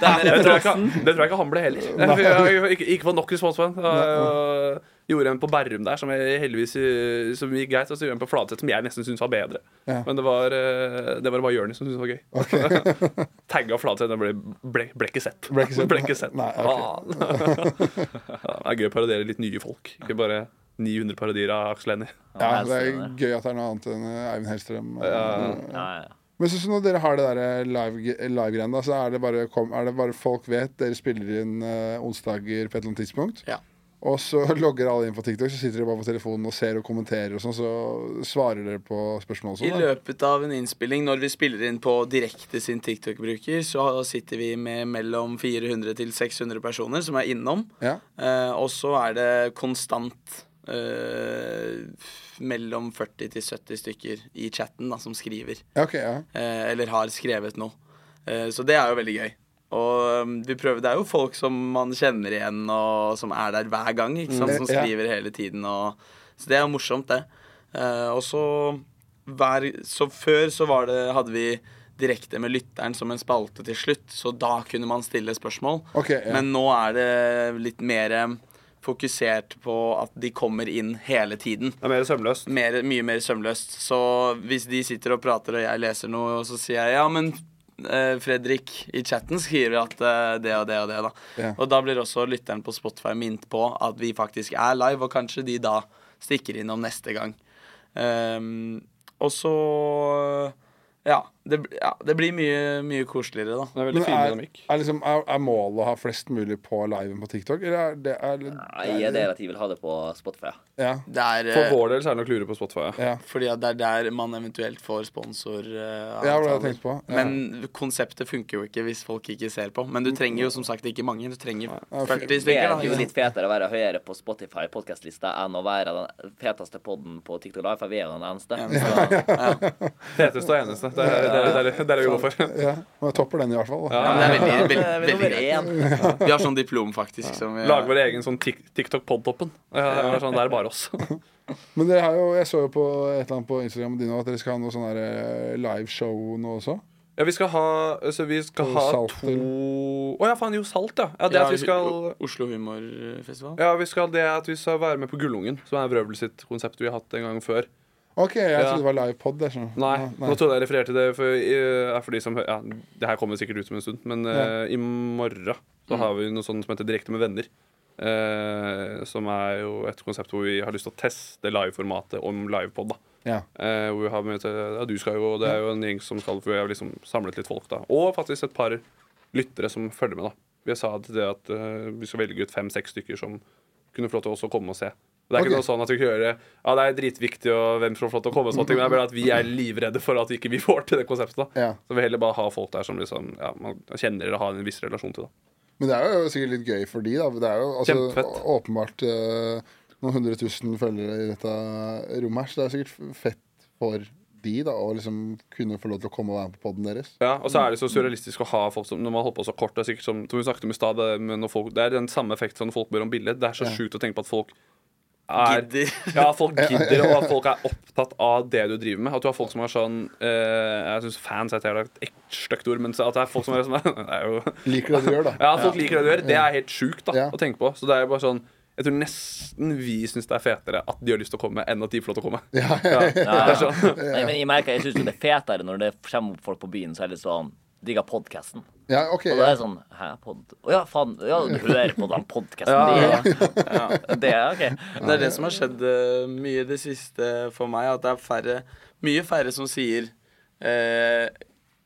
Den Det tror, jeg ikke, referansen. det tror jeg ikke han ble heller. Jeg, jeg, jeg, ikke, ikke nok respons på den. Gjorde en på Bærum der som jeg heldigvis eh, Som gikk greit. Og så gjorde en på Fladseth som jeg nesten syntes var bedre. Ja. Men det var, eh, det var bare Jonis som syntes det var gøy. Tagga Fladseth, den ble, ble, ble ikke sett. Ble ikke sett, Ble ikke sett. nei, okay. Det er gøy å parodiere litt nye folk. Ikke bare 900 parodier av Aksel Hennie. Ja, det er gøy at det er noe annet enn eh, Eivind Hellstrøm. Ja. Ja, ja. Men sånn du når dere har det der live-greiene, live så er det, bare, kom, er det bare folk vet dere spiller inn uh, onsdager på et eller annet tidspunkt? Ja. Og så logger alle inn på TikTok, så sitter de bare på telefonen og ser og kommenterer og sånn, så svarer dere på spørsmål og I sånn? da? løpet av en innspilling, når vi spiller inn på direkte sin TikTok-bruker, så sitter vi med mellom 400 til 600 personer som er innom. Ja. Eh, og så er det konstant eh, mellom 40 til 70 stykker i chatten da, som skriver. Okay, ja. eh, eller har skrevet noe. Eh, så det er jo veldig gøy. Og um, vi prøver, det er jo folk som man kjenner igjen, og som er der hver gang. Ikke sant? Som Mm, ja. skriver hele tiden. Og, så det er jo morsomt, det. Uh, og så hver Så før så var det Hadde vi direkte med lytteren som en spalte til slutt, så da kunne man stille spørsmål. Okay, ja. Men nå er det litt mer eh, fokusert på at de kommer inn hele tiden Det er mer sømløst. mer, mye mer sømløst. Så hvis de sitter og prater, og jeg leser noe, og så sier jeg ja, men Fredrik i chatten skriver at eh, det og det og det, da. yeah. Og da blir også lytteren på Spotify minnet på at vi faktisk er live, og kanskje de da stikker innom neste gang. Um, og så ja det, ja, det blir mye, mye koseligere, da. Det er veldig Men fin er, dynamikk. er, liksom, er, er målet å ha flest mulig på liven på TikTok, eller er det er, Nei, er det at de vil ha det på Spotify? Ja. Det er For eh, vår del så er det nok lure på Spotify. Ja. Ja. fordi at det er der man eventuelt får sponsor. Uh, Ja, det har jeg tenkt på. Ja. Men konseptet funker jo ikke hvis folk ikke ser på. Men du trenger jo som sagt ikke mange. Du trenger Ja, 40 Det er jo litt fetere å være høyere på Spotify podcastlista enn å være den feteste podden på TikTok Live, for vi er jo den eneste. Ja, ja. Feteste og eneste. Det er, det, er- det, er- det vi går for. Ja, men jeg topper den i hvert fall. Da. Ja, men det er veldig, veldig, veldig greit. Vi har sånn diplom, faktisk. Som vi, Lager vår egen sånn Tik- TikTok-podtoppen. Sånn, det er bare oss. Men dere har jo, jeg så jo på et eller annet på Instagram din at dere skal ha noe sånn eh, liveshow nå også. Ja, vi skal ha altså, vi skal ha salt, to Å ja, faen, jo, salt, ja. ja det Ja, at vi skal Oslo Humorfestival. Ja, vi skal det at vi skal være med på Gullungen, som er Vrøvel sitt konsept vi har hatt en gang før. OK, jeg Ja. trodde det var livepod. Nei, ja, Nei, nå trodde jeg refererte det for, er for de som Ja, det her kommer sikkert ut om en stund, men eh, i morgen så har vi noe sånt som heter Direkte med venner. Uh, som er jo et konsept hvor vi har lyst til å teste liveformatet om livepod. da Ja. Eh, hvor vi har med, ja, du skal jo, Det er jo en gjeng som skal For vi har liksom samlet litt folk. da Og faktisk et par lyttere som følger med. da Vi sa til det at vi skal velge ut fem-seks stykker som kunne få lov til også å komme og se. Det er okay. ikke noe sånn at vi kan gjøre Ja, det er dritviktig, og hvem får lov til å komme, og ting, men det er bare at vi er livredde for at ikke vi får til det konseptet. Ja. Så vi heller bare ha folk der som liksom Ja, man kjenner eller har en viss relasjon til. da Men det er jo sikkert litt gøy for de, da. Det er jo altså, åpenbart uh, noen hundre tusen følgere i dette rommet her, så det er sikkert fett for de da å liksom kunne få lov til å komme og være med på poden deres. Ja, og så er det så surrealistisk å ha folk som Når man holder på så kort Det er sikkert som, som vi snakket om i stad det er den samme effekten som når folk ber om bilde. Det er så Ja. sjukt å tenke på at folk er Gidder. Ja, folk gidder, og at folk er opptatt av det du driver med. At du har folk som er sånn uh, Jeg syns fans er et stygt ord, men at det er folk som er sånn er jo Liker det du gjør, da. Ja, at folk liker det du gjør. Det er helt sjukt da Ja. å tenke på. Så det er jo bare sånn Jeg tror nesten vi syns det er fetere at de har lyst til å komme, enn at de får lov til å komme. Ja, Ja, Ja, er sånn. Nei, men jeg merker, jeg syns det er fetere når det kommer folk på byen, så er det sånn Digga podkasten. Ja okay, Og da er det sånn Hæ, pod... Å ja, faen. Ja, du hører på den podkasten. Ja, Det, det er OK. Det er det som har skjedd eh, mye i det siste for meg, at det er færre, mye færre som sier eh,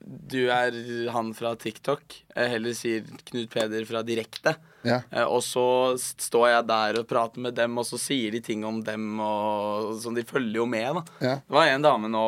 du er han fra TikTok. Jeg heller sier Knut Peder fra Direkte. Ja. Eh, og så står jeg der og prater med dem, og så sier de ting om dem, og sånn. De følger jo med, da. Ja. Det var en dame nå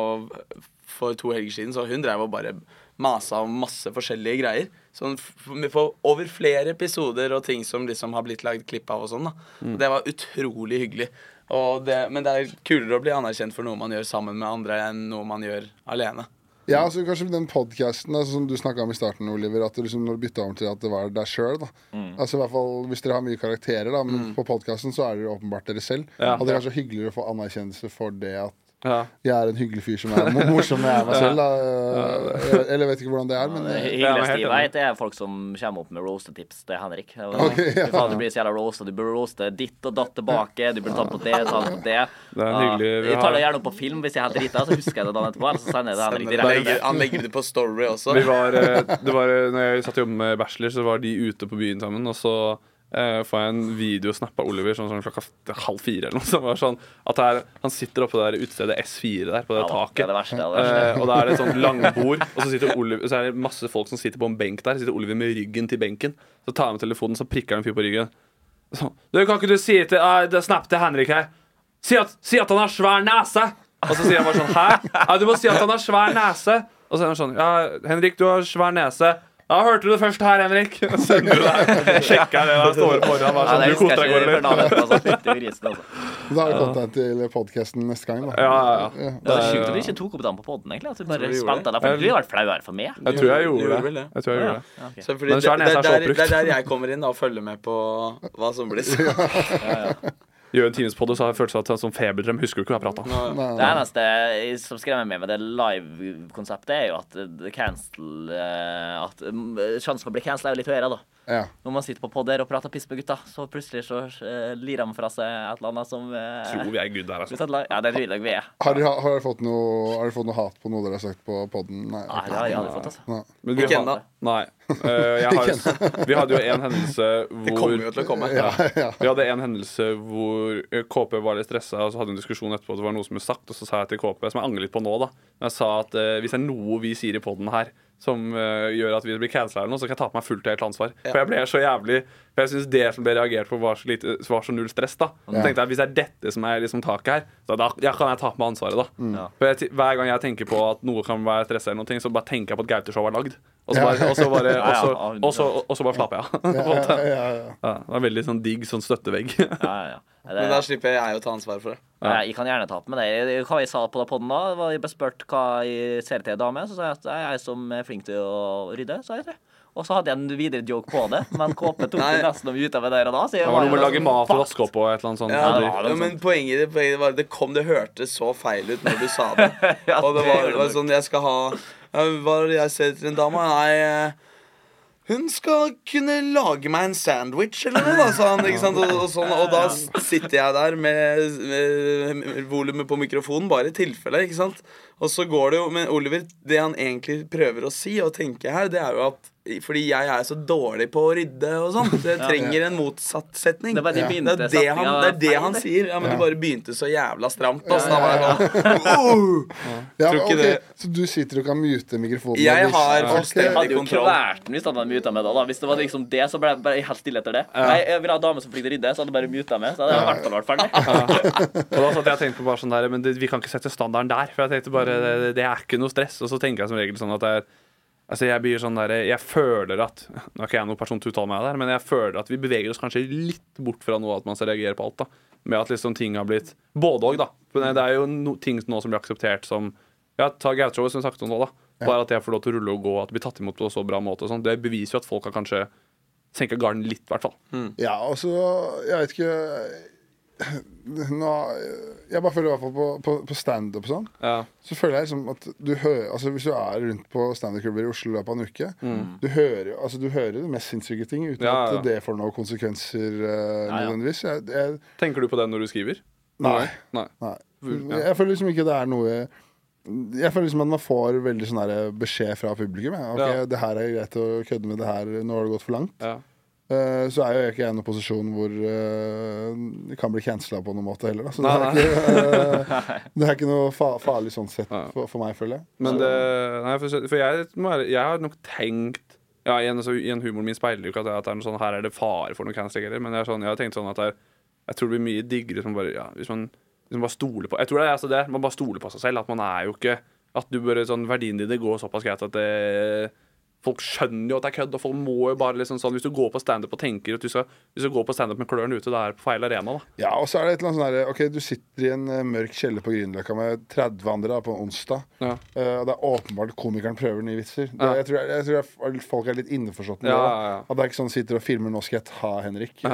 for to helger siden, så hun drev og bare masa om masse forskjellige greier. Sånn vi får over flere episoder og ting som liksom har blitt lagd klipp av og sånn. da Mm. Det var utrolig hyggelig. Og det, men det er kulere å bli anerkjent for noe man gjør sammen med andre, enn noe man gjør alene. Ja, altså kanskje den podkasten altså, som du snakka om i starten, Oliver, at du liksom, når du bytta om til at det var deg sjøl altså, i hvert fall Hvis dere har mye karakterer, da, men på podkasten så er dere åpenbart dere selv. Ja. Hadde det kanskje hyggeligere å få anerkjennelse for det at Ja. jeg er en hyggelig fyr som er morsom når jeg er meg selv. Da. Jeg- Eller jeg vet ikke hvordan det er, men Det hyggeligste jeg enig. vet, er folk som kommer opp med roastetips til Henrik. Okay, ja. Du, du blir så jævla roasta. Du burde roaste ditt og datt tilbake. Du burde ta på det, ta på det. Det er Ja, hyggelig. Vi Jeg tar det gjerne opp på film hvis jeg er helt drita, så husker jeg det dagen etterpå. Eller så sender jeg det Henrik direkte. han legger det på Story også. Vi var, eh, det var, eh, når jeg satt og jobbet med Bachelor, så var de ute på byen sammen. Og så eh, får jeg en videosnapp av Oliver sånn, sånn klokka halv fire. Eller noe, som var sånn at her, Han sitter oppe på det utestedet S4 der, på det Ja, det er taket. det verste. Det er det verste. Eh, og da er det et sånt langbord, og så, sitter Oliver, så er det masse folk som sitter på en benk der. Sitter Oliver med ryggen til benken. Så tar han med telefonen, så prikker han en fyr på ryggen. Sånn, du, kan ikke du si til uh, snap til Henrik her? Si at, si at han har svær nese! Og så sier han bare sånn Hæ? Ja, du må si at han har svær nese. Og så er han sånn Ja, Henrik, du har svær nese. Ja, hørte du det først her, Henrik? Sender du det? Sjekker det da står foran. Ja, sånn, du husker koser deg, eller? altså. da har vi content til podkasten neste gang. Da. Ja, ja, ja. Ja. Det er sjukt at du ikke tok opp den på poden, egentlig. At du bare spilte den. For du har vært flauere for meg. Jeg tror jeg gjorde det. Jeg tror jeg gjorde det. Ja, ok. Så fordi det, det, det, det er der jeg kommer inn da, og følger med på hva som blir sagt. Gjør en timespodd, og så har jeg følelsen av at en sånn feberdrem husker du ikke hva jeg prata om. Det eneste som skremmer meg med det live-konseptet, er jo at det cancel eh, At mm, sjansen for å bli cancela er jo litt høyere, da. Ja. Når man sitter på podder og prater piss med gutta, så plutselig så uh, lirer han fra seg et eller annet som uh, Tror vi er good der, altså. Ja, det tror jeg vi er. Har dere har dere fått, noe, har dere fått noe hat på noe dere har sagt på podden? Nei. Nei, det har jeg aldri fått, altså. Nei. Men vi Ikke har- ennå. Nei. Uh, jeg har, vi hadde jo en hendelse Det kommer jo til å komme. Ja, ja. Vi hadde en hendelse hvor eh, KP var litt stressa, og så hadde vi en diskusjon etterpå. at Det var noe som ble sagt, og så sa jeg til KP, som jeg angrer litt på nå, da Men Jeg sa at uh, hvis det er noe vi sier i poden her som uh, gjør at vi blir cancela eller noe, så kan jeg ta på meg fullt og helt ansvar. For jeg ble så jævlig For jeg syns det som ble reagert på, var så, lite, var så null stress, da. Så Ja. tenkte jeg Hvis det er dette som er liksom taket her, så da ja, kan jeg ta på meg ansvaret, da. Ja. For jeg, hver gang jeg tenker på at noe kan være stressa, eller noe, så bare tenker jeg på at Gaute Show er lagd. Og så bare, og så bare, og så, Ja, ja, og så, bare slapper jeg av. på Ja, ja, ja. Ja, det var veldig sånn digg sånn støttevegg. Ja, ja, ja. Det, Men da slipper jeg å ta ansvar for det. Jeg kan gjerne ta opp med det. Hva jeg sa på den podden da, var jeg ble spurt hva jeg ser til dame, så sa jeg at jeg er som er flink til å rydde, sa jeg det. Og så hadde jeg en videre joke på det, men KP tok det nesten ut av det der og da. Så jeg Det var noe med å lage mat og vaske opp og et eller annet sånt. Ja, Ja, det ja, men poenget, poenget var Det kom, det hørtes så feil ut når du sa det. Ja, Og det var, det var sånn Jeg skal ha Hva er det jeg ser etter en dame? Nei eh, hun skal kunne lage meg en sandwich eller noe, da, sa han. Ikke sant? Og, og, sånn, og da sitter jeg der med, med volumet på mikrofonen, bare i tilfelle. ikke sant? Og så går det jo Men Oliver, det han egentlig prøver å si og tenke her, det er jo at fordi jeg er så dårlig på å rydde og sånn, så jeg trenger en motsatt setning. Det var de Ja. Det er det han, det er det han sier. Ja, men Ja. du bare begynte så jævla stramt. Altså, da var jeg sånn, «Åh!» Ja, Tror men, ikke ok, det- Så du sitter og kan mute mikrofonen? Jeg har fullstendig- Det hadde jo kontroll. kvært den hvis han hadde muta med da, da Hvis det var liksom det, så ble jeg bare helt stille etter det. Nei, jeg ville ha dame som flink til å rydde, så hadde jeg bare muta med. Så hadde jeg i hvert fall vært ferdig. Og da satt jeg og tenkte på bare sånn der Men det, vi kan ikke sette standarden der. For jeg tenkte bare det, det er ikke noe stress. Og så tenker jeg som regel sånn at det er Altså jeg blir sånn der, jeg føler at Nå er ikke jeg noen person til å uttale meg der, men jeg føler at vi beveger oss kanskje litt bort fra noe at man skal reagere på alt. da Med at liksom ting har blitt Både òg, da. Men det er jo no, ting nå som blir akseptert som Ja, ta Gautshowet som sagt snakket om nå, da. Bare at jeg får lov til å rulle og gå, at det blir tatt imot på så bra måte og sånn. Det beviser jo at folk har kanskje senka garden litt, i hvert fall. Ja, altså Jeg vet ikke nå, Jeg bare føler i hvert fall på, på, på standup sånn. Ja. Så føler jeg liksom at du hører Altså Hvis du er rundt på standup-klubber i Oslo i løpet av en uke, du hører altså du hører de mest sinnssyke ting uten Mm. Ja, ja. at det får noen konsekvenser uh, nødvendigvis. Jeg, jeg, Tenker du på det når du skriver? nei. Nei. nei. Jeg føler liksom ikke det er noe Jeg føler liksom at man får veldig sånn beskjed fra publikum. Ja. Ok, Ja. det her er greit å kødde med det her, nå har det gått for langt. Eh, så er jo ikke jeg i en posisjon hvor eh, det kan bli cancela på noen måte heller. Da. Så Nei, det, er ikke, eh, det er ikke noe fa farlig sånn sett Ja. for, for meg, føler jeg. Men det Nei, for, for jeg, jeg har nok tenkt Ja, igjen, altså, igjen humoren min speiler jo ikke at at det er noe sånn Her er det fare for noe canceling heller, men jeg, er sånn, jeg har tenkt sånn at det er, jeg tror det blir mye diggere som bare Ja, hvis man liksom bare stoler på Jeg tror det er altså det, man bare stoler på seg selv. At man er jo ikke At du bare sånn verdiene dine går såpass greit at det Folk skjønner jo at det er kødd, og folk må jo bare liksom sånn Hvis du går på standup og tenker at du skal Hvis du går på standup med klørne ute, det er på feil arena, da. Ja, og så er det et eller annet sånn herre Ok, du sitter i en eh, mørk kjeller på Grünerløkka med 30 andre da, på onsdag. Ja. Eh, og det er åpenbart komikeren prøver nye vitser. Det, Ja. jeg, tror, jeg, tror folk er litt innforstått med Ja, det. ja, ja. At det er ikke sånn sitter og filmer 'Nå skal jeg ta Henrik'. Eh,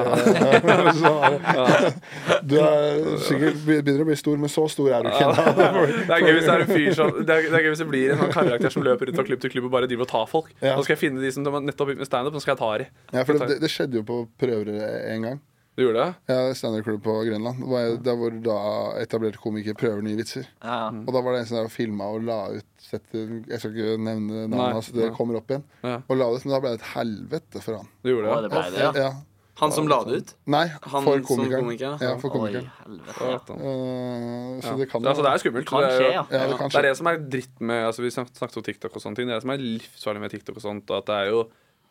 Du er sikkert begynner å bli stor, men så stor er du ikke. Det er gøy hvis det er en fyr som Det er, det er gøy hvis det blir en sånn karakter som løper rundt fra klubb til klubb og bare driver og tar folk. Ja. Nå skal jeg finne de som nettopp begynte med standup, nå skal jeg ta de. Ja, for det, det skjedde jo på prøver en gang. Du gjorde det? Ja, Standup-klubb på Grønland. Hvor jeg- Der hvor da etablerte komikere prøver nye vitser. Ja. Og da var det en som filma og la ut setter, Jeg skal ikke nevne navnet hans, det nei. kommer opp igjen. Ja. Og la det ut, Men da ble det et helvete for han. Du gjorde Å, det? det ble det, ja. Ja. Han som la det ut? Nei, Han for komikeren. komiker, Ja, for komikeren. Oi. Ja. Eh, så Ja. det kan Ja, altså, det er skummelt. Kan skje, jo- ja. Ja, det kan det er det som er dritt med altså Vi snakket om TikTok og sånne ting. Det er det som er livsfarlig med TikTok og sånt. At det er jo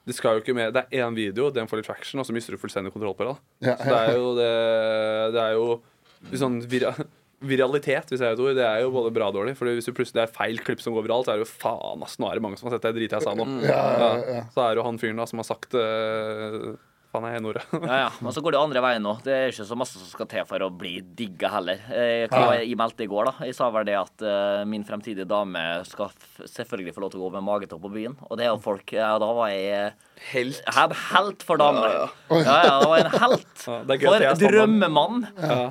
Det skal jo ikke med Det er én video, den får litt traction, og så mister du fullstendig kontroll på det. Ja, Så det er jo det, det er jo sånn vira, Viralitet, hvis jeg er et ord, det er jo både bra og dårlig. For hvis du plutselig det er feil klipp som går viralt, så er det jo faen ass, nå er det mange som har sett det driter jeg sa nå. Ja, ja, ja. Så er det jo han fyren da som har sagt uh, Faen, jeg er nord. Ja, ja. Men så går det andre veien nå. Det er ikke så masse som skal til for å bli digga heller. Eh, Hva var jeg jeg meldte i går, da? Jeg sa vel det at uh, min fremtidige dame skal f selvfølgelig få lov til å gå med magetopp på byen. Og det er jo folk Ja, da var jeg Helt. Jeg er helt for damene. Ja, Ja, ja, det var en helt. Ja, For drømmemann. Ja.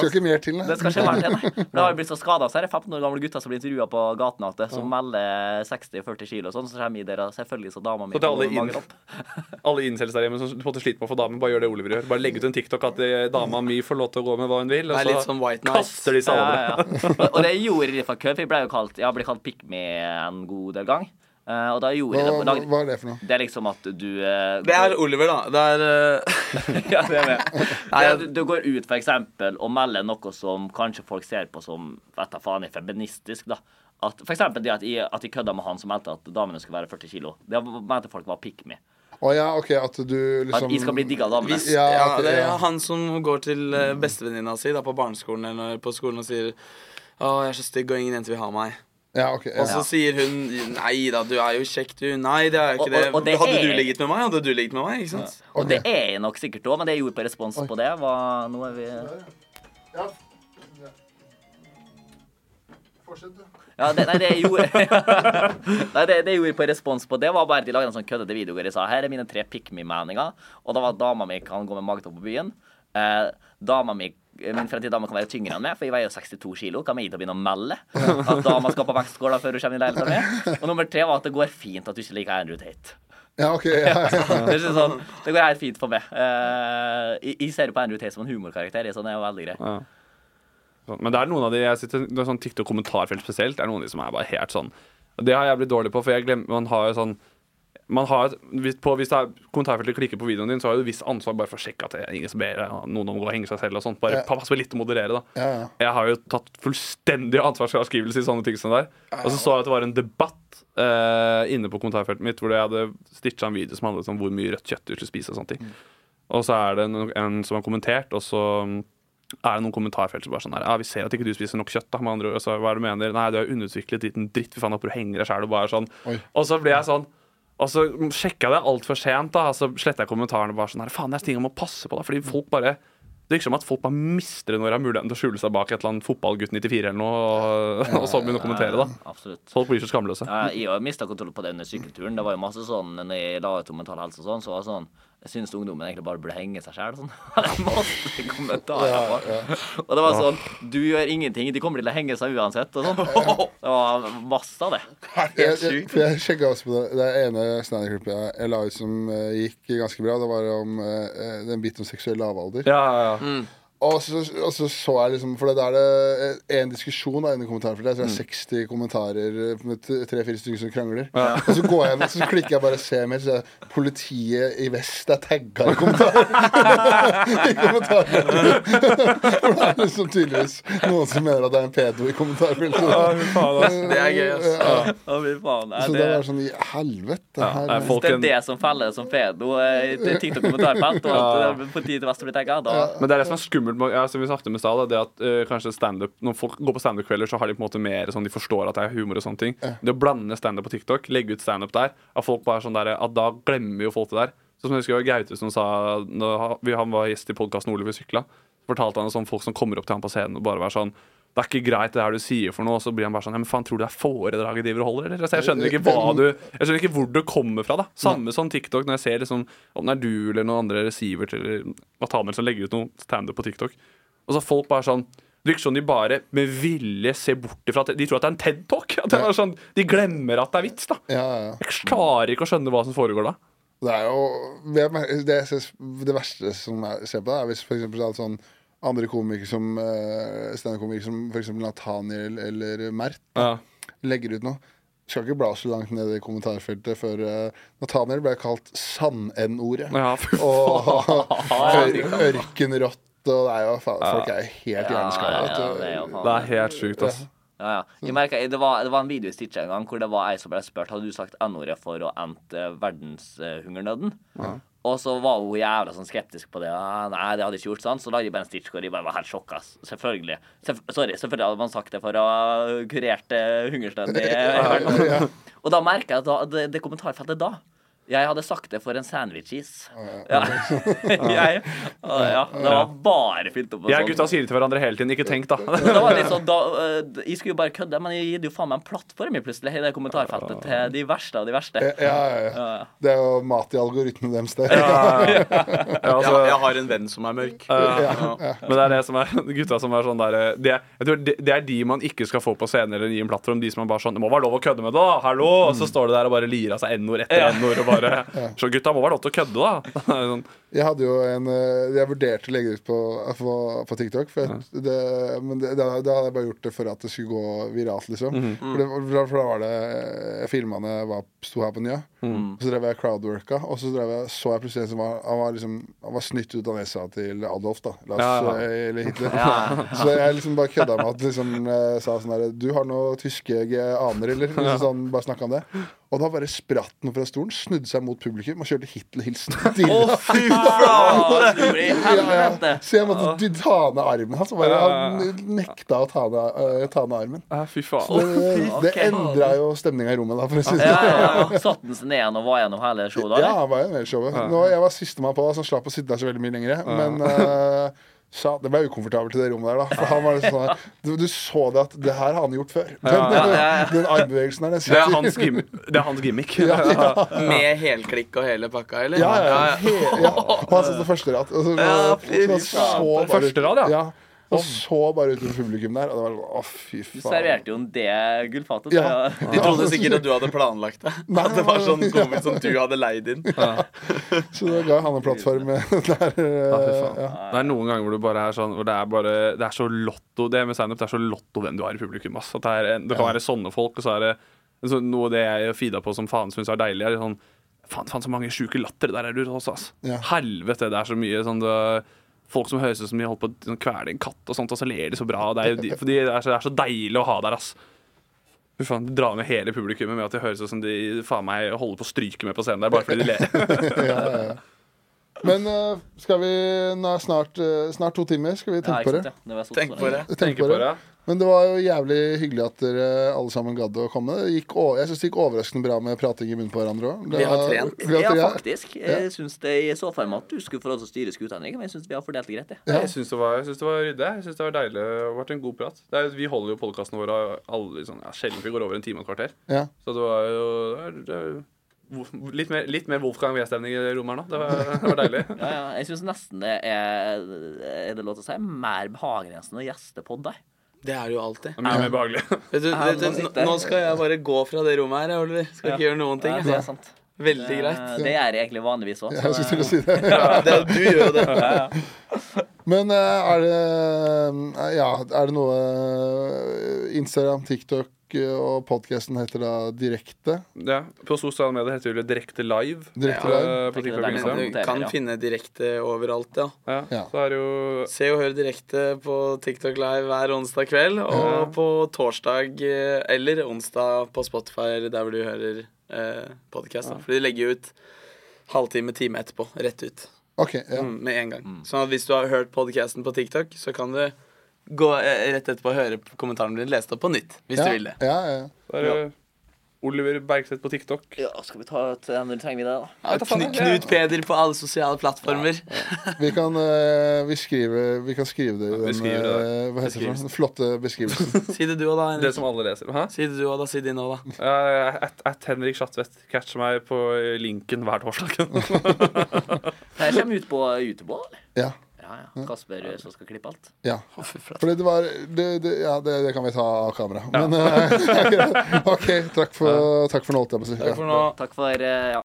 Skal ikke mer til, Det skal ikke mer til, nei. For Det har jo blitt så skada. Så er det 15 år gamle gutter som blir intervjua på gaten at det, som melder 60-40 kilo og sånn. Så kommer der, og selvfølgelig så dama mi Så til alle inn- Alle incels der hjemme som på en måte sliter med å få dame, bare gjør det Oliver gjør. Bare legg ut en TikTok at eh, dama mi får lov til å gå med hva hun vil, og så sånn white kaster de seg over det. Ja, ja. Og- Og det gjorde de for kø, for Jeg ble jo kalt Jeg kalt pick me en god del gang. Eh, og da gjorde jeg det Hva, på hva, hva er det for noe? Det er liksom at du uh, Det er Oliver, da. Det er uh... ja, det er med. Nei, Det er du, du går ut for eksempel og melder noe som kanskje folk ser på som vet faen er feministisk. da at, For eksempel det at jeg, at jeg kødda med han som meldte at damene skulle være 40 kilo. Det mente folk var pick me. Å ja, OK, at du At liksom jeg skal bli digga av damene. hvis, Ja, ja, det er ja. han som går til bestevenninna si da, på barneskolen eller på skolen og sier Å, jeg er så stygg, og ingen jenter vil ha meg. Ja, ok. Og så sier hun Nei da, du er jo kjekk, du. Nei, det er jo Og- ikke det. og- og det Hadde er- du ligget med meg, hadde du ligget med meg. ikke sant? Og det er jeg nok sikkert òg, men det jeg gjorde på respons på det, var Nå er vi Ja. Fortsett, du. Ja, det, nei, det jeg gjorde Nei, det, det jeg gjorde på respons på det, var bare at de lagde en sånn køddete video hvor jeg sa her er mine tre pick me-meninger. Og da var dama mi kan gå med magetopp på byen. Eh, dama mi Min fremtidige dame kan være tyngre enn meg, for jeg veier jo 62 kilo. Kan til å begynne å melde at dama skal på vektskåla før hun kommer i leiligheten min? Og nummer tre var at det går fint at du ikke liker Andrew Tate. Ja, ok. Ja, ja. Det, er sånn, det går helt fint for meg. Uh, jeg, jeg ser jo på Andrew Tate som en humorkarakter. Sånn, det er jo veldig greit. Ja. Sånn. Men det er noen av de jeg sitter, det er sånn TikTok-kommentarfelt spesielt. Det er noen av de som er bare helt sånn Det har jeg blitt dårlig på, for jeg glemmer Man har jo sånn man har, et- på, hvis det er kommentarfeltet klikker på videoen din, så har du et visst ansvar bare for å sjekke at det er ingen som ber noen om å og henge seg selv. og sånt Bare Ja. pass på litt å moderere, da. Ja, ja. Jeg har jo tatt fullstendig ansvarsavskrivelse i sånne ting som det der. Og så så jeg at det var en debatt eh, inne på kommentarfeltet mitt hvor jeg hadde stitcha en video som handlet om hvor mye rødt kjøtt du skulle spise og sånne ting. Og så er det en, en som har kommentert, og så mm, er det noen kommentarfelt som bare sånn her Ja, vi ser at ikke du spiser nok kjøtt, da, med andre ord. Altså, hva er det du mener? Nei, du er underutviklet liten dritt, fy faen, håper du henger deg sjæl og bare sånn. Oi. Og så blir jeg sånn og så sjekka jeg det altfor sent, da. Og så sletta jeg kommentarene bare sånn her, Faen, det er ting jeg må passe på, da. Fordi folk bare Det virker som at folk bare mister når de har muligheten til å skjule seg bak et eller annet fotballgutt 94 eller noe, og, og så begynne å kommentere, da. Absolutt. Folk blir så skamløse. Ja, jeg har mista kontroll på det under sykkelturen. Det var jo masse sånn når jeg la ut om mental helse og sånn, så var det sånn Jeg syns ungdommen egentlig bare burde henge seg sjæl. Sånn. Det masse kommentarer på. Og det var sånn Du gjør ingenting. De kommer til å henge seg uansett. Og sånn. Det var masse av det. Jeg, jeg, for jeg sjekka også på det, det ene standup-klippet jeg, jeg la ut som uh, gikk ganske bra. Det var om uh, den biten om seksuell lavalder. Ja, ja, ja. Og så, og så så jeg liksom For det er det en diskusjon da inni kommentarfeltet. Jeg tror det er 60 kommentarer med tre-fire stykker som krangler. Og så går jeg inn, så klikker jeg bare se mer, så er politiet i vest er tagga i kommentarer. I kommentarfeltet. For det er liksom tydeligvis noen som mener at det er en pedo i kommentarfeltet. Ja, faen. Det er gøy, ass. Ja. Ja, faen. Er Så det, er sånn i helvete. her, folk- det er det som faller som pedo i TikTok-kommentarfelt, og at eh, politiet til vest blir tagga, Men det er det som er skummelt ja, som vi snakket med stad, det at uh, kanskje standup Når folk går på standup-kvelder, så har de på en måte mer sånn De forstår at det er humor og sånne ting. Det å blande standup på TikTok, legge ut standup der, at folk bare sånn der, at da glemmer jo folk det der. Så som jeg husker Gaute som sa når han- var gjest i podkasten Ole ved sykla. Fortalte han om folk som kommer opp til han på scenen og bare var sånn det er ikke greit det her du sier for noe. Og så blir han bare sånn ja, men faen, Tror du det er foredraget de holder, eller? Altså, jeg skjønner ikke hva du Jeg skjønner ikke hvor du kommer fra, da. Samme som TikTok, når jeg ser liksom om det er du eller noen andre Sivert eller Nathaniel som legger ut noe standup på TikTok. Og så folk bare sånn Det virker som de bare med vilje ser bort ifra De tror at det er en det er sånn, De glemmer at det er vits, da. Ja, ja. Jeg klarer ikke å skjønne hva som foregår da. Det er jo Det, det, verste som jeg ser på, det er hvis for eksempel sånn andre komikere som uh, standup-komikere som f.eks. Nathaniel eller Mert Ja. legger ut noe. Skal ikke bla så langt ned i kommentarfeltet før uh, Nathaniel ble kalt sann-N-ordet. Ja, Og ør, ørkenrått. Og det er jo faen, folk er helt Ja, hjerneskada. ja, ja, det. Det er helt sjukt, ass. Ja, ja. Jeg merket, det, var, det var en video i Stitch en gang hvor det var ei som ble spurt Hadde du sagt N-ordet for å ente verdenshungernøden. Og så var hun jævla sånn skeptisk på det. Ja, nei, det hadde ikke gjort sånn. Så lagde jeg bare en Stitch hvor jeg bare var helt sjokka. Selvfølgelig. Sef sorry, selvfølgelig hadde man sagt det for å ha kurert eh, hungersnøden i verden. Og da merka jeg at det, det kommentarfeltet da jeg hadde sagt det for en sandwich-is. Ja. jeg, ja, det var bare fylt opp med Jeg og sånn. gutta sier det til hverandre hele tiden. Ikke tenk, da. Det var litt sånn, da, øh, Jeg skulle jo bare kødde, men jeg gitt jo faen meg en plattform i plutselig i det kommentarfeltet til de verste av de verste. Ja, ja, ja. Ja, ja. Det er jo mat i algoritmen deres, det. Ja, altså, Jeg, jeg har en venn som er mørk. Ja. Men det er det som er gutta som er sånn der det, er- jeg tror det, det er de man ikke skal få på scenen eller gi en plattform. De som er bare sånn Det må være lov å kødde med det, da! Hallo! Og så står det der og bare lirer av seg n-ord etter n-ord bare Så gutta må være lov til å kødde, da! Jeg hadde jo en eh, Jeg vurderte å legge ut på, på, på TikTok, for jeg- det, men det, da, da hadde jeg bare gjort det for at det skulle gå viralt, liksom. for, det, for, da var det Jeg filma da jeg sto her på Nya. Så drev jeg crowdworka, og så drev jeg, så jeg plutselig en som var Han var liksom Han var snytt ut av nesa til Adolf, da. La oss, Ja, eh, Eller Hitler. Så jeg liksom bare kødda med at liksom eh, sa sånn herre Du har noe tyske aner, eller? Liksom sånn, bare snakka om det. Og da bare spratt han fra stolen, snudde seg mot publikum og kjørte Hitler-hilsen. Å, Ja. Så jeg måtte du- ta ned armen hans. Altså, han nekta å ta ned, øh, ta ned armen. Fy faen. Det, det ok. endra jo stemninga i rommet, da, for å si det Ja, sånn. ja, ja. Satt den seg ned igjen og var gjennom hele showet? da, Ja, han var jo hele showet. Nå, jeg var sistemann på, så han slapp å sitte der så veldig mye lenger. Men øh, sa, det ble ukomfortabelt i det rommet der, da. For han var sånn der, du, du så det at det her har han gjort før. Den, Ja, ja, ja. den armbevegelsen der, Det er hans, gimmick. Det er hans gimmick. Med helklikk og hele pakka, eller? Ja, ja, ja. He, ja. Og han satt på første rad. Første rad, Ja, så ut- ja. ja. Og så bare utover publikum der, og det var sånn, å, fy Du serverte jo en det gullfatet. Ja. De trodde sikkert at du hadde planlagt det. Nei, At det var sånn ja. som du hadde leid inn. Så da ga han en plattform eh, der. Ja, eh, faen. ja. Det er noen ganger hvor du bare er sånn Hvor det er bare Det er så lotto Det med standup det er så lotto hvem du har i publikum. Ass. At det, er, det kan være sånne folk, og så er det så noe av det jeg feeda på som faen syns er deilig, er sånn Faen, faen så mange sjuke latter der er du også, ass. Ja. Helvete, det er så mye sånn det, Folk som høres ut som de holdt på å sånn, kvele en katt, og sånt, og så ler de så bra. Og det er, jo de, for de, er så, det er så deilig å ha der, ass. Fy faen, De drar med hele publikummet med at det høres ut som de faen meg holder på å stryke med på scenen der, bare fordi de ler. ja, ja, ja. Men uh, skal vi Nå er snart, uh, snart to timer. Skal vi Ja, tenke ikke på det? ja. Det Tenk på det. Tenk på det. Men det var jo jævlig hyggelig at dere alle sammen gadd å komme. Det gikk, jeg syns det gikk overraskende bra med prating i munnen på hverandre òg. Vi har trent. Ja, faktisk. Jeg syns det jeg så for meg at du skulle få lov til å styre skuta, men jeg syns vi har fordelt det greit. jeg. Ja. Jeg syns det, var- jeg synes det var ryddig. Jeg synes det var deilig. Det har vært en god prat. Det er, vi holder jo podkastene våre alle sånn, ja, sjelden vi går over en time og et kvarter. Ja. Så det var jo det er- litt, mer, litt mer Wolfgang V-stemning i rommet her nå. Det var, det var deilig. Ja, ja. Jeg syns nesten det er Er det lov til å si mer behagelig enn å gjeste pod der. Det er det jo alltid. Det er mer behagelig. Vet du, vet du, nå nå- skal jeg bare gå fra det rommet her, Oliver. Skal ikke gjøre noen ting. Ja, det er sant. Veldig greit. Det gjør jeg egentlig vanligvis òg. Jeg skulle si det. Det, du gjør jo det. Men eh, er det eh, Ja, er det noe eh, Instagram, TikTok og podkasten heter da Direkte? Ja, på sosiale medier heter det Direkte live. Direkte ja, live? på TikTok det og Instagram. liksom- Du kan ja. finne direkte overalt, ja. Ja, Ja. så er jo Se og hør direkte på TikTok Live hver onsdag kveld, og Ja. på torsdag eh, eller onsdag på Spotify eller der hvor du hører eh, podkast. For de legger ut halvtime, time etterpå. Rett ut. Okay, Ja. Mm, med en gang. Sånn at hvis du har hørt podcasten på TikTok, så kan du gå eh, rett etterpå og høre kommentaren din lest opp på nytt. Hvis ja. du vil det. Ja, ja. så ja. Oliver Bergseth på TikTok. Ja, skal vi ta et Når trenger vi det, da? Ja, Kn Knut Peder på alle sosiale plattformer. Vi kan, uh, vi skrive, vi kan skrive det i den skriver det der. eh, Hva heter det? flotte beskrivelsen. Si det du òg, da. Det som alle leser. Hæ? Si det du òg, da. Si din òg, da. Uh, at, at Henrik Schatvedt. Catch meg på linken hver torsdag. Det her kommer ut på YouTube òg, eller? Ja. Ja, ja. Kasper som skal klippe alt. ja. Fordi det var det, det, Ja, det, det kan vi ta av kamera. Men eh, OK, takk for, takk for nå, holdt jeg på å si. Takk for nå. Takk for eh, ja.